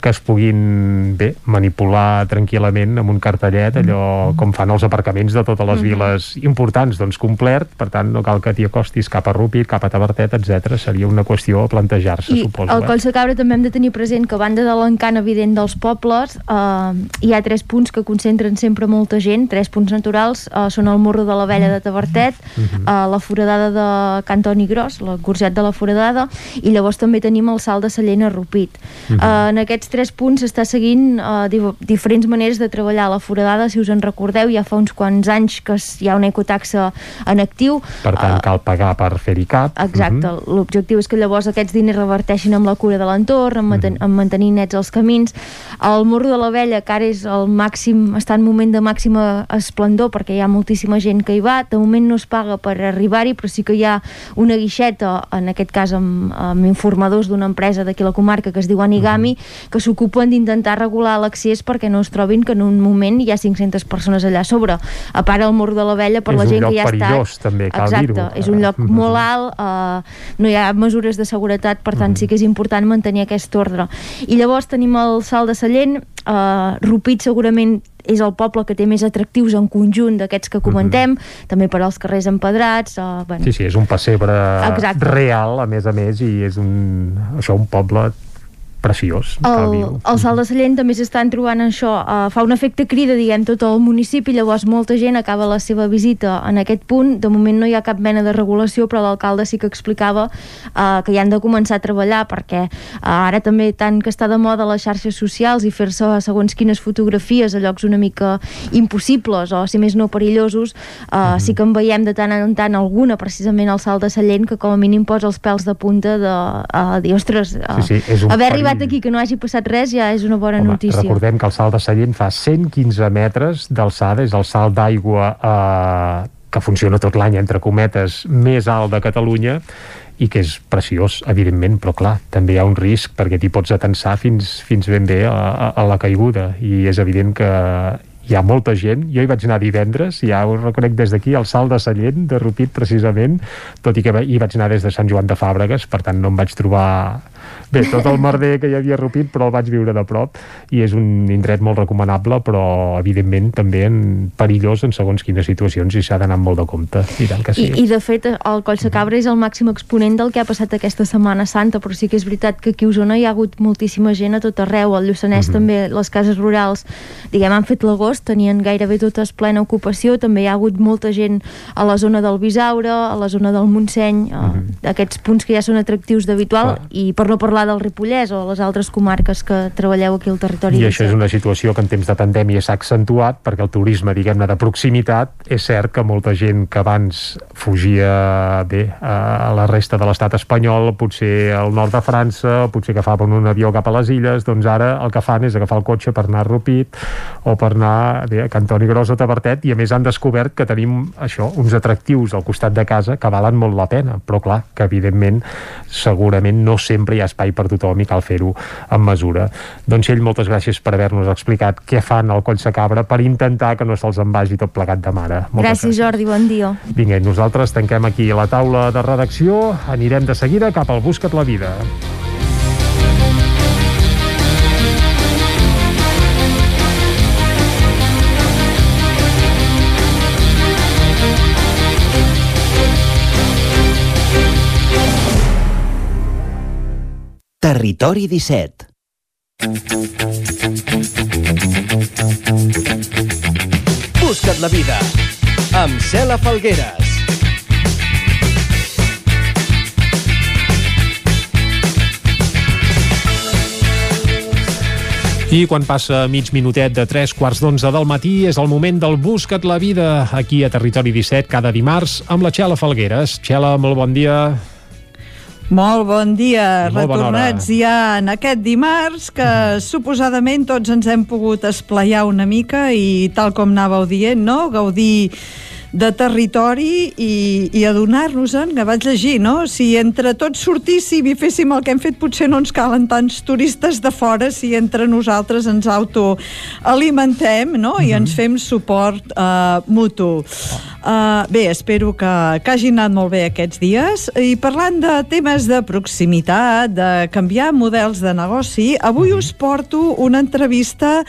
que es puguin bé, manipular tranquil·lament amb un cartellet allò com fan els aparcaments de totes les Mhm. viles importants, doncs complert per tant no cal que t'hi acostis cap a Rupit cap a Tavertet, etc. seria una qüestió a plantejar-se, I suposo al eh? Coll Sacabra també hem de tenir present que a banda de l'encant evident dels pobles eh, hi ha tres punts que concentren sempre molta gent, tres punts naturals eh, són el Morro de la Vella de Tavertet Mhm. eh, la Foradada de Cantoni Gros la Gorset de la Foradada i llavors també tenim el Salt de Sallent a Rupit Mhm. eh, en aquests tres punts s'està seguint eh, di diferents maneres de treballar la Foradada, si us en recordeu ja fa uns quants anys que hi ha una ecotaxa en actiu. Per tant cal pagar per fer-hi cap. Exacte, Mhm. l'objectiu és que llavors aquests diners reverteixin amb la cura de l'entorn, en, maten en mantenir nets els camins. El Morro de la Vella, que ara és el màxim, està en moment de màxima esplendor perquè hi ha moltíssima gent que hi va, de moment no es paga per arribar-hi, però sí que hi ha una guixeta, en aquest cas amb, amb informadors d'una empresa d'aquí la comarca que es diu Anigami, que que s'ocupen d'intentar regular l'accés perquè no es trobin que en un moment hi ha 500 persones allà a sobre. A part el mur de la vella per és la gent que ja És un lloc perillós, també, cal Exacte, dir-ho. és un lloc molt alt, eh, no hi ha mesures de seguretat, per tant sí que és important mantenir aquest ordre. I llavors tenim el Salt de Sallent, eh, Rupit segurament és el poble que té més atractius en conjunt d'aquests que comentem, també per als carrers empedrats, eh, bueno, Sí, sí, és un pessebre Exacte. real, a més a més, i és un, això, un poble preciós. El, el Salt de Sallent també s'estan trobant això, uh, fa un efecte crida, diguem, tot el municipi, llavors molta gent acaba la seva visita en aquest punt, de moment no hi ha cap mena de regulació, però l'alcalde sí que explicava uh, que hi han de començar a treballar, perquè uh, ara també tant que està de moda les xarxes socials i fer-se segons quines fotografies a llocs una mica impossibles o si més no perillosos, uh, sí que en veiem de tant en tant alguna, precisament al Salt de Sallent, que com a mínim posa els pèls de punta de uh, dir, ostres, uh, Sí, sí, és un. Arribat aquí que no hagi passat res ja és una bona Home, notícia. recordem que el salt de Sallent fa 115 metres d'alçada, és el salt d'aigua eh, que funciona tot l'any, entre cometes, més alt de Catalunya, i que és preciós, evidentment, però clar, també hi ha un risc perquè t'hi pots atensar fins, fins ben bé a, a, a la caiguda, i és evident que hi ha molta gent, jo hi vaig anar divendres ja ho reconec des d'aquí, al Salt de Sallent de Rupit precisament, tot i que hi vaig anar des de Sant Joan de Fàbregues, per tant no em vaig trobar bé, tot el merder que hi havia a Rupit, però el vaig viure de prop i és un indret molt recomanable però evidentment també en perillós en segons quines situacions i s'ha d'anar molt de compte, i tant que sí. I, I de fet el Coll Cabra és el màxim exponent del que ha passat aquesta Setmana Santa però sí que és veritat que aquí a Osona hi ha hagut moltíssima gent a tot arreu, al Lluçanès també les cases rurals, diguem, han fet l'agost tenien gairebé totes plena ocupació. També hi ha hagut molta gent a la zona del Bisaure, a la zona del Montseny eh, aquests punts que ja són atractius d'habitual i per no parlar del Ripollès o les altres comarques que treballeu aquí al territori I això és 17. una situació que en temps de pandèmia s'ha accentuat perquè el turisme, diguem-ne, de proximitat és cert que molta gent que abans fugia bé a la resta de l'estat espanyol, potser al nord de França, potser agafaven un avió cap a les illes, doncs ara el que fan és agafar el cotxe per anar a Rupit o per anar bé, a Cantoni Gros o Tabertet i a més han descobert que tenim això, uns atractius al costat de casa que valen molt la pena, però clar, que evidentment segurament no sempre hi ha espai per tothom i cal fer-ho amb mesura. Doncs ell, moltes gràcies per haver-nos explicat què fan al Coll Sacabra per intentar que no se'ls en vagi tot plegat de mare. Moltes Gràcies Jordi, bon dia. Vinga, nosaltres tanquem aquí la taula de redacció, anirem de seguida cap al Busca't la Vida. Territori 17 Busca't la vida amb Cela Falgueres. I quan passa mig minutet de 3 quarts d'onze del matí és el moment del Busca't la Vida aquí a Territori 17 cada dimarts amb la Txela Falgueres. Txela, molt bon dia. Molt bon dia, molt retornats ja en aquest dimarts que suposadament tots ens hem pogut esplaiar una mica i tal com anàveu dient, no? Gaudir de territori i, i adonar-nos-en, que vaig llegir, no? Si entre tots sortíssim i féssim el que hem fet, potser no ens calen tants turistes de fora si entre nosaltres ens autoalimentem, no? I ens fem suport uh, mutu. Uh, bé, espero que, que hagin anat molt bé aquests dies. I parlant de temes de proximitat, de canviar models de negoci, avui us porto una entrevista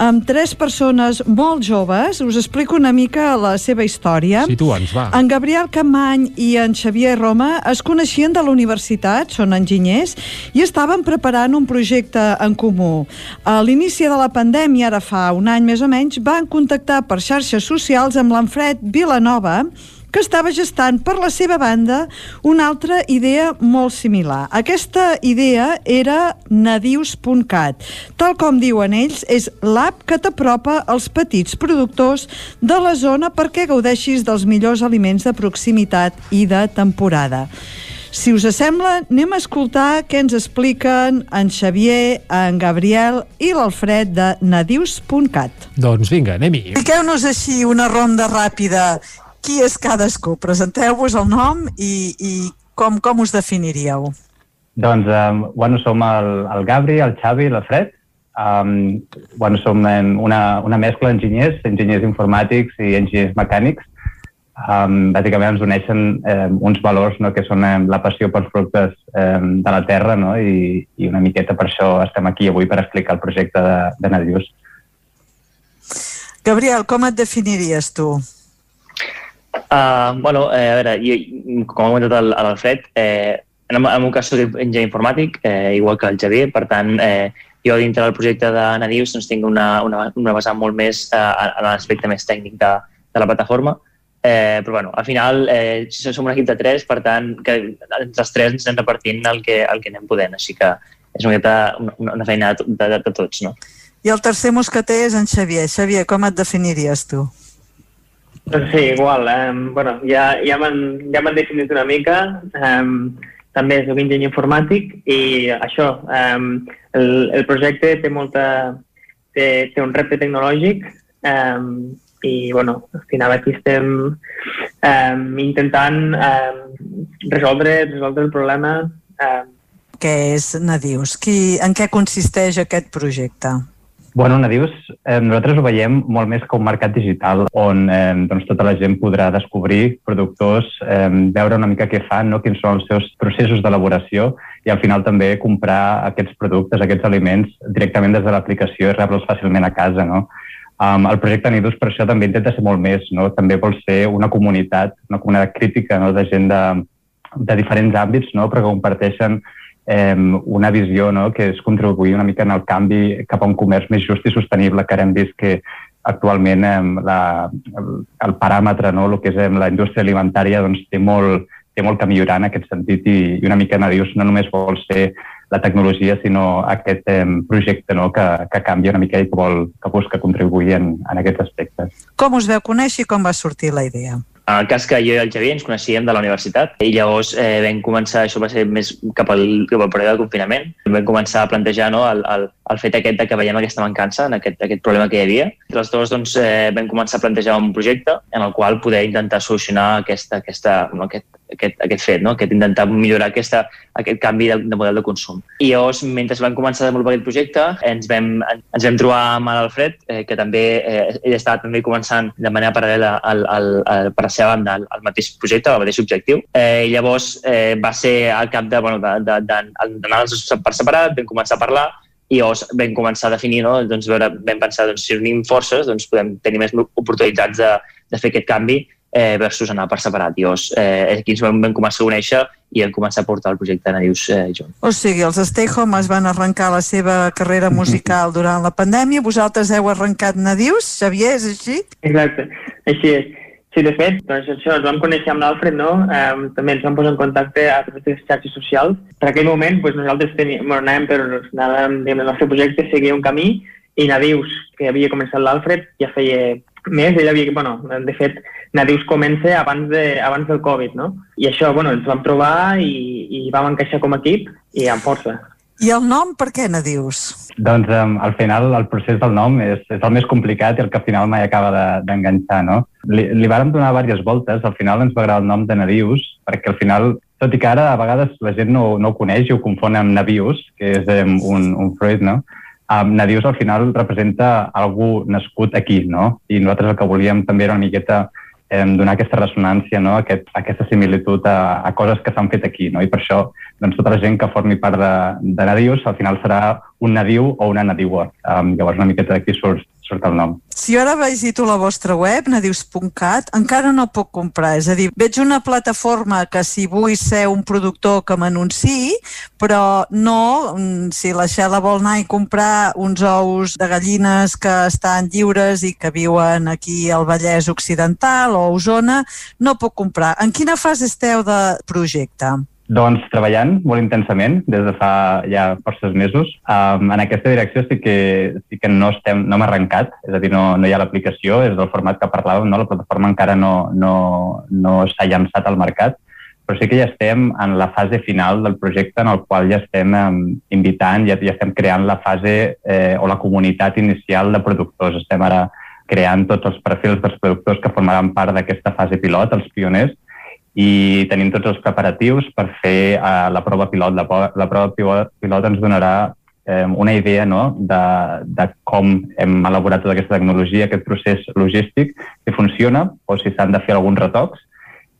amb tres persones molt joves. Us explico una mica la seva història. Situa'ns, va. En Gabriel Camany i en Xavier Roma es coneixien de la universitat, són enginyers, i estaven preparant un projecte en comú. A l'inici de la pandèmia, ara fa un any més o menys, van contactar per xarxes socials amb l'Enfred Vilanova, que estava gestant per la seva banda una altra idea molt similar. Aquesta idea era nadius.cat. Tal com diuen ells, és l'app que t'apropa als petits productors de la zona perquè gaudeixis dels millors aliments de proximitat i de temporada. Si us sembla, anem a escoltar què ens expliquen en Xavier, en Gabriel i l'Alfred de nadius.cat. Doncs vinga, anem-hi. Expliqueu-nos així una ronda ràpida. Qui és cadascú? Presenteu-vos el nom i, i com, com us definiríeu. Doncs, um, bueno, som el, el Gabri, el Xavi i l'Alfred. Um, bueno, som una, una mescla d'enginyers, enginyers informàtics i enginyers mecànics. Um, bàsicament ens uneixen um, uns valors no, que són um, la passió pels productes um, de la terra no, i, i una miqueta per això estem aquí avui per explicar el projecte de, de Nadius. Gabriel, com et definiries tu? Uh, bueno, eh, a veure, jo, com ha comentat l'Alfred, eh, en, en meu cas soc enginyer informàtic, eh, igual que el Javier, per tant, eh, jo dintre del projecte de Nadius doncs, tinc una, una, una vessant molt més eh, en l'aspecte més tècnic de, de la plataforma, eh, però bueno, al final eh, som un equip de tres, per tant, que entre els tres ens anem repartint el que, el que anem podent, així que és una, una, una feina de, de, de, tots, no? I el tercer mosqueter és en Xavier. Xavier, com et definiries tu? Doncs sí, igual. Eh? bueno, ja, ja m'han ja definit una mica. Eh, també soc enginyer informàtic i això, eh, el, el projecte té molta té, té un repte tecnològic eh, i bueno, al final aquí estem eh, intentant eh, resoldre, resoldre el problema eh, què és Nadius? Qui, en què consisteix aquest projecte? Bueno, Nadius, eh, nosaltres ho veiem molt més com un mercat digital on eh, doncs, tota la gent podrà descobrir productors, eh, veure una mica què fan, no? quins són els seus processos d'elaboració i al final també comprar aquests productes, aquests aliments directament des de l'aplicació i rebre'ls fàcilment a casa. No? Um, el projecte Nidus per això també intenta ser molt més, no? també vol ser una comunitat, una comunitat crítica no? de gent de, de diferents àmbits, no? però que comparteixen eh, una visió no? que és contribuir una mica en el canvi cap a un comerç més just i sostenible, que ara hem vist que actualment eh, la, el, paràmetre, no? el que és eh, la indústria alimentària, doncs, té, molt, té molt que millorar en aquest sentit i, i una mica Nadius no només vol ser la tecnologia, sinó aquest eh, projecte no? que, que canvia una mica i que, vol, que busca contribuir en, en aquests aspectes. Com us veu conèixer i com va sortir la idea? En el cas que jo i el Xavier ens coneixíem de la universitat i llavors eh, vam començar, això va ser més cap al, cap al període de confinament, vam començar a plantejar no, el, el, el fet aquest de que veiem aquesta mancança, en aquest, aquest problema que hi havia. I els dos doncs, eh, vam començar a plantejar un projecte en el qual poder intentar solucionar aquesta, aquesta, no, aquest, aquest, aquest fet, no? aquest intentar millorar aquesta, aquest canvi de, de model de consum. I llavors, mentre vam començar a desenvolupar aquest projecte, ens vam, ens vam trobar amb l'Alfred, eh, que també eh, ell estava també començant de manera paral·lela al, al, al, per la seva banda al, al mateix projecte, al mateix objectiu. Eh, I llavors eh, va ser al cap de, bueno, d'anar per separat, vam començar a parlar i llavors vam començar a definir, no? doncs, veure, vam pensar doncs, si unim forces doncs, podem tenir més oportunitats de, de fer aquest canvi eh, versus anar per separat. I llavors, eh, aquí ens vam, vam començar a conèixer i vam començar a portar el projecte Nadius eh, junts. O sigui, els Stay Home van arrencar la seva carrera musical durant la pandèmia, vosaltres heu arrencat Nadius, Xavier, és així? Exacte, així és. Sí, de fet, doncs això, ens vam conèixer amb l'Alfred, no? Um, també ens vam posar en contacte a través de les xarxes socials. Per aquell moment, doncs, nosaltres teníem, bueno, anàvem per, anàvem, diguem, el nostre projecte seguia un camí i Nadius, que havia començat l'Alfred, ja feia més, ell havia, bueno, de fet, Nadius comença abans, de, abans del Covid, no? I això, bueno, ens vam trobar i, i vam encaixar com a equip i amb força. I el nom, per què Nadius? Doncs um, al final el procés del nom és, és el més complicat i el que al final mai acaba d'enganxar, de, no? Li, li vàrem donar diverses voltes, al final ens va agradar el nom de Nadius, perquè al final, tot i que ara a vegades la gent no, no ho coneix i ho confon amb Navius, que és um, un, un fruit, no? Um, Nadius al final representa algú nascut aquí, no? I nosaltres el que volíem també era una miqueta eh, donar aquesta ressonància, no? Aquest, aquesta similitud a, a coses que s'han fet aquí. No? I per això doncs, tota la gent que formi part de, de Nadius al final serà un nadiu o una nadiua. Um, llavors una miqueta d'aquí surt, surt el nom. Si ara visito la vostra web, nadius.cat, encara no puc comprar. És a dir, veig una plataforma que si vull ser un productor que m'anunciï, però no mm, si la Xela vol anar i comprar uns ous de gallines que estan lliures i que viuen aquí al Vallès Occidental o a Osona, no puc comprar. En quina fase esteu de projecte? Doncs treballant molt intensament des de fa ja forces mesos. Um, en aquesta direcció sí que, sí que no, estem, no hem arrencat, és a dir, no, no hi ha l'aplicació, és del format que parlàvem, no? la plataforma encara no, no, no s'ha llançat al mercat, però sí que ja estem en la fase final del projecte en el qual ja estem um, invitant, ja, ja estem creant la fase eh, o la comunitat inicial de productors. Estem ara creant tots els perfils dels productors que formaran part d'aquesta fase pilot, els pioners, i tenim tots els preparatius per fer uh, la prova pilot. La, la prova pilot ens donarà eh, una idea no, de, de com hem elaborat tota aquesta tecnologia, aquest procés logístic, si funciona o si s'han de fer alguns retocs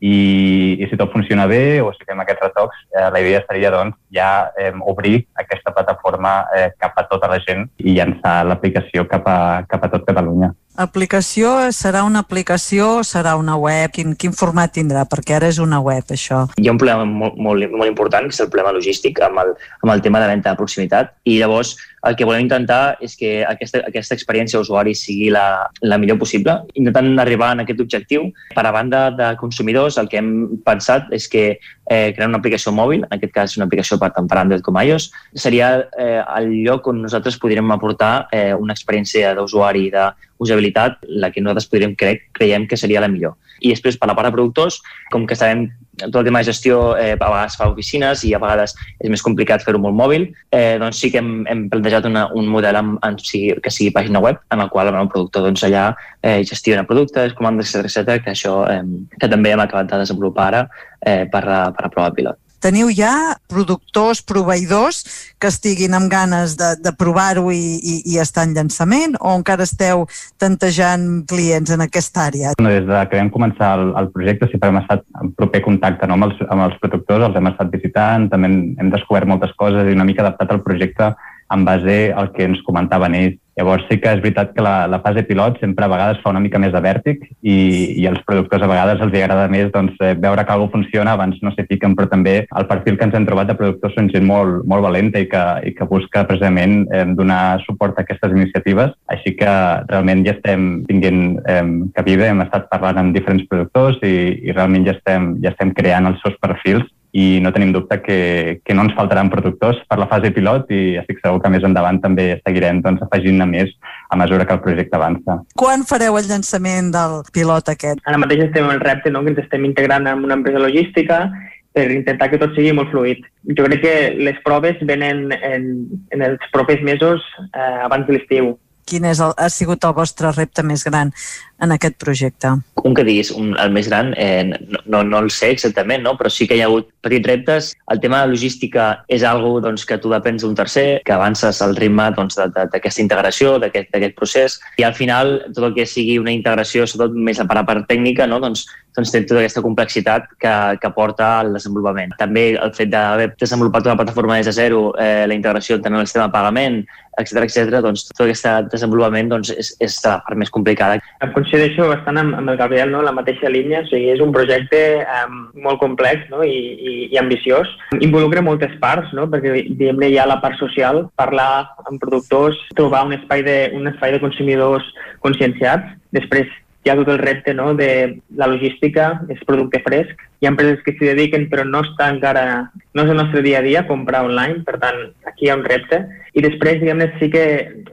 i, i si tot funciona bé o si fem aquests retocs, eh, la idea seria doncs, ja eh, obrir aquesta plataforma eh, cap a tota la gent i llançar l'aplicació cap, a, cap a tot Catalunya. Aplicació serà una aplicació serà una web? Quin, quin format tindrà? Perquè ara és una web, això. Hi ha un problema molt, molt, molt important, que és el problema logístic amb el, amb el tema de venda de proximitat, i llavors el que volem intentar és que aquesta, aquesta experiència d'usuari sigui la, la millor possible, intentant arribar en aquest objectiu. Per a banda de consumidors, el que hem pensat és que eh, crear una aplicació mòbil, en aquest cas una aplicació per tant per Android com iOS, seria eh, el lloc on nosaltres podríem aportar eh, una experiència d'usuari de usabilitat, la que nosaltres podríem cre creiem que seria la millor. I després, per la part de productors, com que sabem tot el tema de gestió eh, a vegades fa oficines i a vegades és més complicat fer-ho molt mòbil, eh, doncs sí que hem, hem plantejat una, un model amb, en, sigui, que sigui pàgina web en el qual el productor doncs, allà eh, gestiona productes, comandes, etc etc que això eh, que també hem acabat de desenvolupar ara eh, per, a, per a prova pilot teniu ja productors, proveïdors que estiguin amb ganes de, de provar-ho i, i, i estar en llançament o encara esteu tantejant clients en aquesta àrea? Des de que vam començar el, el projecte sempre hem estat en proper contacte no, amb, els, amb els productors, els hem estat visitant, també hem, hem descobert moltes coses i una mica adaptat el projecte en base al que ens comentaven ells. Llavors sí que és veritat que la, la fase pilot sempre a vegades fa una mica més de vèrtic i, i als productors a vegades els agrada més doncs, eh, veure que alguna funciona abans no s'hi fiquen, però també el perfil que ens hem trobat de productors són gent molt, molt valenta i que, i que busca precisament eh, donar suport a aquestes iniciatives. Així que realment ja estem tinguent eh, cabida, hem estat parlant amb diferents productors i, i realment ja estem, ja estem creant els seus perfils i no tenim dubte que, que no ens faltaran productors per la fase pilot i estic segur que més endavant també seguirem doncs, afegint-ne més a mesura que el projecte avança. Quan fareu el llançament del pilot aquest? Ara mateix estem en el repte no? que ens estem integrant en una empresa logística per intentar que tot sigui molt fluid. Jo crec que les proves venen en, en els propers mesos eh, abans de l'estiu. Quin és el, ha sigut el vostre repte més gran en aquest projecte? Un que diguis, un, el més gran, eh, no, no, no el sé exactament, no? però sí que hi ha hagut petits reptes. El tema de logística és algo doncs, que tu depens d'un tercer, que avances al ritme doncs, d'aquesta integració, d'aquest procés, i al final tot el que sigui una integració, sobretot més per la part tècnica, no? doncs, doncs té tota aquesta complexitat que, que porta al desenvolupament. També el fet d'haver desenvolupat una plataforma des de zero, eh, la integració tant en el sistema de pagament, etc etc, doncs tot aquest desenvolupament doncs, és, és la part més complicada. Em coincideixo bastant amb, amb el Gabriel, no? la mateixa línia, o sigui, és un projecte um, molt complex no? I, i, i ambiciós. Involucra moltes parts, no? perquè diguem hi ha la part social, parlar amb productors, trobar un espai de, un espai de consumidors conscienciats, després hi ha tot el repte no? de la logística, és producte fresc, hi ha empreses que s'hi dediquen però no està encara, no és el nostre dia a dia comprar online, per tant aquí hi ha un repte i després diguem-ne sí que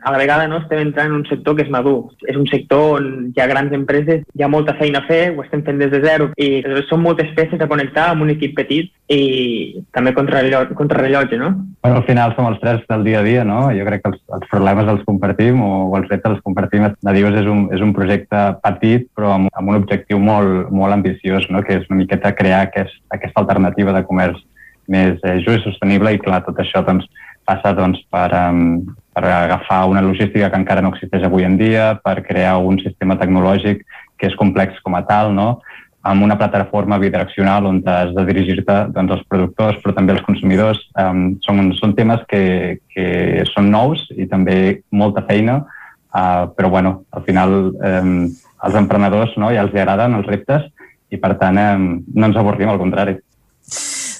a la vegada no estem entrant en un sector que és madur, és un sector on hi ha grans empreses, hi ha molta feina a fer, ho estem fent des de zero i són moltes peces a connectar amb un equip petit i també contra rellotge, no? Bueno, al final som els tres del dia a dia, no? Jo crec que els, els problemes els compartim o, o els reptes els compartim. Nadius és un, és un projecte petit però amb, amb un objectiu molt, molt ambiciós, no? que és una miqueta crear aquest, aquesta alternativa de comerç més eh, just i sostenible i clar, tot això doncs, passa doncs, per, um, per agafar una logística que encara no existeix avui en dia, per crear un sistema tecnològic que és complex com a tal, no? amb una plataforma bidireccional on has de dirigir-te doncs, als productors però també als consumidors. Um, són, són temes que, que són nous i també molta feina, uh, però bueno, al final um, als emprenedors no, ja els agraden els reptes i per tant eh, no ens avorrim, al contrari.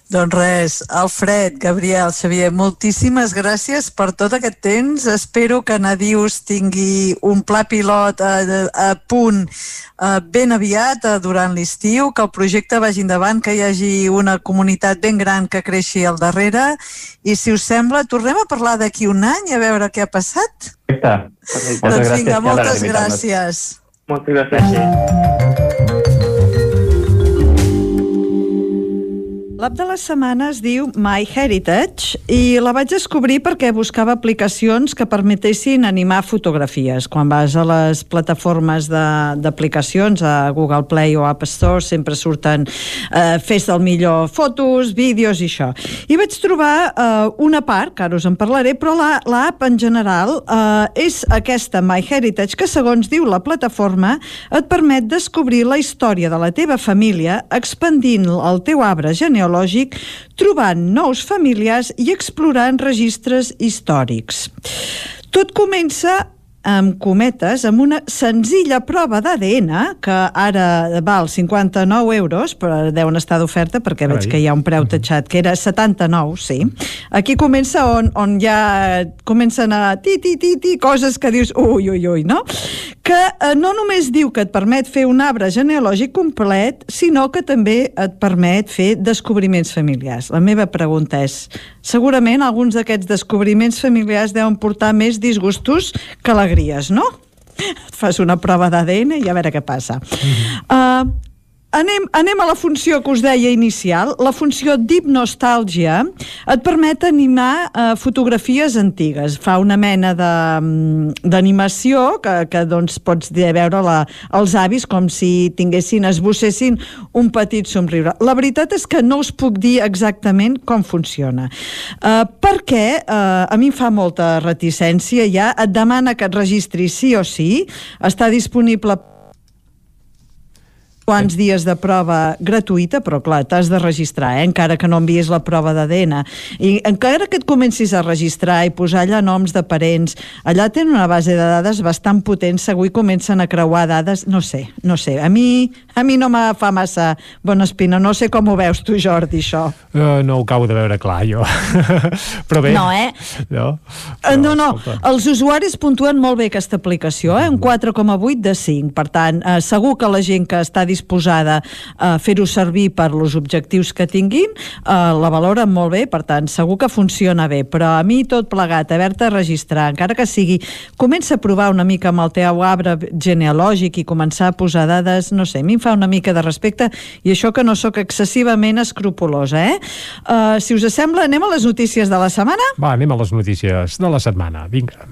Doncs res, Alfred, Gabriel, Xavier, moltíssimes gràcies per tot aquest temps. Espero que Nadius tingui un pla pilot a, a punt a, ben aviat a, durant l'estiu, que el projecte vagi endavant, que hi hagi una comunitat ben gran que creixi al darrere i si us sembla, tornem a parlar d'aquí un any a veure què ha passat. Perfecte. Moltes doncs vinga, moltes gràcies. Moltes gràcies. L'app de la setmana es diu My Heritage i la vaig descobrir perquè buscava aplicacions que permetessin animar fotografies. Quan vas a les plataformes d'aplicacions, a Google Play o App Store, sempre surten eh, fes del millor fotos, vídeos i això. I vaig trobar eh, una part, que ara us en parlaré, però l'app la, en general eh, és aquesta My Heritage, que segons diu la plataforma et permet descobrir la història de la teva família expandint el teu arbre genealògic genealògic, trobant nous familiars i explorant registres històrics. Tot comença amb cometes, amb una senzilla prova d'ADN, que ara val 59 euros, però deuen estar d'oferta perquè Carai. veig que hi ha un preu tatxat, que era 79, sí. Aquí comença on, on ja comencen a ti, ti, ti, ti, coses que dius ui, ui, ui, no? Que eh, no només diu que et permet fer un arbre genealògic complet, sinó que també et permet fer descobriments familiars. La meva pregunta és, segurament alguns d'aquests descobriments familiars deuen portar més disgustos que alegries, no? fas una prova d'ADN i a veure què passa. Mm -hmm. uh, Anem, anem a la funció que us deia inicial. La funció d'hipnostàlgia et permet animar eh, fotografies antigues. Fa una mena mm, d'animació que, que doncs, pots veure la, els avis com si tinguessin, esbossessin un petit somriure. La veritat és que no us puc dir exactament com funciona. Eh, perquè eh, a mi em fa molta reticència ja. Et demana que et registris sí o sí. Està disponible quants dies de prova gratuïta, però clar, t'has de registrar, eh? encara que no envies la prova d'ADN. I encara que et comencis a registrar i posar allà noms de parents, allà tenen una base de dades bastant potent, segur comencen a creuar dades, no sé, no sé. A mi, a mi no me fa massa bona espina, no sé com ho veus tu, Jordi, això. Uh, no ho acabo de veure clar, jo. però bé. No, eh? No, uh, no, no. Escolta. els usuaris puntuen molt bé aquesta aplicació, eh? un 4,8 de 5. Per tant, uh, segur que la gent que està disposada a fer-ho servir per els objectius que tinguin, eh, la valoren molt bé, per tant, segur que funciona bé, però a mi tot plegat, haver-te registrar, encara que sigui, comença a provar una mica amb el teu arbre genealògic i començar a posar dades, no sé, a mi em fa una mica de respecte i això que no sóc excessivament escrupulosa, eh? Uh, si us sembla, anem a les notícies de la setmana? Va, anem a les notícies de la setmana. Vinga.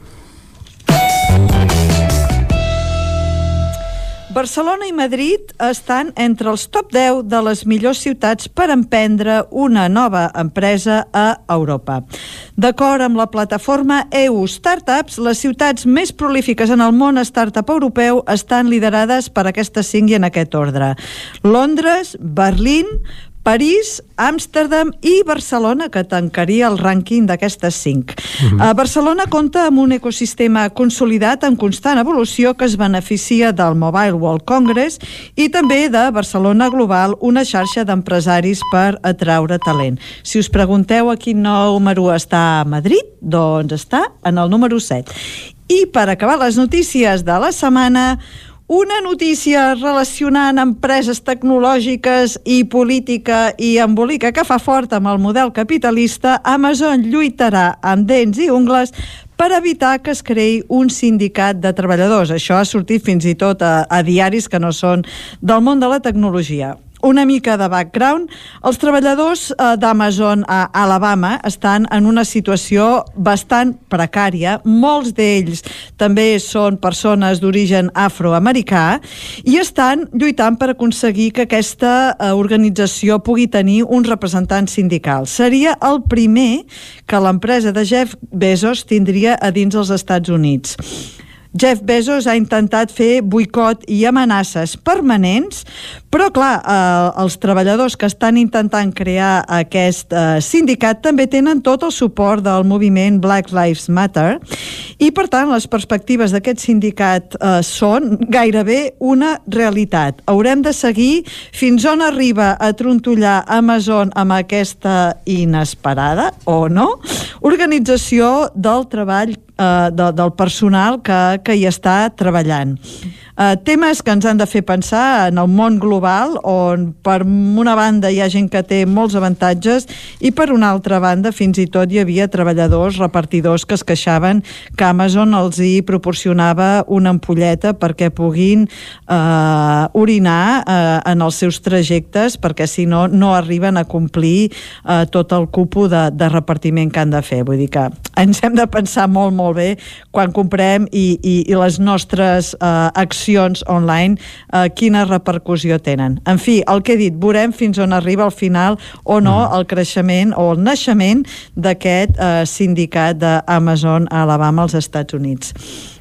Barcelona i Madrid estan entre els top 10 de les millors ciutats per emprendre una nova empresa a Europa. D'acord amb la plataforma EU Startups, les ciutats més prolífiques en el món startup europeu estan liderades per aquestes cinc i en aquest ordre. Londres, Berlín, París, Amsterdam i Barcelona, que tancaria el rànquing d'aquestes cinc. -huh. uh, Barcelona compta amb un ecosistema consolidat en constant evolució que es beneficia del Mobile World Congress i també de Barcelona Global, una xarxa d'empresaris per atraure talent. Si us pregunteu a quin número està a Madrid, doncs està en el número 7. I per acabar les notícies de la setmana, una notícia relacionant empreses tecnològiques i política i embolica que fa fort amb el model capitalista, Amazon lluitarà amb dents i ungles per evitar que es creï un sindicat de treballadors. Això ha sortit fins i tot a, a diaris que no són del món de la tecnologia una mica de background, els treballadors eh, d'Amazon a Alabama estan en una situació bastant precària. Molts d'ells també són persones d'origen afroamericà i estan lluitant per aconseguir que aquesta eh, organització pugui tenir un representant sindical. Seria el primer que l'empresa de Jeff Bezos tindria a dins els Estats Units. Jeff Bezos ha intentat fer boicot i amenaces permanents, però clar, eh, els treballadors que estan intentant crear aquest eh, sindicat també tenen tot el suport del moviment Black Lives Matter i per tant les perspectives d'aquest sindicat eh, són gairebé una realitat. Haurem de seguir fins on arriba a trontollar Amazon amb aquesta inesperada, o no, organització del treball eh, de, del personal que, que hi està treballant. Eh, temes que ens han de fer pensar en el món global, on per una banda hi ha gent que té molts avantatges i per una altra banda fins i tot hi havia treballadors, repartidors que es queixaven que Amazon els hi proporcionava una ampolleta perquè puguin eh, orinar eh, en els seus trajectes perquè si no, no arriben a complir eh, tot el cupo de, de repartiment que han de fer. Vull dir que ens hem de pensar molt, molt bé quan comprem i, i, i les nostres eh, accions online eh, quina repercussió tenen. En fi, el que he dit, veurem fins on arriba al final o no mm. el creixement o el naixement d'aquest eh, sindicat d'Amazon a Alabama als Estats Units.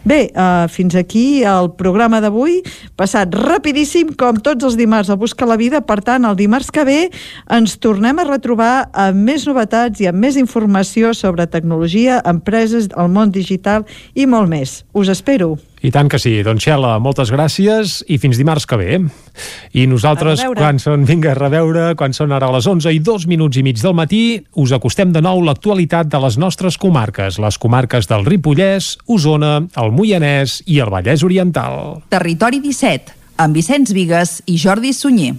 Bé, uh, fins aquí el programa d'avui, passat rapidíssim, com tots els dimarts a Busca la Vida, per tant, el dimarts que ve ens tornem a retrobar amb més novetats i amb més informació sobre tecnologia, empreses, el món digital i molt més. Us espero. I tant que sí. Doncs Xela, moltes gràcies i fins dimarts que ve. I nosaltres, quan són, vinga, a reveure, quan són ara les 11 i dos minuts i mig del matí, us acostem de nou l'actualitat de les nostres comarques, les comarques del Ripollès, Osona, el Moianès i el Vallès Oriental. Territori 17, amb Vicenç Vigues i Jordi Sunyer.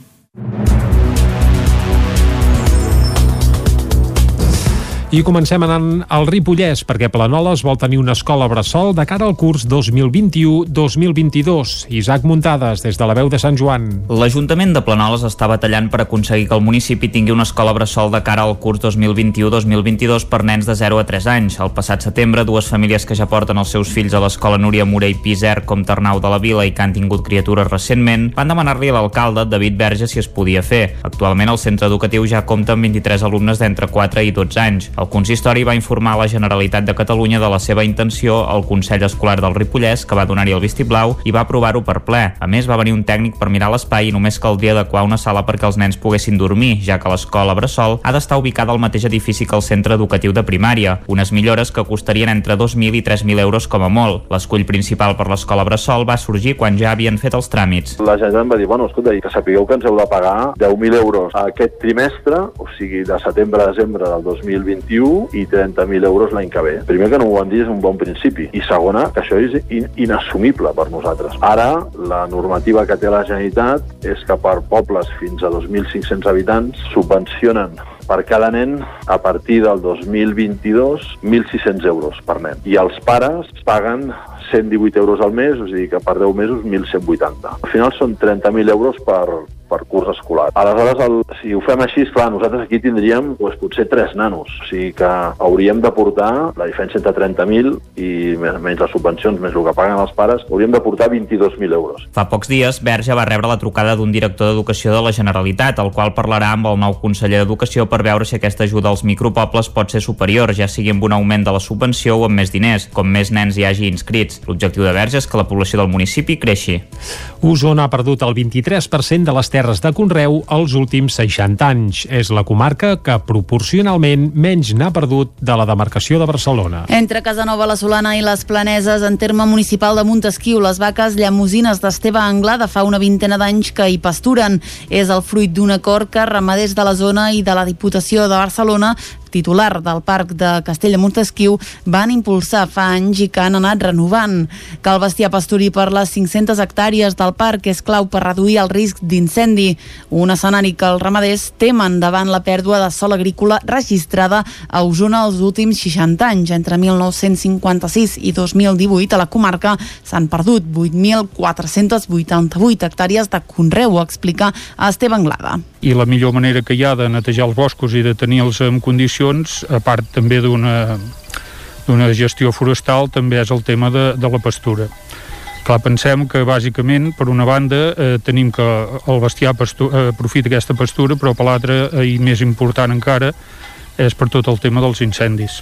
I comencem anant al Ripollès, perquè Planoles vol tenir una escola bressol de cara al curs 2021-2022. Isaac Muntades, des de la veu de Sant Joan. L'Ajuntament de Planoles està batallant per aconseguir que el municipi tingui una escola bressol de cara al curs 2021-2022 per nens de 0 a 3 anys. El passat setembre, dues famílies que ja porten els seus fills a l'escola Núria Morell Piser com Ternau de la Vila i que han tingut criatures recentment, van demanar-li a l'alcalde, David Verge, si es podia fer. Actualment el centre educatiu ja compta amb 23 alumnes d'entre 4 i 12 anys. El consistori va informar la Generalitat de Catalunya de la seva intenció al Consell Escolar del Ripollès, que va donar-hi el vistiplau i va aprovar-ho per ple. A més, va venir un tècnic per mirar l'espai i només caldria adequar una sala perquè els nens poguessin dormir, ja que l'escola Bressol ha d'estar ubicada al mateix edifici que el centre educatiu de primària, unes millores que costarien entre 2.000 i 3.000 euros com a molt. L'escull principal per l'escola Bressol va sorgir quan ja havien fet els tràmits. La Generalitat va dir, bueno, escolta, que sapigueu que ens heu de pagar 10.000 euros aquest trimestre, o sigui, de setembre a desembre del 2021, i 30.000 euros l'any que ve. Primer que no ho han dit és un bon principi i segona que això és in inassumible per nosaltres. Ara la normativa que té la Generalitat és que per pobles fins a 2.500 habitants subvencionen per cada nen a partir del 2022 1.600 euros per nen. I els pares paguen 118 euros al mes, o sigui que per 10 mesos 1.180. Al final són 30.000 euros per, per curs escolar. Aleshores, el, si ho fem així, clar, nosaltres aquí tindríem doncs, potser tres nanos, o sigui que hauríem de portar la diferència entre 30.000 i menys les subvencions, més el que paguen els pares, hauríem de portar 22.000 euros. Fa pocs dies, Verge va rebre la trucada d'un director d'Educació de la Generalitat, el qual parlarà amb el nou conseller d'Educació per veure si aquesta ajuda als micropobles pot ser superior, ja sigui amb un augment de la subvenció o amb més diners, com més nens hi hagi inscrits. L'objectiu de Verge és que la població del municipi creixi. Osona ha perdut el 23% de les terres de Conreu els últims 60 anys. És la comarca que proporcionalment menys n'ha perdut de la demarcació de Barcelona. Entre Casanova, la Solana i les Planeses, en terme municipal de Montesquieu, les vaques llamosines d'Esteve Anglada fa una vintena d'anys que hi pasturen. És el fruit d'un acord que ramaders de la zona i de la Diputació de Barcelona titular del Parc de Castell de Montesquieu van impulsar fa anys i que han anat renovant. Que el bestiar pasturi per les 500 hectàrees del parc és clau per reduir el risc d'incendi, un escenari que els ramaders temen davant la pèrdua de sol agrícola registrada a Osona els últims 60 anys. Entre 1956 i 2018 a la comarca s'han perdut 8.488 hectàrees de conreu, explica Esteve Anglada. I la millor manera que hi ha de netejar els boscos i de tenir-los en condicions, a part també d'una d'una gestió forestal també és el tema de, de la pastura. Clar, pensem que bàsicament, per una banda, eh, tenim que el bestiar pastu, eh, aprofita aquesta pastura, però per l'altra, eh, i més important encara, és per tot el tema dels incendis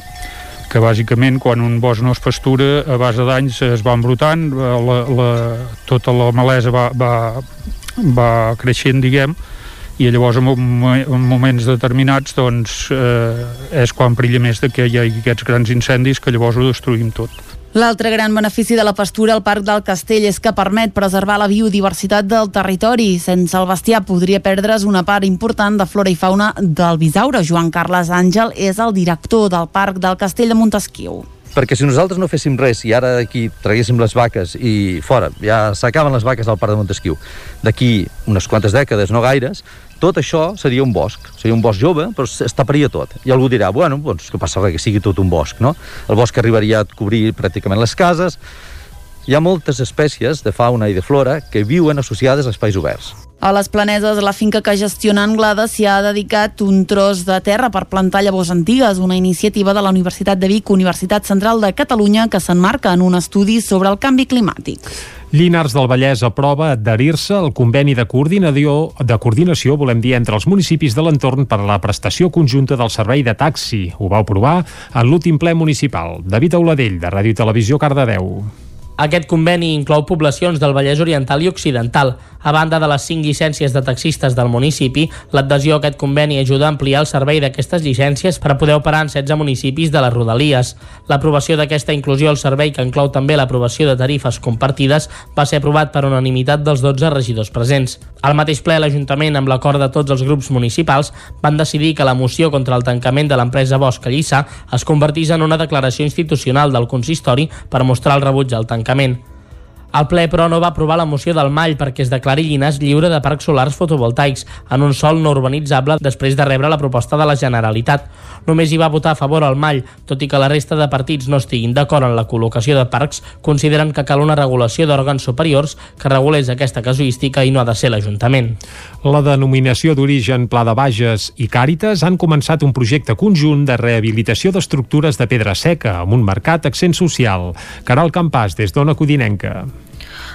que bàsicament quan un bosc no es pastura a base d'anys es va embrutant la, la, tota la malesa va, va, va creixent diguem i llavors en, en moments determinats doncs, eh, és quan perilla més de que hi hagi aquests grans incendis que llavors ho destruïm tot. L'altre gran benefici de la pastura al Parc del Castell és que permet preservar la biodiversitat del territori. Sense el bestiar podria perdre's una part important de flora i fauna del Bisaure. Joan Carles Àngel és el director del Parc del Castell de Montesquieu perquè si nosaltres no féssim res i ara aquí traguéssim les vaques i fora, ja s'acaben les vaques al Parc de Montesquieu, d'aquí unes quantes dècades, no gaires, tot això seria un bosc, seria un bosc jove, però es taparia tot. I algú dirà, bueno, doncs que passa que sigui tot un bosc, no? El bosc arribaria a cobrir pràcticament les cases. Hi ha moltes espècies de fauna i de flora que viuen associades a espais oberts. A les Planeses, la finca que gestiona Anglada s'hi ha dedicat un tros de terra per plantar llavors antigues, una iniciativa de la Universitat de Vic, Universitat Central de Catalunya, que s'enmarca en un estudi sobre el canvi climàtic. Llinars del Vallès aprova adherir-se al conveni de coordinació, de coordinació volem dir, entre els municipis de l'entorn per a la prestació conjunta del servei de taxi. Ho va aprovar en l'últim ple municipal. David Auladell, de Ràdio i Televisió, Cardedeu. Aquest conveni inclou poblacions del Vallès Oriental i Occidental. A banda de les 5 llicències de taxistes del municipi, l'adhesió a aquest conveni ajuda a ampliar el servei d'aquestes llicències per a poder operar en 16 municipis de les Rodalies. L'aprovació d'aquesta inclusió al servei, que inclou també l'aprovació de tarifes compartides, va ser aprovat per unanimitat dels 12 regidors presents. Al mateix ple, l'Ajuntament, amb l'acord de tots els grups municipals, van decidir que la moció contra el tancament de l'empresa Bosch a Lliçà es convertís en una declaració institucional del consistori per mostrar el rebuig al tancament. El ple, però, no va aprovar la moció del Mall perquè es declari Llinars lliure de parcs solars fotovoltaics en un sol no urbanitzable després de rebre la proposta de la Generalitat. Només hi va votar a favor el Mall, tot i que la resta de partits no estiguin d'acord en la col·locació de parcs, consideren que cal una regulació d'òrgans superiors que regulés aquesta casuística i no ha de ser l'Ajuntament. La denominació d'origen Pla de Bages i Càritas han començat un projecte conjunt de rehabilitació d'estructures de pedra seca amb un marcat accent social. Caral Campàs, des d'Ona Codinenca.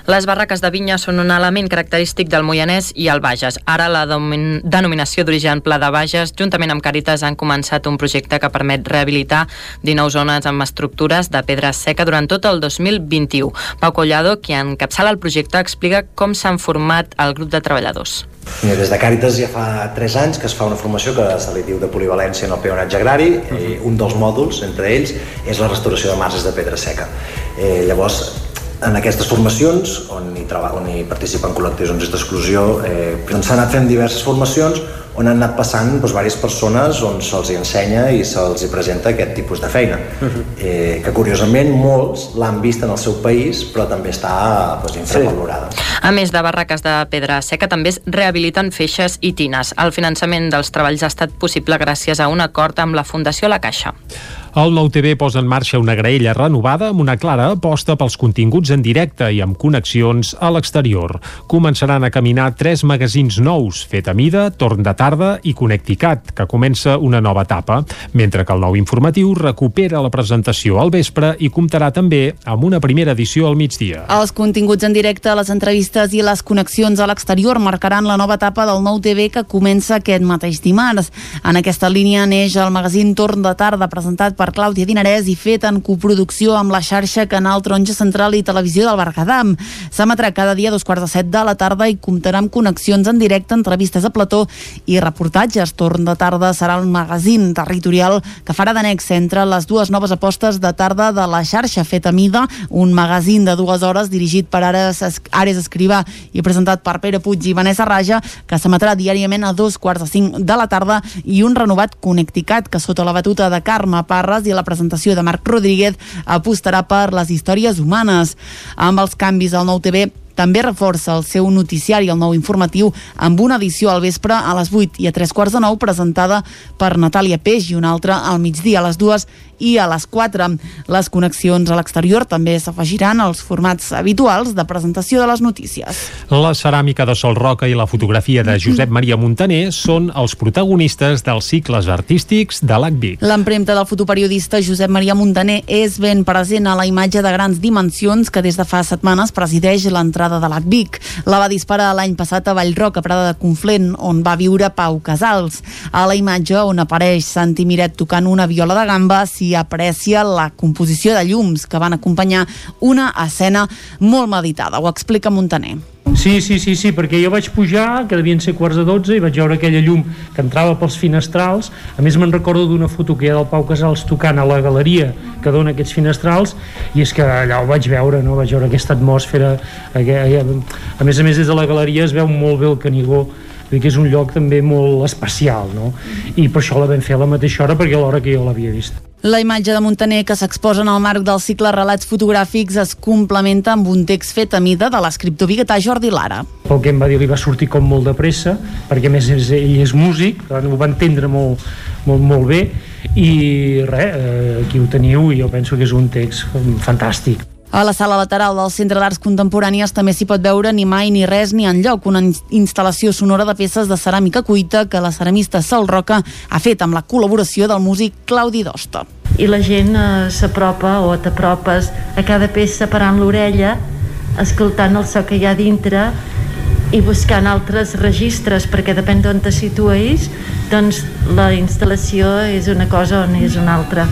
Les barraques de vinya són un element característic del Moianès i el Bages. Ara la denominació d'origen Pla de Bages, juntament amb Càritas, han començat un projecte que permet rehabilitar 19 zones amb estructures de pedra seca durant tot el 2021. Pau Collado, qui encapçala el projecte, explica com s'han format el grup de treballadors. Des de Càritas ja fa 3 anys que es fa una formació que se li diu de polivalència en el peonatge agrari i un dels mòduls, entre ells, és la restauració de marges de pedra seca. Eh, llavors, en aquestes formacions, on hi, on hi participen col·lectius en d'exclusió, eh, doncs s'han anat fent diverses formacions on han anat passant doncs, diverses persones on se'ls ensenya i se'ls presenta aquest tipus de feina. Uh -huh. eh, que curiosament molts l'han vist en el seu país, però també està doncs, infravalorada. Sí. A més de barraques de pedra seca, també es rehabiliten feixes i tines. El finançament dels treballs ha estat possible gràcies a un acord amb la Fundació La Caixa. El Nou TV posa en marxa una graella renovada amb una clara aposta pels continguts en directe i amb connexions a l'exterior. Començaran a caminar tres magazins nous, Fet a mida, Torn de tarda i Connecticat, que comença una nova etapa, mentre que el nou informatiu recupera la presentació al vespre i comptarà també amb una primera edició al migdia. Els continguts en directe, les entrevistes i les connexions a l'exterior marcaran la nova etapa del Nou TV que comença aquest mateix dimarts. En aquesta línia neix el magazín Torn de tarda presentat per Clàudia Dinarès i fet en coproducció amb la xarxa Canal Taronja Central i Televisió del Berguedà. S'emetrà cada dia a dos quarts de set de la tarda i comptarà amb connexions en directe, entrevistes a plató i reportatges. Torn de tarda serà el magazín territorial que farà d'annex entre les dues noves apostes de tarda de la xarxa fet a mida, un magazín de dues hores dirigit per Ares, Ares Escrivà i presentat per Pere Puig i Vanessa Raja, que s'emetrà diàriament a dos quarts de cinc de la tarda i un renovat Connecticat, que sota la batuta de Carme Parra Terres i la presentació de Marc Rodríguez apostarà per les històries humanes. Amb els canvis al nou TV també reforça el seu noticiari, el nou informatiu, amb una edició al vespre a les 8 i a 3 quarts de 9 presentada per Natàlia Peix i una altra al migdia a les 2 i a les 4. Les connexions a l'exterior també s'afegiran als formats habituals de presentació de les notícies. La ceràmica de Sol Roca i la fotografia de Josep Maria Montaner són els protagonistes dels cicles artístics de l'ACVIC. L'empremta del fotoperiodista Josep Maria Montaner és ben present a la imatge de grans dimensions que des de fa setmanes presideix l'entrada de l'ACVIC. La va disparar l'any passat a Vallroc, a Prada de Conflent, on va viure Pau Casals. A la imatge on apareix Santi Miret tocant una viola de gamba s'hi s'hi aprecia la composició de llums que van acompanyar una escena molt meditada. Ho explica Montaner. Sí, sí, sí, sí, perquè jo vaig pujar, que devien ser quarts de 12, i vaig veure aquella llum que entrava pels finestrals. A més, me'n recordo d'una foto que hi ha del Pau Casals tocant a la galeria que dona aquests finestrals, i és que allà ho vaig veure, no? vaig veure aquesta atmosfera. A més a més, des de la galeria es veu molt bé el Canigó vull que és un lloc també molt especial no? i per això la vam fer a la mateixa hora perquè a l'hora que jo l'havia vist la imatge de Montaner que s'exposa en el marc del cicle Relats fotogràfics es complementa amb un text fet a mida de l'escriptor biguetà Jordi Lara. El que em va dir li va sortir com molt de pressa, perquè més és, ell és músic, ho va entendre molt, molt, molt bé, i res, eh, aquí ho teniu i jo penso que és un text fantàstic. A la sala lateral del Centre d'Arts Contemporànies també s'hi pot veure Ni mai ni res ni en lloc, una instal·lació sonora de peces de ceràmica cuita que la ceramista Sol Roca ha fet amb la col·laboració del músic Claudi Dosta. I la gent eh, s'apropa o t'apropes a cada peça parant l'orella, escoltant el so que hi ha dintre i buscant altres registres perquè depèn d'on te situïs doncs la instal·lació és una cosa on és una altra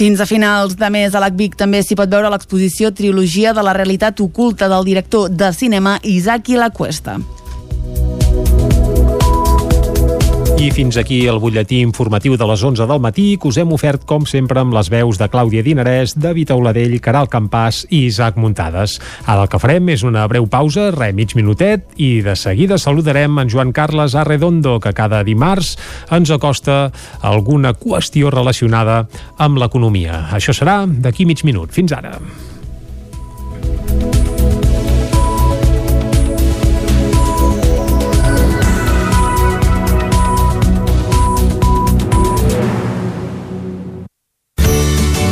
fins a finals de mes a l'ACVIC també s'hi pot veure l'exposició Trilogia de la realitat oculta del director de cinema Isaki La Cuesta. I fins aquí el butlletí informatiu de les 11 del matí que us hem ofert, com sempre, amb les veus de Clàudia Dinarès, David Auladell, Caral Campàs i Isaac Muntades. Ara el que farem és una breu pausa, re, mig minutet, i de seguida saludarem en Joan Carles Arredondo, que cada dimarts ens acosta alguna qüestió relacionada amb l'economia. Això serà d'aquí mig minut. Fins ara.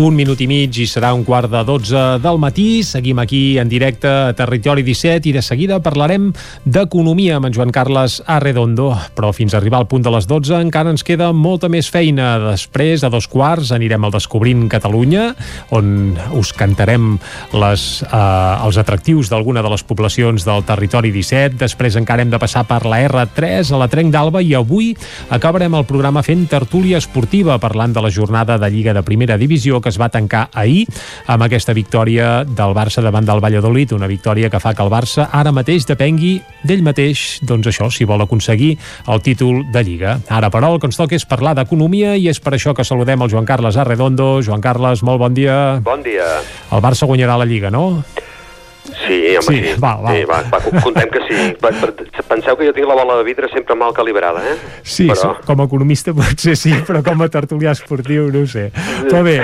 Un minut i mig i serà un quart de 12 del matí. Seguim aquí en directe a Territori 17 i de seguida parlarem d'economia amb en Joan Carles Arredondo. Però fins a arribar al punt de les 12 encara ens queda molta més feina. Després, a dos quarts, anirem al Descobrint Catalunya, on us cantarem les, eh, els atractius d'alguna de les poblacions del Territori 17. Després encara hem de passar per la R3 a la Trenc d'Alba i avui acabarem el programa fent tertúlia esportiva parlant de la jornada de Lliga de Primera Divisió que es va tancar ahir amb aquesta victòria del Barça davant del Valladolid, una victòria que fa que el Barça ara mateix depengui d'ell mateix, doncs això, si vol aconseguir el títol de Lliga. Ara, però, el que ens toca és parlar d'economia i és per això que saludem el Joan Carles Arredondo. Joan Carles, molt bon dia. Bon dia. El Barça guanyarà la Lliga, no? Sí, home, Sí, sí. va, va. Sí, va, va, contem que sí. Penseu que jo tinc la bola de vidre sempre mal calibrada, eh? Sí, Però... com a economista potser sí, però com a tertulià esportiu no sé. Però bé,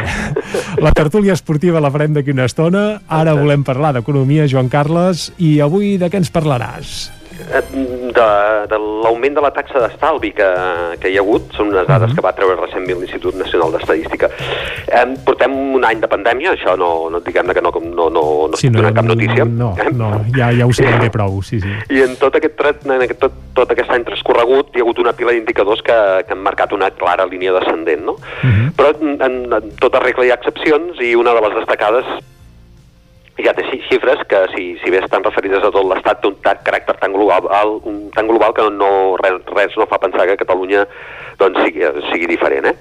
la tertúlia esportiva la farem d'aquí una estona. Ara volem parlar d'economia, Joan Carles, i avui de què ens parlaràs? Eh, de, de l'augment de la taxa d'estalvi que, que hi ha hagut, són unes dades que va treure recentment l'Institut Nacional d'Estadística. Eh, portem un any de pandèmia, això no, no diguem-ne que no, no, no, no Sí, no, cap notícia. No, eh? no, ja, ja ho sabem bé prou, sí, sí. I en tot aquest, en aquest, tot, tot aquest any transcorregut hi ha hagut una pila d'indicadors que, que han marcat una clara línia descendent, no? Mhm. Però en, en, en tota regla hi ha excepcions i una de les destacades té xifres que, si, si bé estan referides a tot l'Estat, té un ta- caràcter tan global, un, tan global que no, res, res no fa pensar que Catalunya doncs, sigui, sigui diferent. Eh?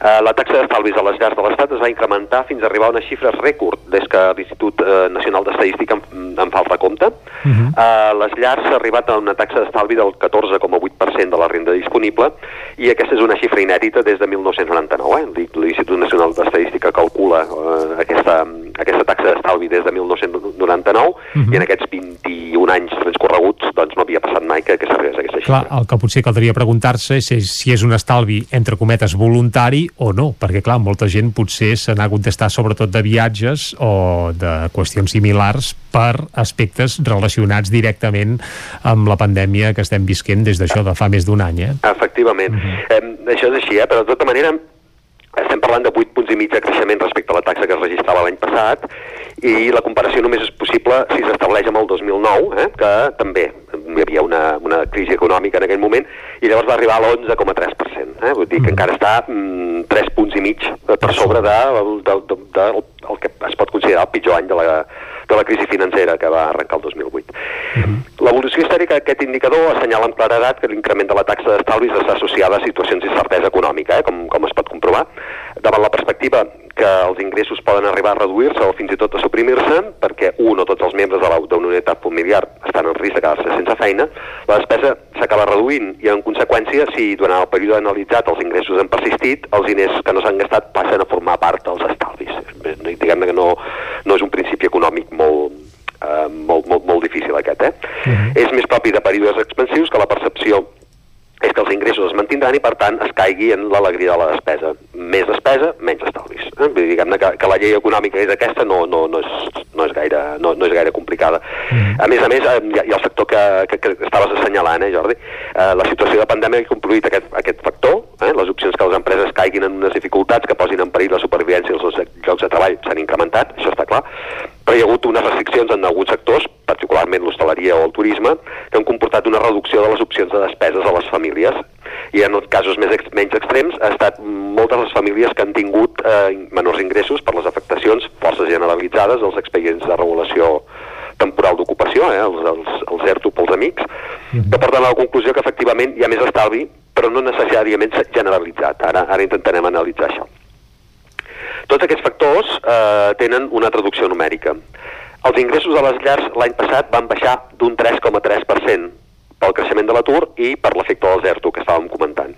Eh, la taxa d'estalvis a les llars de l'Estat es va incrementar fins a arribar a unes xifres rècord des que l'Institut eh, Nacional d'Estadística en, en fa el recompte. Mhm. Uh, les llars s'ha arribat a una taxa d'estalvi del 14,8% de la renda disponible i aquesta és una xifra inèdita des de 1999. Eh? L'Institut Nacional d'Estadística calcula uh, aquesta, aquesta taxa d'estalvi des de 1999 Mhm. i en aquests 21 anys transcorreguts doncs, no havia passat mai que, que s'arribés a aquesta xifra. Clar, el que potser caldria preguntar-se és si- és un estalvi, entre cometes, voluntari o no, perquè, clar, molta gent potser se n'ha hagut d'estar sobretot de viatges o de qüestions similars per aspectes relacionats directament amb la pandèmia que estem visquent des d'això de fa més d'un any, eh? Efectivament. eh, això és així, eh? però de tota manera estem parlant de 8 punts i mig de creixement respecte a la taxa que es registrava l'any passat i la comparació només és possible si s'estableix amb el 2009, eh, que també hi havia una, una crisi econòmica en aquell moment, i llavors va arribar a l'11,3%. Eh? Vull dir que encara està mm, 3 punts i mig per sobre de, de, de, de, el que es pot considerar el pitjor any de la, de la crisi financera que va arrencar el 2008. L'evolució històrica d'aquest indicador assenyala amb claredat que l'increment de la taxa d'estalvis està associada a situacions d'incertesa econòmica, eh, com, com es pot comprovar. Davant la perspectiva que els ingressos poden arribar a reduir-se o fins i tot a suprimir-se, perquè un o tots els membres de la- d'una unitat familiar estan en risc de quedar-se sense feina, la despesa s'acaba reduint i, en conseqüència, si durant el període analitzat els ingressos han persistit, els diners que no s'han gastat passen a formar part dels estalvis. Diguem-ne que no, no és un principi econòmic molt, eh, molt, molt, molt difícil aquest, eh? És més propi de períodes expansius que la percepció és que els ingressos es mantindran i, per tant, es caigui en l'alegria de la despesa. Més despesa, menys estalvis. Eh? Vull dir, Diguem-ne que, que la llei econòmica és aquesta no, no, no, és, no, és gaire, no, no és gaire complicada. A més a més, eh, hi ha, hi ha el sector que, que, que estaves assenyalant, eh, Jordi? Eh, la situació de pandèmia ha compluït aquest, aquest factor, eh? les opcions que les empreses caiguin en unes dificultats que posin en perill la supervivència dels llocs de treball s'han incrementat, això està clar, però hi ha hagut unes restriccions en alguns sectors, particularment l'hostaleria o el turisme, que han comportat una reducció de les opcions de despeses a les famílies. I en casos més ex menys extrems ha estat moltes les famílies que han tingut eh, menors ingressos per les afectacions força generalitzades dels expedients de regulació temporal d'ocupació, eh, els, els, els ERTO pels amics, que porten a la conclusió que efectivament hi ha més estalvi, però no necessàriament generalitzat. Ara, ara intentarem analitzar això. Tots aquests factors eh, tenen una traducció numèrica. Els ingressos de les llars l'any passat van baixar d'un 3,3% pel creixement de l'atur i per l'efecte del ZERTO que estàvem comentant.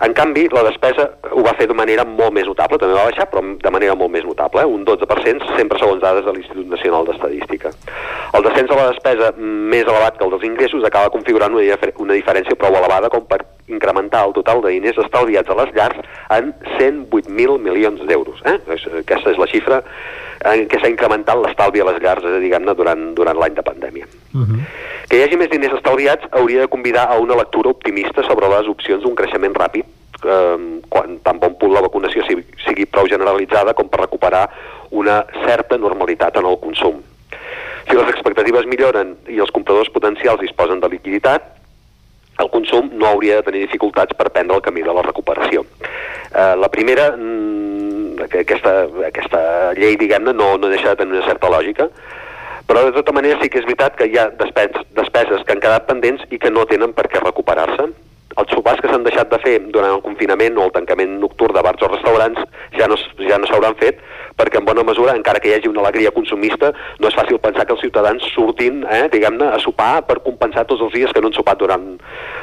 En canvi, la despesa ho va fer de manera molt més notable, també va baixar, però de manera molt més notable, eh? un 12%, sempre segons dades de l'Institut Nacional d'Estadística. El descens de la despesa més elevat que el dels ingressos acaba configurant una, una diferència prou elevada com per incrementar el total de diners estalviats a les llars en 108.000 milions d'euros. Eh? Aquesta és la xifra en què s'ha incrementat l'estalvi a les llars, eh, diguem-ne, durant, durant l'any de pandèmia. Que hi hagi més diners estalviats hauria de convidar a una lectura optimista sobre les opcions d'un creixement ràpid eh, quan tan bon punt la vacunació sigui, sigui prou generalitzada com per recuperar una certa normalitat en el consum. Si les expectatives milloren i els compradors potencials disposen de liquiditat, el consum no hauria de tenir dificultats per prendre el camí de la recuperació. Eh, la primera, mm, que aquesta, aquesta llei, diguem-ne, no, no deixa de tenir una certa lògica, però de tota manera sí que és veritat que hi ha despes, despeses que han quedat pendents i que no tenen per què recuperar-se. Els sopars que s'han deixat de fer durant el confinament o el tancament nocturn de bars o restaurants ja no, ja no s'hauran fet perquè en bona mesura, encara que hi hagi una alegria consumista, no és fàcil pensar que els ciutadans surtin, eh, diguem-ne, a sopar per compensar tots els dies que no han sopat durant,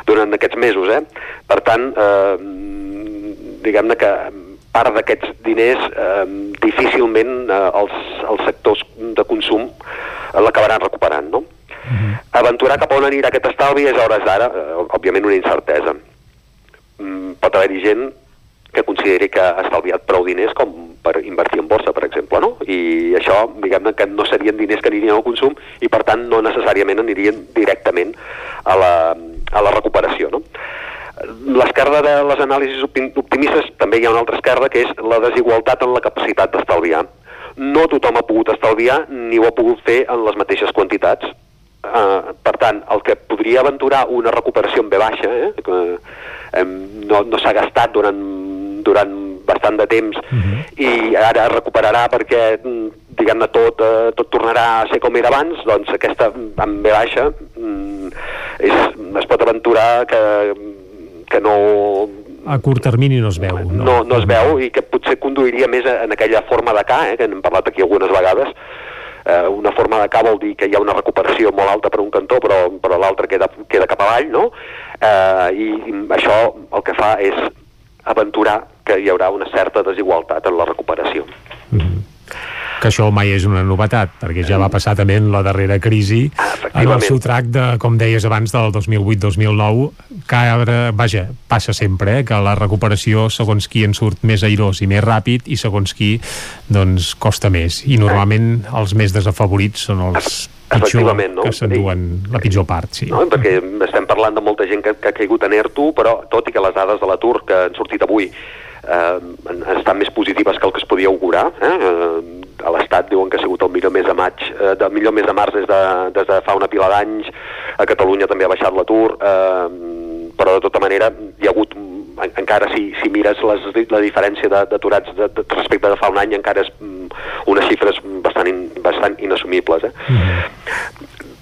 durant aquests mesos. Eh? Per tant, eh, diguem-ne que part d'aquests diners eh, difícilment eh, els, els sectors de consum eh, l'acabaran recuperant, no? Aventurar cap a on anirà aquest estalvi és a hores d'ara, eh, òbviament, una incertesa. Mm, pot haver-hi gent que consideri que ha estalviat prou diners com per invertir en borsa, per exemple, no? I això, diguem-ne, que no serien diners que anirien al consum i, per tant, no necessàriament anirien directament a la, a la recuperació, no? L'esquerda de les anàlisis optim- optimistes també hi ha una altra esquerda que és la desigualtat en la capacitat d'estalviar. No tothom ha pogut estalviar ni ho ha pogut fer en les mateixes quantitats. Uh, per tant, el que podria aventurar una recuperació en B baixa, eh, que eh, no, no s'ha gastat durant, durant bastant de temps i ara recuperarà perquè diguem-ne tot, eh, tot tornarà a ser com era abans, doncs aquesta en B baixa mm, és, es pot aventurar que, que no, A curt termini no es veu. No, no, no es veu i que potser conduiria més en aquella forma de K, eh, que n'hem parlat aquí algunes vegades, eh, una forma de K vol dir que hi ha una recuperació molt alta per un cantó però, però l'altre queda, queda cap avall, no? Eh, i, I això el que fa és aventurar que hi haurà una certa desigualtat en la recuperació. Que això mai és una novetat, perquè ja va passar també en la darrera crisi, en el sotrac de, com deies abans, del 2008-2009, que ara, vaja, passa sempre, eh, que la recuperació, segons qui en surt més airós i més ràpid, i segons qui, doncs, costa més. I normalment els més desafavorits són els pitjor no? que s'enduen la pitjor part, sí. No? Perquè estem parlant de molta gent que, que ha caigut en ERTO, però tot i que les dades de l'atur que han sortit avui eh, estan més positives que el que es podia augurar, eh, a l'Estat diuen que ha sigut el millor mes de maig, eh, del millor mes de març des de, des de fa una pila d'anys, a Catalunya també ha baixat l'atur, eh, però de tota manera hi ha hagut en- encara si, si mires les, la diferència d'aturats de, de, respecte de fa un any encara és mm, unes xifres bastant, in, bastant inassumibles eh?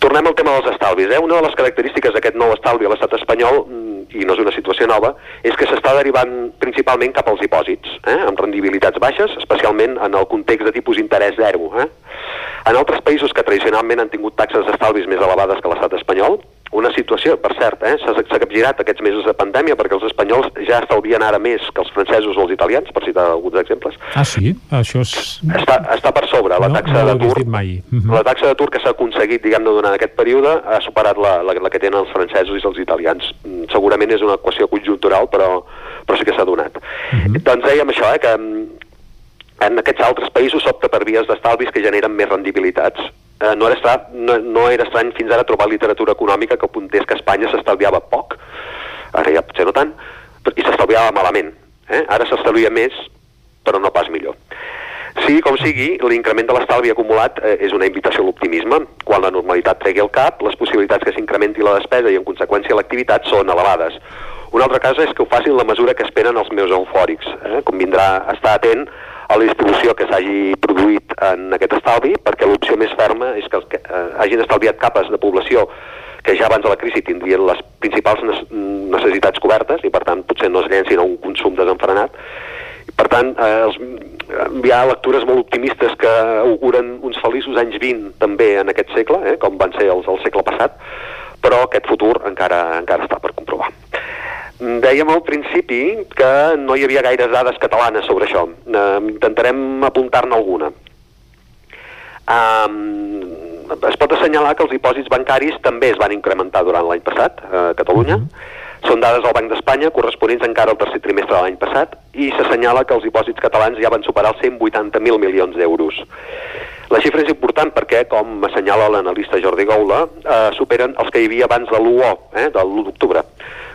Tornem al tema dels estalvis. Eh? Una de les característiques d'aquest nou estalvi a l'estat espanyol, mm, i no és una situació nova, és que s'està derivant principalment cap als dipòsits, eh? amb rendibilitats baixes, especialment en el context de tipus d'interès zero. Eh? En altres països que tradicionalment han tingut taxes d'estalvis més elevades que l'estat espanyol, una situació, per cert, eh, s'ha capgirat aquests mesos de pandèmia perquè els espanyols ja estalvien ara més que els francesos o els italians, per citar alguns exemples. Ah, sí? Això és... Està, està per sobre la No, taxa no ho d'atur. mai. Mhm. La taxa d'atur que s'ha aconseguit, diguem-ne, durant aquest període ha superat la, la, la que tenen els francesos i els italians. Mm, Segurament és una equació conjuntural, però, però sí que s'ha donat. Doncs dèiem això, eh, que mm, en aquests altres països s'opta per vies d'estalvis que generen més rendibilitats. Eh, no, era estrany, no, no era estrany fins ara trobar literatura econòmica que apuntés que Espanya s'estalviava poc, ara ja potser no tant, i s'estalviava malament. Eh? Ara s'estalvia més, però no pas millor. Sigui com sigui, l'increment de l'estalvi acumulat eh, és una invitació a l'optimisme. Quan la normalitat tregui el cap, les possibilitats que s'incrementi la despesa i, en conseqüència, l'activitat són elevades. Un altre cas és que ho facin la mesura que esperen els meus eufòrics. Eh? Convindrà estar atent a la distribució que s'hagi produït en aquest estalvi, perquè l'opció més ferma és que, que eh, hagin estalviat capes de població que ja abans de la crisi tindrien les principals necessitats cobertes i, per tant, potser no es llencin a un consum desenfrenat. Per tant, eh, els, hi ha lectures molt optimistes que auguren uns feliços anys 20 també en aquest segle, eh, com van ser els del segle passat, però aquest futur encara, encara està per comprovar. Dèiem al principi que no hi havia gaires dades catalanes sobre això. Eh, intentarem apuntar-ne alguna. Um, es pot assenyalar que els dipòsits bancaris també es van incrementar durant l'any passat a Catalunya. Són dades del Banc d'Espanya corresponents encara al tercer trimestre de l'any passat i s'assenyala que els dipòsits catalans ja van superar els 180.000 milions d'euros. La xifra és important perquè, com assenyala l'analista Jordi Goula, eh, superen els que hi havia abans de l'1 eh, de l'1 d'octubre,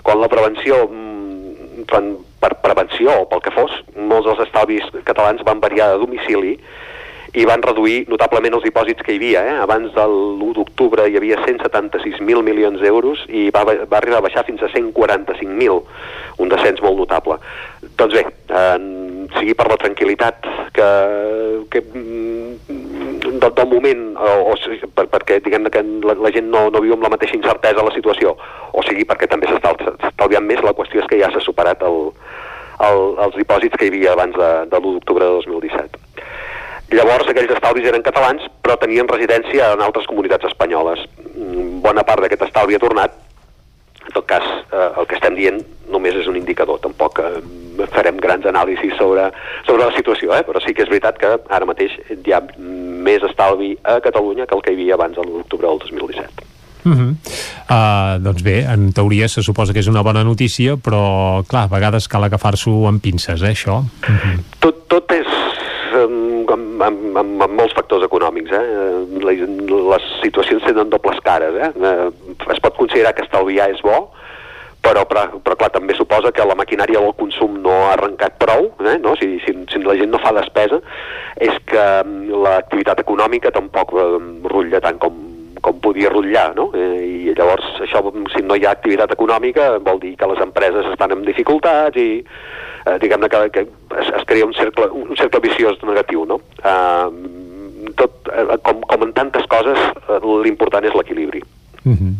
quan la prevenció mm, fan- per prevenció o pel que fos, molts dels estalvis catalans van variar de domicili i van reduir notablement els dipòsits que hi havia. Eh? Abans de l'1 d'octubre hi havia 176.000 milions d'euros i va, va arribar a baixar fins a 145.000, un descens molt notable. Doncs bé, eh, sigui per la tranquil·litat que, que mm, del, del moment, o, o per, perquè diguem que la, la gent no, no viu amb la mateixa incertesa la situació, o sigui perquè també s'està estalviant més, la qüestió és que ja s'ha superat el, el, els dipòsits que hi havia abans de, de l'1 d'octubre de 2017. Llavors, aquells estalvis eren catalans, però tenien residència en altres comunitats espanyoles. Mm, Bona part d'aquest estalvi ha tornat. En tot cas, eh, el que estem dient només és un indicador. Tampoc eh, farem grans anàlisis sobre, sobre la situació, eh? però sí que és veritat que ara mateix hi ha més estalvi a Catalunya que el que hi havia abans de l'octubre del 2017. Uh -huh. uh, doncs bé, en teoria se suposa que és una bona notícia, però clar, a vegades cal agafar-s'ho amb pinces, eh, això. Uh -huh. tot, tot és amb, amb, amb, molts factors econòmics. Eh? Les, les situacions tenen dobles cares. Eh? Eh, es pot considerar que estalviar és bo, però, però, però clar, també suposa que la maquinària del consum no ha arrencat prou, eh? no? si, si, si la gent no fa despesa, és que mm, l'activitat econòmica tampoc eh, rutlla tant com, com podia rotllar, no? Eh, I llavors, això, si no hi ha activitat econòmica, vol dir que les empreses estan en dificultats i, eh, diguem-ne, que, que es, es crea un cercle, un cercle viciós negatiu, no? Eh, tot, eh, com, com en tantes coses, eh, l'important és l'equilibri. Uh -huh.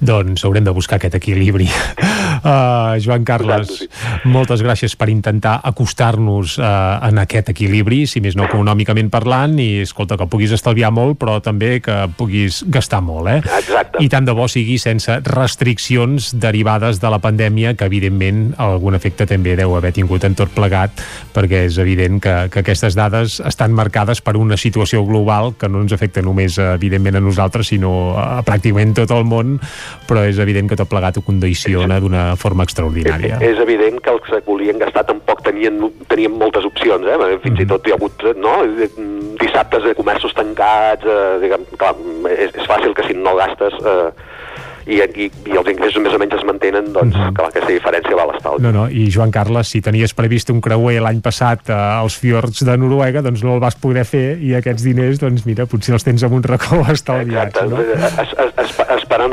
Doncs haurem de buscar aquest equilibri. Uh, Joan Carles, moltes gràcies per intentar acostar-nos uh, en aquest equilibri, si més no econòmicament parlant, i escolta, que puguis estalviar molt, però també que puguis gastar molt, eh? Exacte. I tant de bo sigui sense restriccions derivades de la pandèmia, que evidentment algun efecte també deu haver tingut en tot plegat, perquè és evident que, que aquestes dades estan marcades per una situació global que no ens afecta només, evidentment, a nosaltres, sinó a pràcticament tot el món, però és evident que tot plegat ho condiciona d'una forma extraordinària. És evident que els que volien gastar tampoc tenien, tenien moltes opcions, eh? fins i tot hi ha hagut no? dissabtes de comerços tancats, eh, diguem, clar, és, és fàcil que si no gastes eh, i, i, i els ingressos més o menys es mantenen, doncs mm -hmm. que aquesta diferència va a l'estalvi. No, no, i Joan Carles, si tenies previst un creuer l'any passat eh, als fiords de Noruega, doncs no el vas poder fer i aquests diners, doncs mira, potser els tens en un racó estalviats. Exacte, no? es, es, es, esperant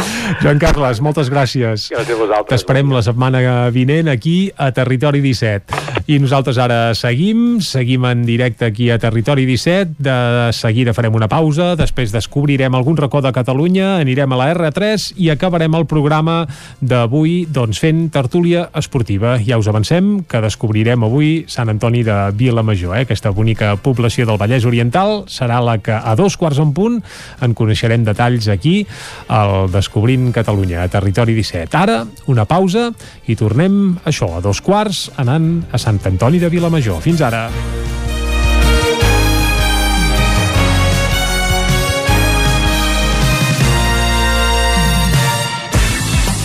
Joan Carles, moltes gràcies. Gràcies a vosaltres. T'esperem la setmana vinent aquí a Territori 17. I nosaltres ara seguim, seguim en directe aquí a Territori 17, de seguida farem una pausa, després descobrirem algun racó de Catalunya, anirem a la R3 i acabarem el programa d'avui doncs, fent tertúlia esportiva. Ja us avancem que descobrirem avui Sant Antoni de Vilamajor, eh? aquesta bonica població del Vallès Oriental, serà la que a dos quarts en punt en coneixerem detalls aquí al Descobrint Catalunya, a Territori 17. Ara, una pausa i tornem, això, a dos quarts, anant a Sant Antoni de Vilamajor. Fins ara.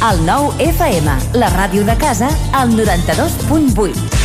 El nou FM, la ràdio de casa, al 92.8.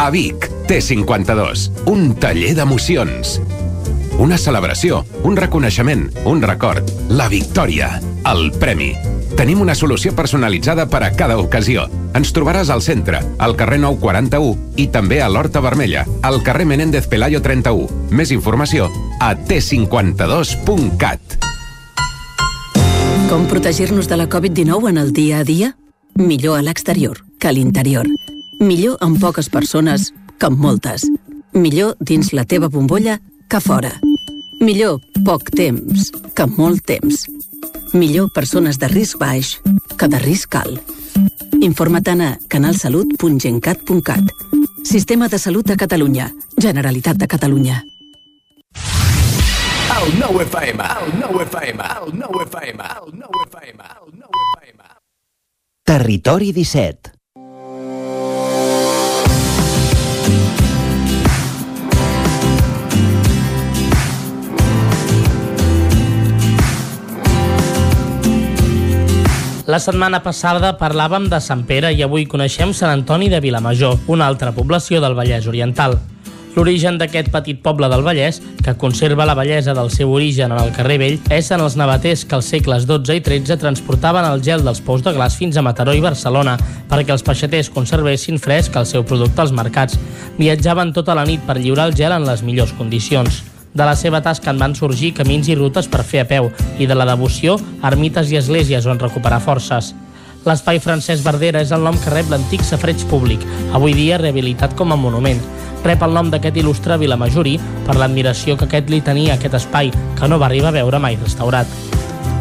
A Vic, T52, un taller d'emocions. Una celebració, un reconeixement, un record, la victòria, el premi. Tenim una solució personalitzada per a cada ocasió. Ens trobaràs al centre, al carrer 941 i també a l'Horta Vermella, al carrer Menéndez Pelayo 31. Més informació a t52.cat. Com protegir-nos de la Covid-19 en el dia a dia? Millor a l'exterior que a l'interior. Millor amb poques persones que amb moltes. Millor dins la teva bombolla que fora. Millor poc temps que molt temps. Millor persones de risc baix que de risc alt. Informa't a canalsalut.gencat.cat. Sistema de Salut de Catalunya. Generalitat de Catalunya. El nou FM, el nou FM, el nou FM, el nou FM, el nou FM. Territori 17. La setmana passada parlàvem de Sant Pere i avui coneixem Sant Antoni de Vilamajor, una altra població del Vallès Oriental. L'origen d'aquest petit poble del Vallès, que conserva la bellesa del seu origen en el carrer Vell, és en els navaters que als segles XII i XIII transportaven el gel dels pous de glaç fins a Mataró i Barcelona perquè els peixaters conservessin fresc el seu producte als mercats. Viatjaven tota la nit per lliurar el gel en les millors condicions. De la seva tasca en van sorgir camins i rutes per fer a peu i de la devoció, ermites i esglésies on recuperar forces. L'espai Francesc Verdera és el nom que rep l'antic safreig públic, avui dia rehabilitat com a monument. Rep el nom d'aquest il·lustre vilamajorí per l'admiració que aquest li tenia a aquest espai, que no va arribar a veure mai restaurat.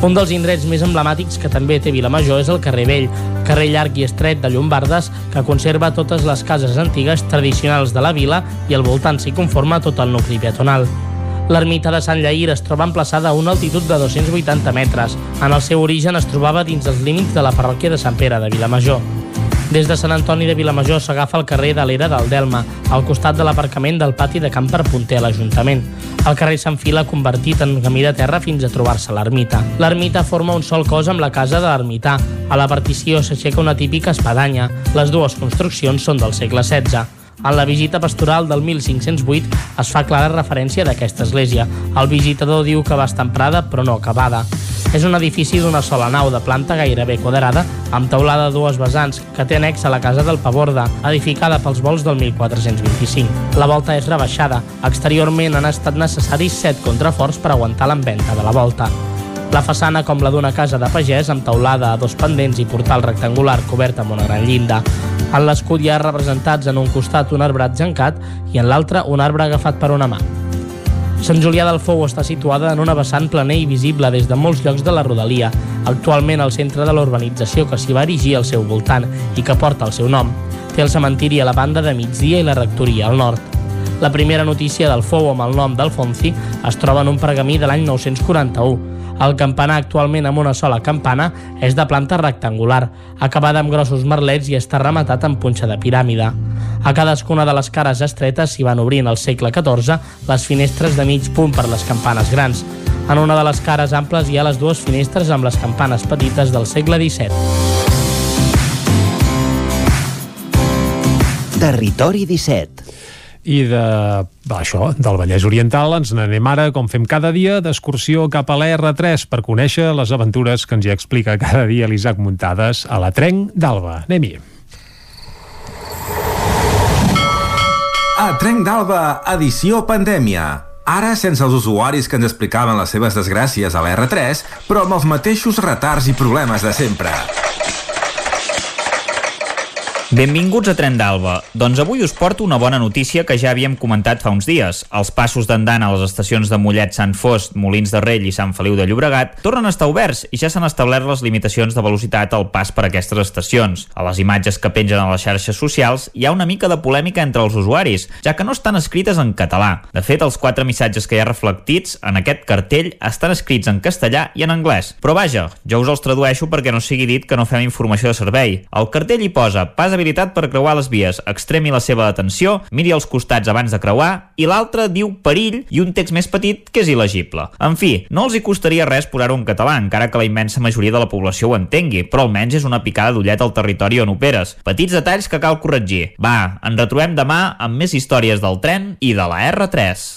Un dels indrets més emblemàtics que també té Vilamajor és el carrer Vell, carrer llarg i estret de Llombardes que conserva totes les cases antigues tradicionals de la vila i al voltant s'hi conforma tot el nucli peatonal. L'ermita de Sant Llaïr es troba emplaçada a una altitud de 280 metres. En el seu origen es trobava dins els límits de la parròquia de Sant Pere de Vilamajor. Des de Sant Antoni de Vilamajor s'agafa el carrer de l'Era del Delma, al costat de l'aparcament del pati de Camp per Punter a l'Ajuntament. El carrer s'enfila convertit en camí de terra fins a trobar-se l'ermita. L'ermita forma un sol cos amb la casa de l'ermità. A la partició s'aixeca una típica espadanya. Les dues construccions són del segle XVI. En la visita pastoral del 1508 es fa clara referència d'aquesta església. El visitador diu que va estar emprada però no acabada. És un edifici d'una sola nau de planta gairebé quadrada amb teulada a dues vessants que té annex a la casa del Paborda, edificada pels vols del 1425. La volta és rebaixada. Exteriorment han estat necessaris set contraforts per aguantar l'enventa de la volta. La façana com la d'una casa de pagès amb teulada a dos pendents i portal rectangular cobert amb una gran llinda. En l'escut hi ha representats en un costat un arbrat gencat i en l'altre un arbre agafat per una mà. Sant Julià del Fou està situada en una vessant planer i visible des de molts llocs de la rodalia, actualment al centre de la urbanització que s'hi va erigir al seu voltant i que porta el seu nom. Té el cementiri a la banda de migdia i la rectoria al nord. La primera notícia del Fou amb el nom d'Alfonsi es troba en un pergamí de l'any 941. El campanar, actualment amb una sola campana, és de planta rectangular, acabada amb grossos merlets i està rematat amb punxa de piràmide. A cadascuna de les cares estretes s'hi van obrint al segle XIV les finestres de mig punt per les campanes grans. En una de les cares amples hi ha les dues finestres amb les campanes petites del segle XVII. Territori 17 i de això, del Vallès Oriental ens n'anem ara, com fem cada dia, d'excursió cap a l'R3 per conèixer les aventures que ens hi explica cada dia l'Isaac Muntades a la Trenc d'Alba. Anem-hi. A Trenc d'Alba, edició pandèmia. Ara sense els usuaris que ens explicaven les seves desgràcies a l'R3, però amb els mateixos retards i problemes de sempre. Benvinguts a Tren d'Alba. Doncs avui us porto una bona notícia que ja havíem comentat fa uns dies. Els passos d'andant a les estacions de Mollet, Sant Fost, Molins de Rell i Sant Feliu de Llobregat tornen a estar oberts i ja s'han establert les limitacions de velocitat al pas per aquestes estacions. A les imatges que pengen a les xarxes socials hi ha una mica de polèmica entre els usuaris, ja que no estan escrites en català. De fet, els quatre missatges que hi ha reflectits en aquest cartell estan escrits en castellà i en anglès. Però vaja, jo us els tradueixo perquè no sigui dit que no fem informació de servei. El cartell hi posa pas habilitat per creuar les vies, extremi la seva atenció, miri als costats abans de creuar, i l'altre diu perill i un text més petit que és il·legible. En fi, no els hi costaria res posar-ho en català, encara que la immensa majoria de la població ho entengui, però almenys és una picada d'ullet al territori on operes. Petits detalls que cal corregir. Va, ens retrobem demà amb més històries del tren i de la R3.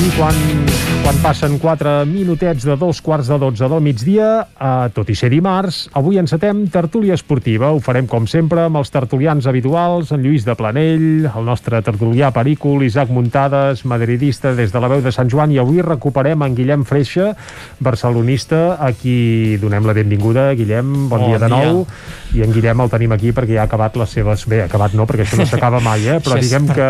I quan, quan passen 4 minutets de dos quarts de 12 del migdia, eh, tot i ser dimarts, avui encetem tertúlia esportiva. Ho farem, com sempre, amb els tertulians habituals, en Lluís de Planell, el nostre tertulià perícul, Isaac Muntades, madridista des de la veu de Sant Joan, i avui recuperem en Guillem Freixa, barcelonista, a qui donem la benvinguda. Guillem, bon, Bon dia de dia. nou. I en Guillem el tenim aquí perquè ja ha acabat les seves... Bé, acabat no, perquè això no s'acaba mai, eh? però diguem que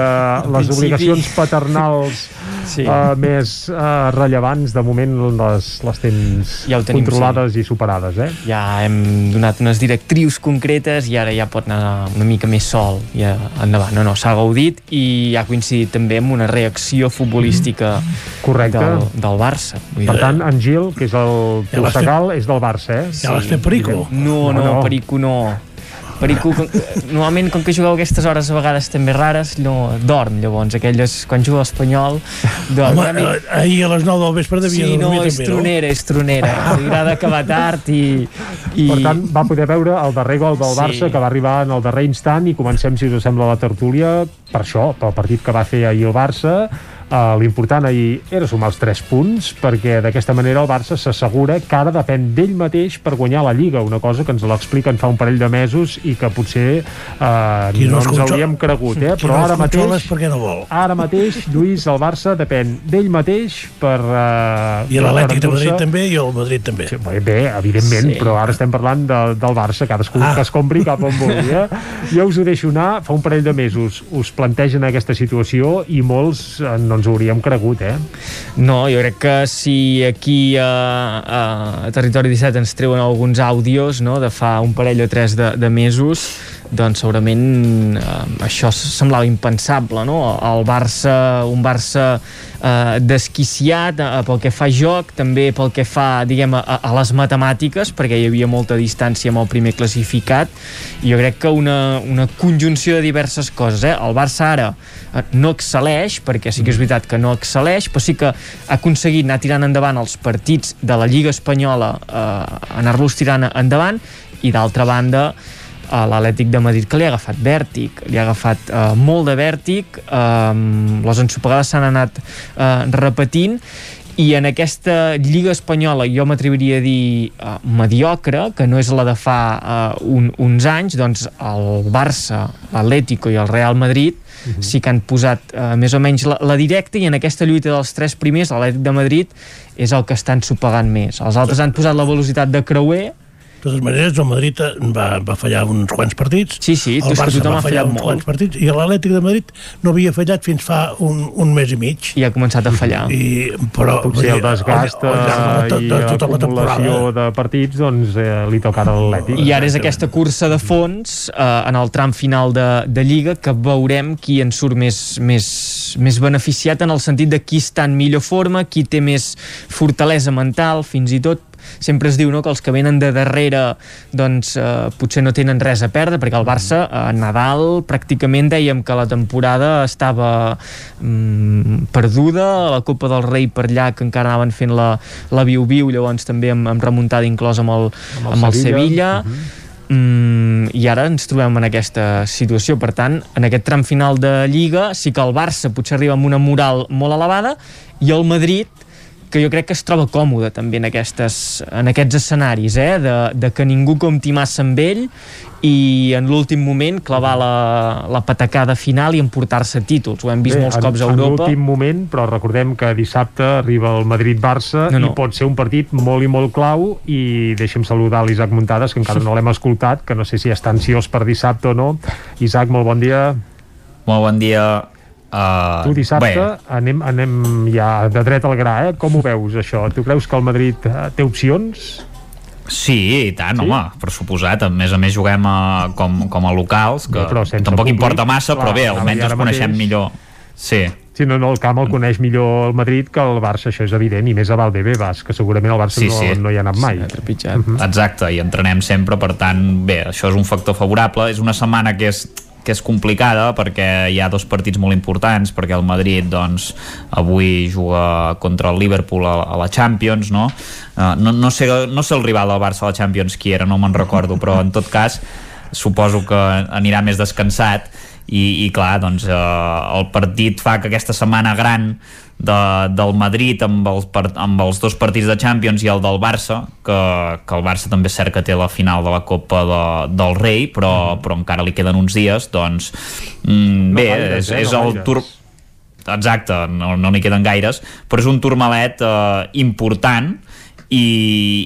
les obligacions paternals Sí. uh, més uh, rellevants de moment les, les tens Ja ho tenim, controlades i superades eh? Ja hem donat unes directrius concretes i ara ja pot anar una mica més sol i eh, endavant. No, no, s'ha gaudit i ha coincidit també amb una reacció futbolística Correcte. del, del Barça. Vull per dir- tant en Gil, que és el Ja Portugal és del Barça eh? Ja l'has fet Perico? No, no, no, Perico no. Perico, com, normalment, com que jugueu aquestes hores a vegades també rares, no, dorm, llavors, aquelles, quan juga a l'Espanyol, dorm. Home, mica- eh, ahir a les 9 del vespre devia Sí, no, dormir és també, tronera, és tronera. Li agrada acabar tard i... i... Per tant, va poder veure el darrer gol del Sí. Barça que va arribar en el darrer instant i comencem, si us sembla, la tertúlia per això, pel partit que va fer ahir el Barça Uh, L'important ahir era sumar els 3 punts perquè d'aquesta manera el Barça s'assegura que ara depèn d'ell mateix per guanyar la Lliga, una cosa que ens l'expliquen fa un parell de mesos i que potser uh, no, no ens hauríem cregut, eh? però no ara mateix, perquè no vol. ara mateix, Lluís, el Barça depèn d'ell mateix per... Uh, I l'Atlètic de Madrid també i el Madrid també. Sí, bé, evidentment, sí. però ara estem parlant de, del Barça, cadascú ah. que es compri cap on vulgui. Eh? Jo us ho deixo anar, fa un parell de mesos us plantegen aquesta situació i molts eh, no ens ho hauríem cregut, eh? No, jo crec que si aquí a, a Territori 17 ens treuen alguns àudios no, de fa un parell o tres de, de mesos, doncs segurament eh, això semblava impensable, no? El Barça, un Barça eh, desquiciat eh, pel que fa a joc, també pel que fa, diguem, a, a les matemàtiques, perquè hi havia molta distància amb el primer classificat, i jo crec que una, una conjunció de diverses coses, eh? El Barça ara eh, no excel·leix, perquè sí que és veritat que no excel·leix, però sí que ha aconseguit anar tirant endavant els partits de la Lliga Espanyola, eh, anar-los tirant endavant, i d'altra banda, a l'Atlètic de Madrid que li ha agafat vèrtic, li ha agafat eh, molt de vèrtic, eh, les ensopegades s'han anat eh, repetint i en aquesta Lliga Espanyola jo m'atreviria a dir uh, mediocre, que no és la de fa uh, un, uns anys, doncs el Barça, l'Atlético i el Real Madrid uh mhm. -huh. sí que han posat uh, més o menys la, la directa i en aquesta lluita dels tres primers l'Atlètic de Madrid és el que estan sopegant més. Els altres han posat la velocitat de creuer de totes maneres, el Madrid va, va fallar uns quants partits. Sí, sí, el Barça va fallar uns molt. quants partits i l'Atlètic de Madrid no havia fallat fins fa un, un mes i mig. I ha començat a fallar. I, però, Potser el desgast el, el, el, el, i l'acumulació de partits doncs, eh, li toca a l'Atlètic. I ara és aquesta cursa de fons eh, en el tram final de, de Lliga que veurem qui en surt més, més, més beneficiat en el sentit de qui està en millor forma, qui té més fortalesa mental, fins i tot sempre es diu no, que els que venen de darrere doncs eh, potser no tenen res a perdre perquè el Barça a Nadal pràcticament dèiem que la temporada estava mm, perduda a la Copa del Rei per allà que encara anaven fent la, la viu-viu llavors també amb, amb remuntada inclòs amb el, amb el, amb el Sevilla, Sevilla. Uh -huh. Mm, i ara ens trobem en aquesta situació per tant, en aquest tram final de Lliga sí que el Barça potser arriba amb una moral molt elevada i el Madrid que jo crec que es troba còmode també en, aquestes, en aquests escenaris, eh? de, de que ningú compti massa amb ell i en l'últim moment clavar la, la patacada final i emportar-se títols. Ho hem vist Bé, molts en, cops a Europa. En l'últim moment, però recordem que dissabte arriba el Madrid-Barça no, no. i pot ser un partit molt i molt clau i deixem saludar l'Isaac Muntades, que encara no l'hem escoltat, que no sé si està ansiós per dissabte o no. Isaac, molt bon dia. Molt bon dia. Uh, tu dissabte bé. anem, anem ja de dret al gra, eh? Com ho veus, això? Tu creus que el Madrid uh, té opcions? Sí, i tant, sí? home, per suposat. A més a més juguem a, com, com a locals, que no, tampoc públic, importa massa, clar, però bé, almenys ens coneixem mateix... millor. Sí. Sí, no, no, el camp el coneix millor el Madrid que el Barça, això és evident, i més a Valdebebas, que segurament el Barça sí, sí. no, no hi ha anat mai. Sí, uh -huh. Exacte, i entrenem sempre, per tant, bé, això és un factor favorable. És una setmana que és que és complicada perquè hi ha dos partits molt importants perquè el Madrid doncs avui juga contra el Liverpool a, a la Champions no? Uh, no, no, sé, no sé el rival del Barça a la Champions qui era, no me'n recordo però en tot cas suposo que anirà més descansat i, i clar, doncs eh, el partit fa que aquesta setmana gran de, del Madrid amb els, amb els dos partits de Champions i el del Barça que, que el Barça també és cert que té la final de la Copa de, del Rei però, mm. però encara li queden uns dies doncs mm, bé, no gaires, és, eh, és no el tour exacte, no n'hi no queden gaires però és un turmalet eh, important i,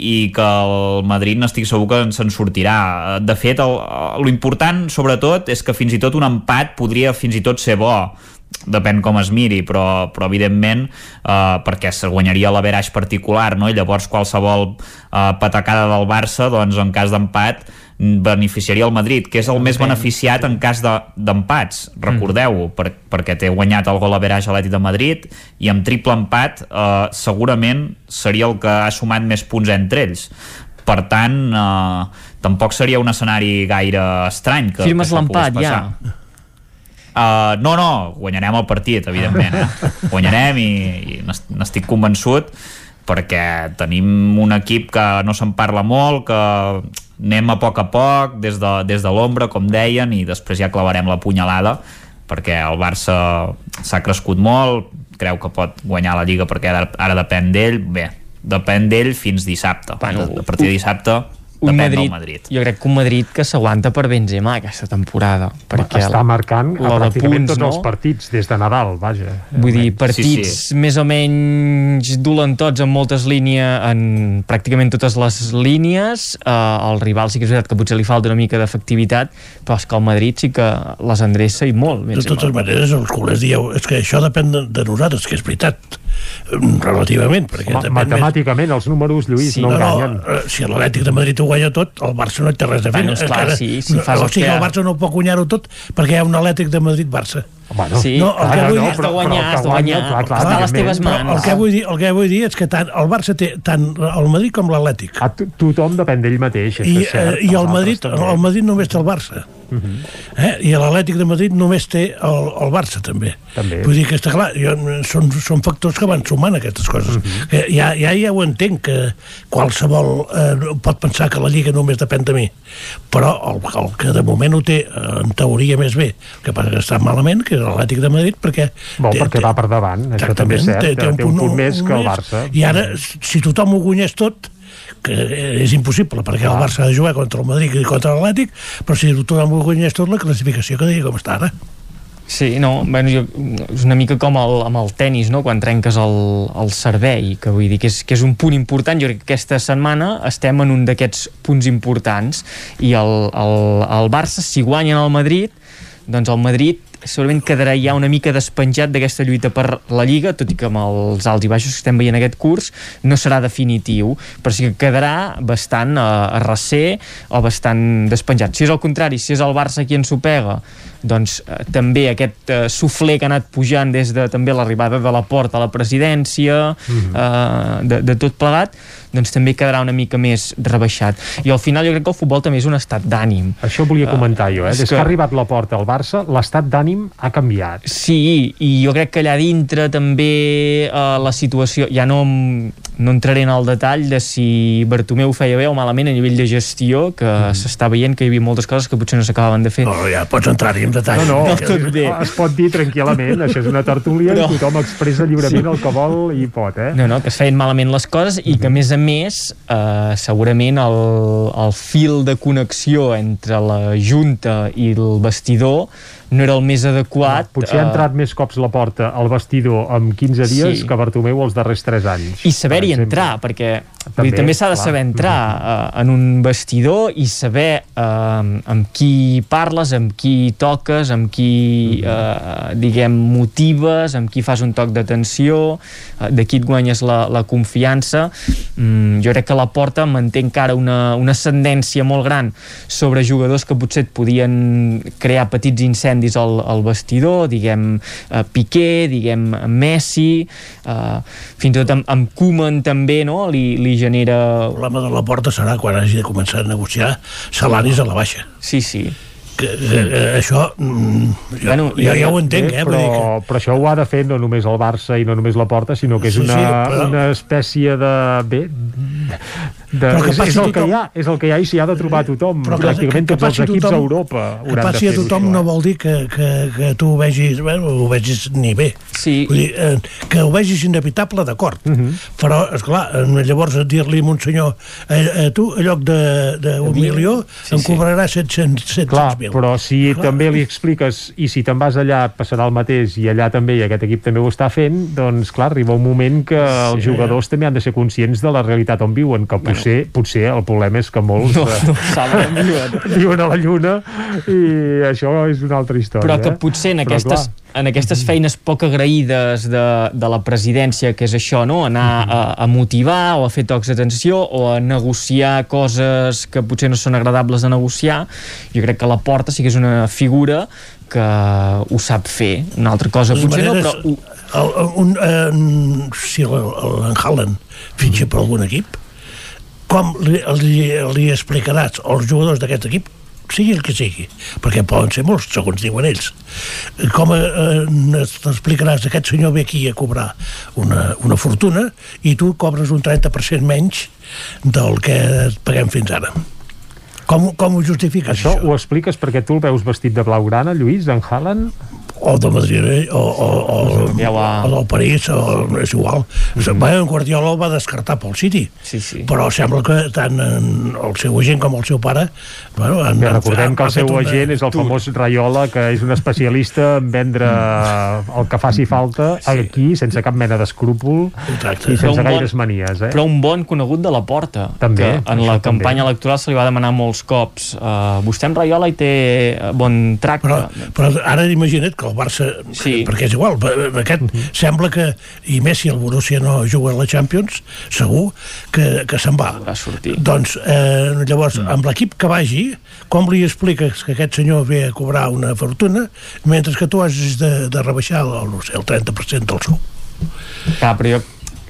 i que el Madrid n'estic segur que se'n sortirà. De fet, l'important, sobretot, és que fins i tot un empat podria fins i tot ser bo depèn com es miri, però, però evidentment eh, perquè se guanyaria l'averaix particular, no? i llavors qualsevol eh, patacada del Barça, doncs en cas d'empat beneficiaria el Madrid, que és el més beneficiat en cas d'empats, de, recordeu-ho, per, perquè té guanyat el gol averaix a l'Eti de Madrid i amb triple empat eh, segurament seria el que ha sumat més punts entre ells. Per tant eh, tampoc seria un escenari gaire estrany que, Firmes l'empat ja Uh, no, no, guanyarem el partit, evidentment. Eh? Guanyarem i, i n'estic convençut perquè tenim un equip que no se'n parla molt, que anem a poc a poc, des de, des de l'ombra, com deien, i després ja clavarem la punyalada, perquè el Barça s'ha crescut molt, creu que pot guanyar la Lliga perquè ara, ara depèn d'ell, bé, depèn d'ell fins dissabte. Bueno, a partir de dissabte un depèn Madrid, del Madrid. jo crec que un Madrid que s'aguanta per Benzema aquesta temporada perquè Està marcant lo de pràcticament punts, tots no? els partits des de Nadal, vaja. Vull dir, partits Sí, sí. més o menys dolentots en moltes línies, en pràcticament totes les línies. Eh, el rival sí que és veritat que potser li falta una mica d'efectivitat, però és que el Madrid sí que les endreça i molt. De totes maneres, els culers dieu, és que això depèn de, de nosaltres, que és veritat, relativament, perquè Ma matemàticament, els números, Lluís, Sí, no, no, enganyen. no, eh, si l'Atlètic de Madrid ho guanya tot, el Barça no té res a fer. Bueno, esclar, Encara- sí, si no, fas o el sigui, que- el Barça no pot guanyar-ho tot perquè hi ha un Atlètic de Madrid-Barça. Bueno, Sí, no, el clar, que vull no, dir, has de guanyar, has de guanyar, clar, clar, està a les teves mans. el que vull dir, el que vull dir és que tant el Barça té tant el Madrid com l'Atlètic. To- tothom depèn d'ell mateix, I, és cert. eh, i el Madrid, el Madrid només té el Barça. Eh? I l'Atlètic de Madrid només té el, el Barça també. També. Vull dir que està clar, jo, són, són factors que van sumant aquestes coses. que ja, ja, ja ho entenc que qualsevol eh, pot pensar que la Lliga només depèn de mi, però el, el que de moment ho té eh, en teoria més bé, que passa que està malament, que és l'Atlètic de Madrid, perquè... Bo, perquè va per davant, això també és cert, té, un punt, més que el Barça. I ara, si tothom ho guanyés tot, que és impossible, perquè el Barça ha de jugar contra el Madrid i contra l'Atlètic, però si tothom ho guanyés tot, la classificació quedaria com està ara. Sí, no, bueno, jo, és una mica com el, amb el tennis, no? quan trenques el, el servei, que vull dir que és, que és un punt important. Jo crec que aquesta setmana estem en un d'aquests punts importants i el, el, el Barça, si guanyen el Madrid, doncs el Madrid segurament quedarà ja una mica despenjat d'aquesta lluita per la Lliga, tot i que amb els alts i baixos que estem veient aquest curs no serà definitiu, però sí que quedarà bastant a, a recer o bastant despenjat. Si és al contrari, si és el Barça qui ens ho pega, doncs eh, també aquest eh, sufler que ha anat pujant des de també l'arribada de la porta a la presidència, eh, de, de tot plegat, doncs també quedarà una mica més rebaixat. I al final jo crec que el futbol també és un estat d'ànim. Això volia comentar jo, eh? és Des que... que ha arribat la porta al Barça, l'estat d'ànim ha canviat. Sí, i jo crec que allà dintre també eh, la situació, ja no, no entraré en el detall de si Bartomeu ho feia bé o malament a nivell de gestió, que mm. s'està veient que hi havia moltes coses que potser no s'acabaven de fer. No, ja pots entrar-hi en detall. No, no, No, tot bé. es pot dir tranquil·lament, això és una tertúlia Però- i tothom expressa lliurement Sí. el que vol i pot, eh? No, no, que es feien malament les coses i que, a més a més, eh, segurament el, el fil de connexió entre la Junta i el vestidor no era el més adequat. Potser ha eh, entrat més cops la porta al vestidor en 15 dies Sí. que Bartomeu els darrers 3 anys. i saber-hi per entrar, perquè També, també, també s'ha de saber entrar uh, en un vestidor i saber uh, amb qui parles, amb qui toques, amb qui, uh, diguem, motives, amb qui fas un toc d'atenció, uh, de qui et guanyes la, la confiança. Mm, jo crec que la Porta manté encara una, una ascendència molt gran sobre jugadors que potser et podien crear petits incendis al, al vestidor, diguem uh, Piqué, diguem Messi, uh, fins i tot amb, amb Koeman també, no? Li, li genera... El problema de la porta serà quan hagi de començar a negociar salaris a la baixa. Sí, sí. Que, que, que això, mm, jo, Bueno, jo, ja ho entenc, eh? Dir però, que, però això ho ha de fer no només el Barça i no només la Porta, sinó que és Sí, una, sí, però- una espècie de... Bé, de, Però que és, és el que tothom. hi ha, és el que hi ha i s'hi ha de trobar tothom. Però que- Pràcticament que- que tots els passi equips tothom- a Europa que de passi a tothom no eh? vol dir que, que, que tu ho vegis, bueno, ho vegis ni bé. Sí. Vull dir, eh, que ho vegis inevitable, d'acord. Uh Mhm. -huh. Però, esclar, eh, llavors dir-li a un senyor eh, eh, tu, a lloc d'un milió, Sí, em sí. cobrarà 700 Clar, 700.000. però si Clar. també li expliques i si te'n vas allà passarà el mateix i allà també i aquest equip també ho està fent, doncs clar, arriba un moment que els jugadors també han de ser conscients de la realitat on viuen, que potser, potser el problema és que molts No, eh, no saben viuen. viuen a la Lluna i això és una altra història. Però que eh? potser en aquestes, clar, en aquestes feines poc agraïdes de, de la presidència, que és això, no? anar a, a motivar o a fer tocs d'atenció o a negociar coses que potser no són agradables de negociar, jo crec que la Porta sí que és una figura que ho sap fer. Una altra cosa potser no, però... Ho, el, el, un, eh, si el, el, en Haaland fitxa per algun equip, com li, li, li explicaràs als jugadors d'aquest equip sigui el que sigui, perquè poden ser molts, segons diuen ells. Com eh, t'explicaràs aquest senyor ve aquí a cobrar una, una fortuna i tu cobres un 30% menys del que et paguem fins ara. Com, com ho justifiques, això ho expliques perquè tu el veus vestit de blaugrana, Lluís, en Haaland? O de Madrid eh, o, o, o, Ja ho ha- o del París o, és igual mm -hmm. en Guardiola el va descartar pel City sí, sí. però sembla que tant el seu agent com el seu pare bueno, han, Bé, han- recordem que el seu una- agent és el famós Raiola, que és un especialista en vendre el que faci falta aquí, sense cap mena d'escrúpol i Però sense un bon- gaires manies. Eh? Però un bon conegut de la porta, També, que en la això també. campanya electoral se li va demanar molts cops. Uh, vostè amb Raiola hi té eh, bon tracte. però, però ara imagina't que el Barça sí. perquè és igual, en aquest uh -huh. sembla que i més si el Borussia no juga a la Champions segur que, que se'n va va sortir. doncs eh, llavors mm. amb l'equip que vagi com li expliques que aquest senyor ve a cobrar una fortuna mentre que tu has de, de rebaixar el, no sé, el 30% del sou Clar, però jo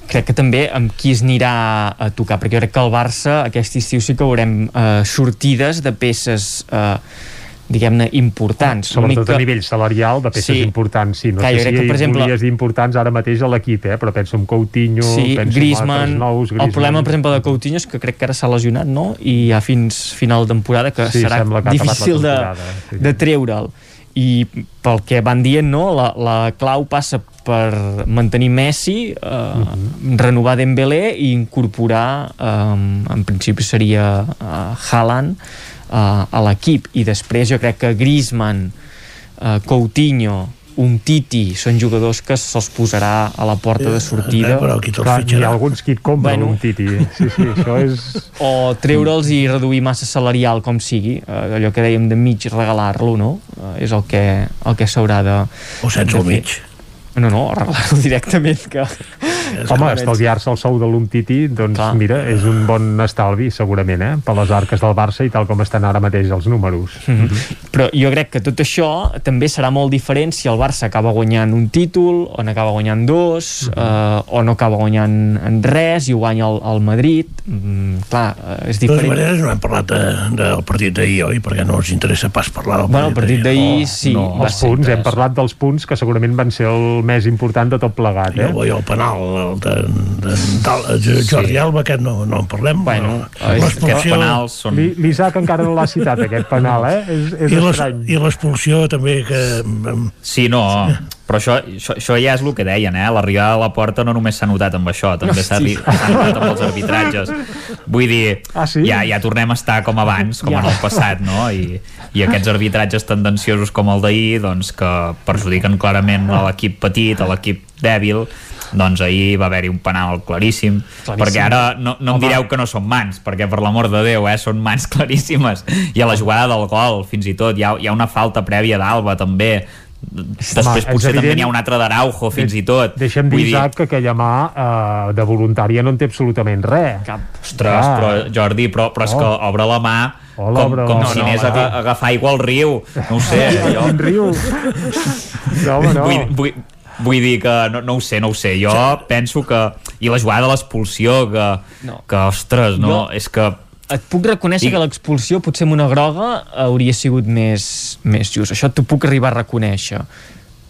crec que també amb qui es anirà a tocar, perquè jo crec que el Barça aquest estiu sí que veurem eh, sortides de peces eh, diguem-ne importants Sobretot L'únic a nivell salarial de peces Sí. importants. Sí, no Clar, sé si que, per exemple- importants ara mateix a l'equip, eh? però penso en Coutinho, Sí, penso en Griezmann, altres nous, el problema per exemple de Coutinho és que crec que ara s'ha lesionat no? i ja fins final de temporada que Sí, serà que difícil de, sí. de treure'l i pel que van dient no? la, la clau passa per mantenir Messi eh, Mhm. renovar Dembélé i incorporar eh, en principi seria eh, Haaland eh, a l'equip i després jo crec que Griezmann eh, Coutinho un Titi són jugadors que se'ls posarà a la porta de sortida Eh, però qui Clar, hi ha alguns que et compren Bueno. un Titi. Sí, sí, això és... o treure'ls i reduir massa salarial com sigui, eh, allò que dèiem de mig regalar-lo, no? Eh, és el que, el que s'haurà de... o sense de el fer. mig No, no, regalar-lo directament que... Home, estalviar-se el sou de l'Umtiti, doncs Clar. mira, és un bon estalvi, segurament, eh? per les arques del Barça i tal com estan ara mateix els números. Mhm. Però jo crec que tot això també serà molt diferent si el Barça acaba guanyant un títol, o n'acaba guanyant dos, eh, o no acaba guanyant en res i ho guanya el, el Madrid. Mm, clar, eh, és de totes diferent. maneres no hem parlat de, del partit d'ahir, oi? Perquè no ens interessa pas parlar del Bueno, el partit d'ahir sí, No, els punts, hem parlat dels punts que segurament van ser el més important de tot plegat. Eh? el, i el penal el de, de, de, de Jordi Sí. Alba, aquest no, no en parlem. Bueno, l'expulsió... Li- L'Isaac encara no l'ha citat, aquest penal, eh? És, és I les- estrany. I l'expulsió també que... em, Sí, no, però això, això, això ja és el que deien, eh? L'arribada a la porta no només s'ha notat amb això, també s'ha notat amb els arbitratges. Vull dir, ah, sí? ja, ja tornem a estar com abans, com Ja. en el passat, no? I, i aquests arbitratges tendenciosos com el d'ahir, doncs, que perjudiquen clarament a l'equip petit, a l'equip dèbil, doncs ahir va haver-hi un penal claríssim, Claríssim. perquè ara no, no em Home. direu que no són mans, perquè per l'amor de Déu, eh, són mans claríssimes, i a la jugada del gol, fins i tot, hi ha, hi ha una falta prèvia d'Alba, també, després Home, potser també evident- n'hi ha una altra d'Araujo, fins i tot. Deixa'm dir, Vull dir, Isaac, que aquella mà eh, de voluntària no en té absolutament res. Cap. Ostres, Ah. però Jordi, però, però és Oh. que obre la mà Hola, com, com la si anés No, a, no. a agafar aigua al riu. No ho sé, jo... Quin riu? No, home, no. Vull, vull, vull dir que no, no ho sé, no ho sé. Jo penso que... I la jugada de l'expulsió, que, No. que, ostres, no, Jo- és que... et puc reconèixer I- que l'expulsió potser amb una groga hauria sigut més, més just, això t'ho puc arribar a reconèixer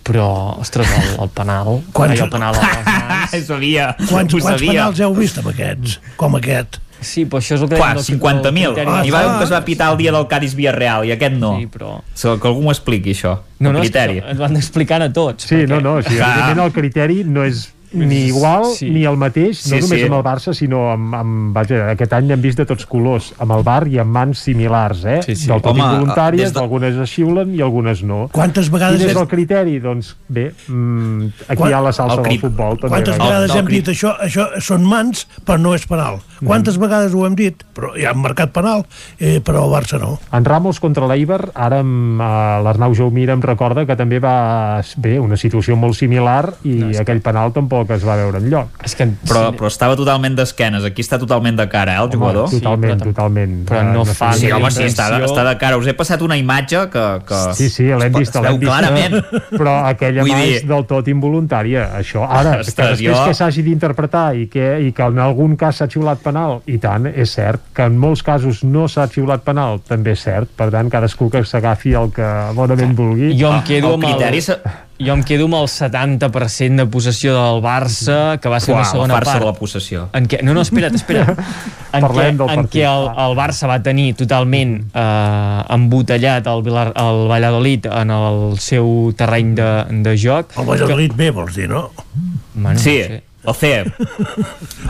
però, ostres, el, el penal Quants- ai, el penal sabia, Quants, ho quants sabia. penals heu vist amb aquests? Com aquest? sí, però això és el que Clar, dèiem del- 50.000. del criteri Ah, del- va ah. un que es va pitar el dia del Cádiz Villarreal i aquest no. sí, però So, que algú m'ho expliqui, això. no, el no, és que criteri. ens van explicant a tots Sí, no, no, sí, evidentment el criteri no és ni igual Sí. ni el mateix, no Sí, només sí. amb el Barça, sinó amb, amb vaja, aquest any n'hem vist de tots colors, amb el Bar i amb mans similars, eh? Sí, sí. Del tot Home, involuntàries, des de- algunes es xiulen i algunes no. Quantes vegades Quin és hem- el criteri? Doncs bé, mm, aquí Quan- hi ha la salsa el del futbol. També, Quantes no? vegades del hem dit això? Això són mans, però no és penal. Quantes vegades ho hem dit? Però ja han marcat penal, eh, però el Barça no. En Ramos contra l'Eiber, ara amb, eh, l'Arnau Jaumira em recorda que també va bé, una situació molt similar i no, aquell penal tampoc es va veure enlloc. és que Però, però estava totalment d'esquenes, aquí està totalment de cara, eh, el jugador. Home, totalment, Sí, però- totalment. però no Eh, fa. Sí, home, sí, està, està de cara. Us he passat una imatge que... que Sí, sí, l'hem vist, l'hem vist. clarament. Però aquella mà dir- és del tot involuntària, això. Ara, Ostres, que després jo- que s'hagi d'interpretar i, que, i que en algun cas s'ha xiulat penal, i tant, és cert, que en molts casos no s'ha xiulat penal, també és cert, per tant, cadascú que s'agafi el que bonament vulgui. jo em Ah, quedo el amb criteri el... se- jo em quedo amb el 70% de possessió del Barça, que va ser Uah, una segona part. de la possessió. En què, no, no, espera't, espera't. En què, en què el, el Barça va tenir totalment eh, embotellat el, Vilar, el Valladolid en el seu terreny de, de joc. El Valladolid bé, vols dir, no? Bueno, Sí, no sé. el CEP.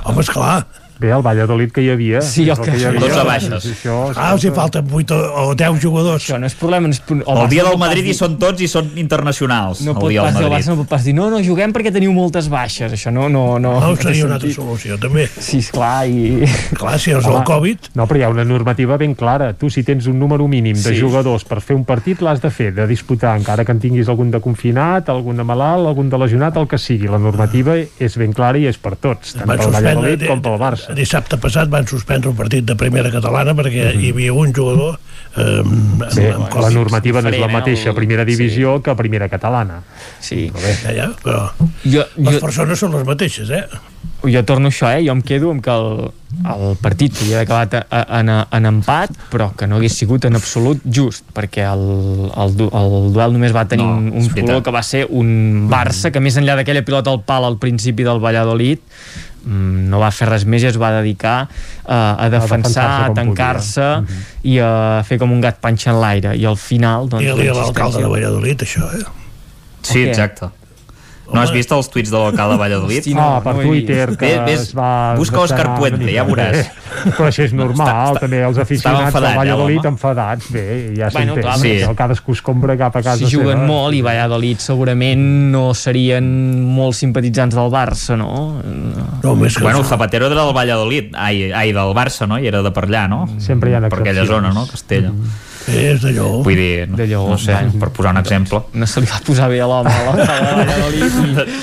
Home, esclar. Bé, el Valladolid que hi havia. Sí, el és que hi havia. Tots a baixes. Això, Ah, si falten 8 o, o 10 jugadors. Això no és problema. No és, el, El dia del Madrid hi són tots i són internacionals. No pot pas, el. Barça no pot pas dir no, no juguem perquè teniu moltes baixes. Això no... No, no, No, té seria una altra solució, també. Sí, esclar, i... Clar, si és el Covid... No, però hi ha una normativa ben clara. Tu, si tens un número mínim de Sí. jugadors per fer un partit, l'has de fer, de disputar, encara que en tinguis algun de confinat, algun de malalt, algun de lesionat, el que sigui. La normativa és ben clara i és per tots, tant pel Valladolid com pel Barça. Dissabte passat van suspendre un partit de primera catalana perquè Mhm. hi havia un jugador eh, amb, Bé, amb la normativa no és la mateixa el- primera divisió que a primera catalana. Sí. Ja, ja, però Jo, les jo, persones són les mateixes, eh? jo torno a això, eh? Jo em quedo amb que el, el partit haver acabat a- a- en, en empat, però que no hagués sigut en absolut just, perquè el, el, el duel només va tenir No, un, un color que va ser un Barça, que més enllà d'aquella pilota al pal al principi del Valladolid, mm, no va fer res més i es va dedicar uh, a defensar, a com tancar-se i a fer com un gat panxa en l'aire i al final doncs, a la l'alcalde de Valladolid, això, eh? Sí, què? exacte. No has vist els tuits de l'alcalde de Valladolid? Hosti, ah, per no. Twitter, que ves, es va... busca Òscar Puente, ja veuràs. Bé, Però això és normal, Està- està- també els aficionats enfadat, del ja, Valladolid l'home. enfadats, bé, ja Bueno, s'entén, sí. sí. cadascú es compra cap a casa si juguen seva. molt i Valladolid segurament no serien molt simpatitzants del Barça, no? No, més que Bueno, Zapatero era del Valladolid, ai, ai, del Barça, no? I era de per allà, no? Sempre hi ha Per aquella zona, no? Castella. És d'allò. Vull dir, no, De Lleó, no sé, per posar un exemple. No se li va posar bé a l'home a l'home de Valladolid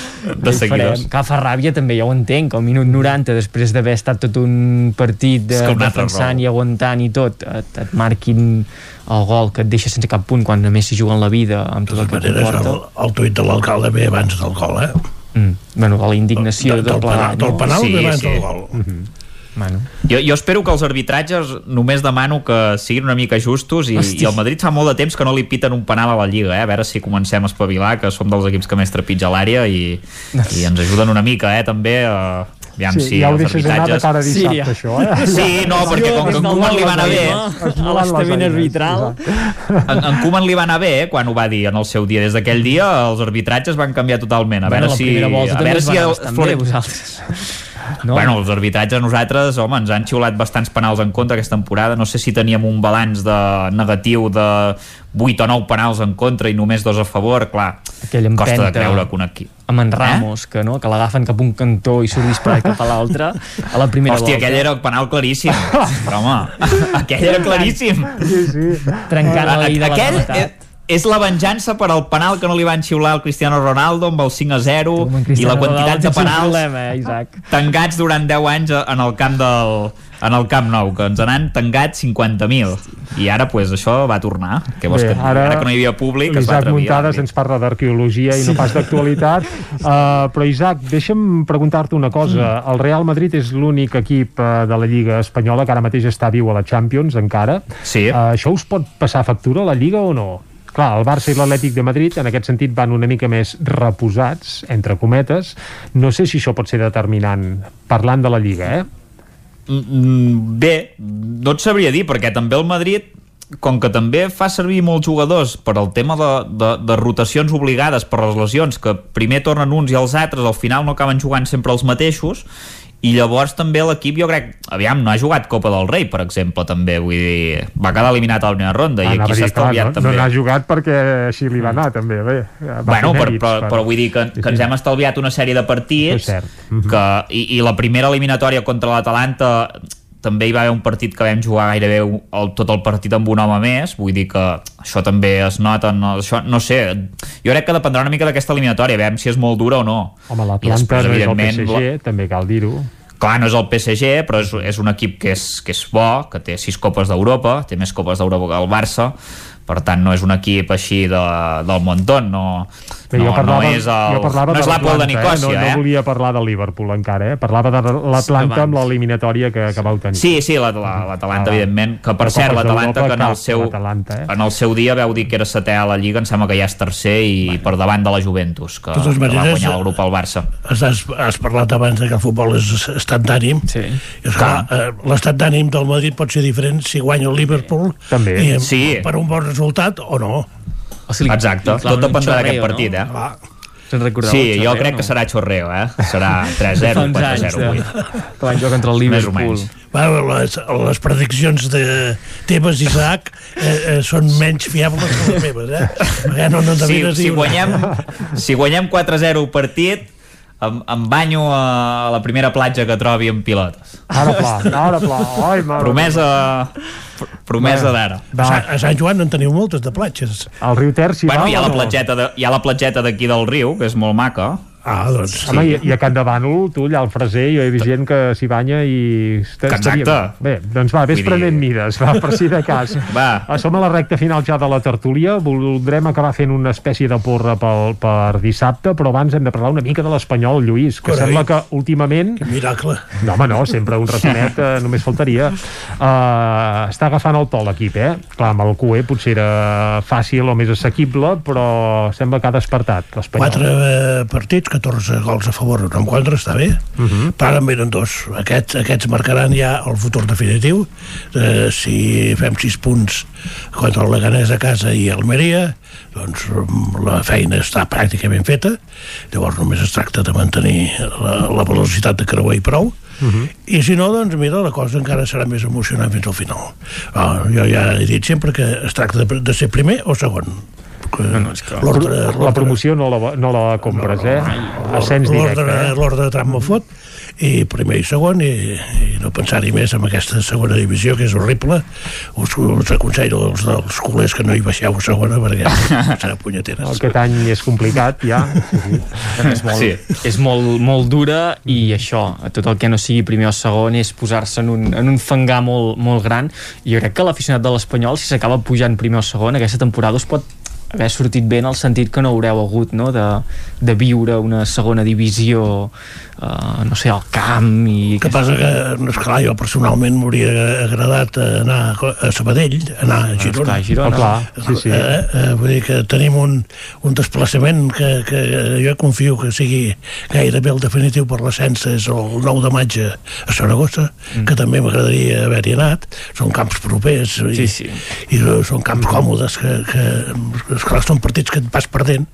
De seguidors. Que fa ràbia també, ja ho entenc, que al minut 90 després d'haver estat tot un partit de, defensant i aguantant i tot, et, et marquin el gol que et deixa sense cap punt quan a més s'hi juga en la vida amb tot De el que maneres, el, comporta el tuit de l'alcalde ve abans del gol, eh? mm. bueno, de la indignació del, de del, tot plegat del no? penal Sí, ve abans sí. del gol. Bueno. Jo, jo espero que els arbitratges només demano que siguin una mica justos i, Hosti. i el Madrid fa molt de temps que no li piten un penal a la Lliga, eh? a veure si comencem a espavilar, que som dels equips que més trepitja l'àrea i, i ens ajuden una mica, eh? també a... Aviam Sí, si ja ho deixes anar de cara a dissabte, Sí, això, eh? Sí, no, perquè com que en Koeman li va anar bé... a l'estament arbitral En, en Koeman li va anar bé eh, quan ho va dir en el seu dia. Des d'aquell dia els arbitratges van canviar totalment. A bueno, veure la si... a veure si el Flore- bé vosaltres No? Bueno, els arbitratges nosaltres, home, ens han xiulat bastants penals en contra aquesta temporada. No sé si teníem un balanç de negatiu de 8 o 9 penals en contra i només dos a favor. Clar, Aquella costa de empenta creure que un equip... amb en Ramos, eh? que, no? que l'agafen cap un cantó i surt disparat cap a l'altre a la primera Hòstia, volta. aquell era penal claríssim. Però, home, aquell era claríssim. Sí, sí. trencant la vida Aquell la meitat. És la venjança per al penal que no li van xiular al Cristiano Ronaldo amb el 5 a 0 Amb en i la quantitat Ronaldo de penals problema, eh, Isaac? tancats durant 10 anys en el camp del en el Camp Nou, que ens n'han tancat 50.000 i ara pues, això va tornar que vols Bé, que, ara, ara que no hi havia públic es va Isaac atrevir Muntades ens parla d'arqueologia i no pas d'actualitat uh, però Isaac, deixa'm preguntar-te una cosa Mm. el Real Madrid és l'únic equip uh, de la Lliga Espanyola que ara mateix està viu a la Champions encara sí. uh, això us pot passar factura a la Lliga o no? Clar, el Barça i l'Atlètic de Madrid en aquest sentit van una mica més reposats, entre cometes. No sé si això pot ser determinant parlant de la Lliga, eh? Mm, Bé, no et sabria dir, perquè també el Madrid com que també fa servir molts jugadors per al tema de, de, de rotacions obligades per les lesions, que primer tornen uns i els altres, al final no acaben jugant sempre els mateixos, i llavors també l'equip jo crec, aviam, no ha jugat Copa del Rei per exemple també, vull dir va quedar eliminat a la primera ronda i Anava aquí s'ha estalviat no, també no n'ha jugat perquè així li va anar també bé, va Bueno, fer però, però, però vull dir que, que ens hem estalviat una sèrie de partits. Mhm. que, i, i la primera eliminatòria contra l'Atalanta també hi va haver un partit que vam jugar gairebé el, tot el partit amb un home més vull dir que això també es nota no, això, no sé, jo crec que dependrà una mica d'aquesta eliminatòria, veiem si és molt dura o no Home, I l'Atlanta després, no és el PSG, també cal dir-ho. clar, no és el PSG, però és, és un equip que és, que és bo, que té sis copes d'Europa, té més copes d'Europa que el Barça, per tant no és un equip així de, del muntón no, Bé, no, jo parlava, no és el, jo parlava no és l'Apple de Nicòsia eh? no, eh? no volia parlar del Liverpool encara, eh? parlava de l'Atlanta amb l'eliminatòria que, que vau tenir Sí, sí, l'Atlanta, la, Ah, evidentment, que per cert, l'Atalanta que en el, seu, l'Atalanta, eh? en el seu dia veu dir que era setè a la Lliga, em sembla que ja és tercer i per davant de la Juventus, que, De que va guanyar el grup al Barça. Has, has, has parlat abans de que el futbol és estat d'ànim. Sí. I, esclar, eh, l'estat d'ànim del Madrid pot ser diferent si guanya el Liverpool També. i, Sí. per un bon resultat o no. O sigui, Exacte, clar, tot dependrà d'aquest partit, eh? Va. Sí, jo xorreo, crec no? que serà xorreo, eh? Serà Fa 3-0, uns anys, 4-0 eh? Que van jugar contra el Liverpool. Bueno, les, les prediccions de Tebas i Isaac eh, eh, són menys fiables que les meves, eh? Perquè no, no Si, si, guanyem, si guanyem 4-0 el partit, em, em banyo a la primera platja que trobi amb pilotes. ara pla, ara pla ai, mare Promesa, pr- promesa d'ara. A, Sant, a Sant Joan en teniu moltes de platges. el riu Ter s'hi Bueno, va hi ha la no? platgeta de, hi ha la platgeta d'aquí del riu, que és molt maca. Ah, doncs... Home, i, i a Can de Bànol, tu allà al Freser, jo he vist gent que s'hi banya i... Exacte. Bé, doncs va, vés Vull dir- prenent mides, va, per si de cas. Va. Ah, Som a la recta final ja de la tertúlia, voldrem acabar fent una espècie de porra pel, per dissabte, però abans hem de parlar una mica de l'Espanyol, Lluís, que Carai. sembla que últimament... Miracle. No, home, no, sempre un ratonet eh, només faltaria. Uh, està agafant el to l'equip, eh? Clar, amb el QE potser era fàcil o més assequible, però sembla que ha despertat l'Espanyol. Quatre eh, partits, 14 gols a favor, en contra, està bé. Uh -huh. Però en venen dos. Aquests, aquests marcaran ja el futur definitiu. Eh, si fem 6 punts contra el Leganés a casa i Almeria, doncs mm, la feina està pràcticament feta. Llavors només es tracta de mantenir la, la velocitat de creuer i prou. Uh -huh. I si no, doncs mira, la cosa encara serà més emocionant fins al final. Ah, jo ja he dit sempre que es tracta de, de ser primer o segon. No, no, és que... La promoció no la, no la compres, eh? Ascens directe, L'ordre eh? l'ordre de tram me fot i primer i segon i, i no pensar-hi més en aquesta segona divisió que és horrible us, us aconsello als dels culers que no hi baixeu a segona perquè serà punyeteres Aquest any és complicat, ja. És molt, sí. és molt, molt dura i això, tot el que no sigui primer o segon és posar-se en, un, en un fangar molt, molt gran i jo crec que l'aficionat de l'Espanyol si s'acaba pujant primer o segon aquesta temporada us pot haver sortit bé en el sentit que no haureu hagut no? de, de viure una segona divisió uh, no sé, al camp i... que passa que, no, esclar, jo personalment m'hauria agradat anar a Sabadell, anar a Girona. Esclar, a Girona. Oh, clar, sí, sí. Eh, eh, vull dir que tenim un, un desplaçament que, que jo confio que sigui gairebé el definitiu per l'ascens és el 9 de maig a Saragossa, mm. que també m'agradaria haver-hi anat. Són camps propers i, Sí, sí. i són camps còmodes que, que esclar, són partits que et vas perdent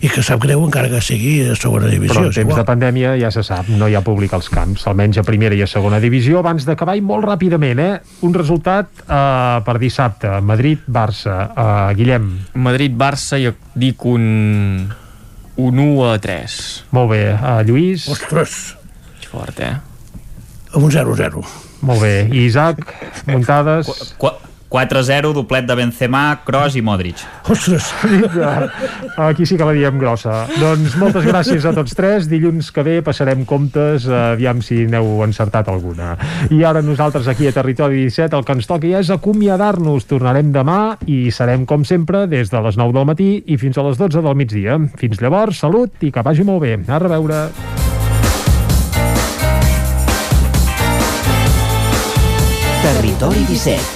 i que sap greu encara que sigui a segona divisió. Però en temps igual. de pandèmia ja se sap, no hi ha públic als camps, almenys a primera i a segona divisió. Abans d'acabar, i molt ràpidament, eh? un resultat uh, per dissabte. Madrid-Barça. Uh, Guillem. Madrid-Barça jo dic un un 1 a 3 Molt bé. Uh, Lluís. Ostres, fort eh un 0-0. Molt bé. I Isaac, muntades... Qu 4-0, doblet de Benzema, Kroos i Modric. Ostres! Aquí sí que la diem grossa. Doncs moltes gràcies a tots tres. Dilluns que ve passarem comptes, aviam si n'heu encertat alguna. I ara nosaltres aquí a Territori 17 el que ens toca ja és acomiadar-nos. Tornarem demà i serem, com sempre, des de les 9 del matí i fins a les 12 del migdia. Fins llavors, salut i que vagi molt bé. A reveure. Territori 17,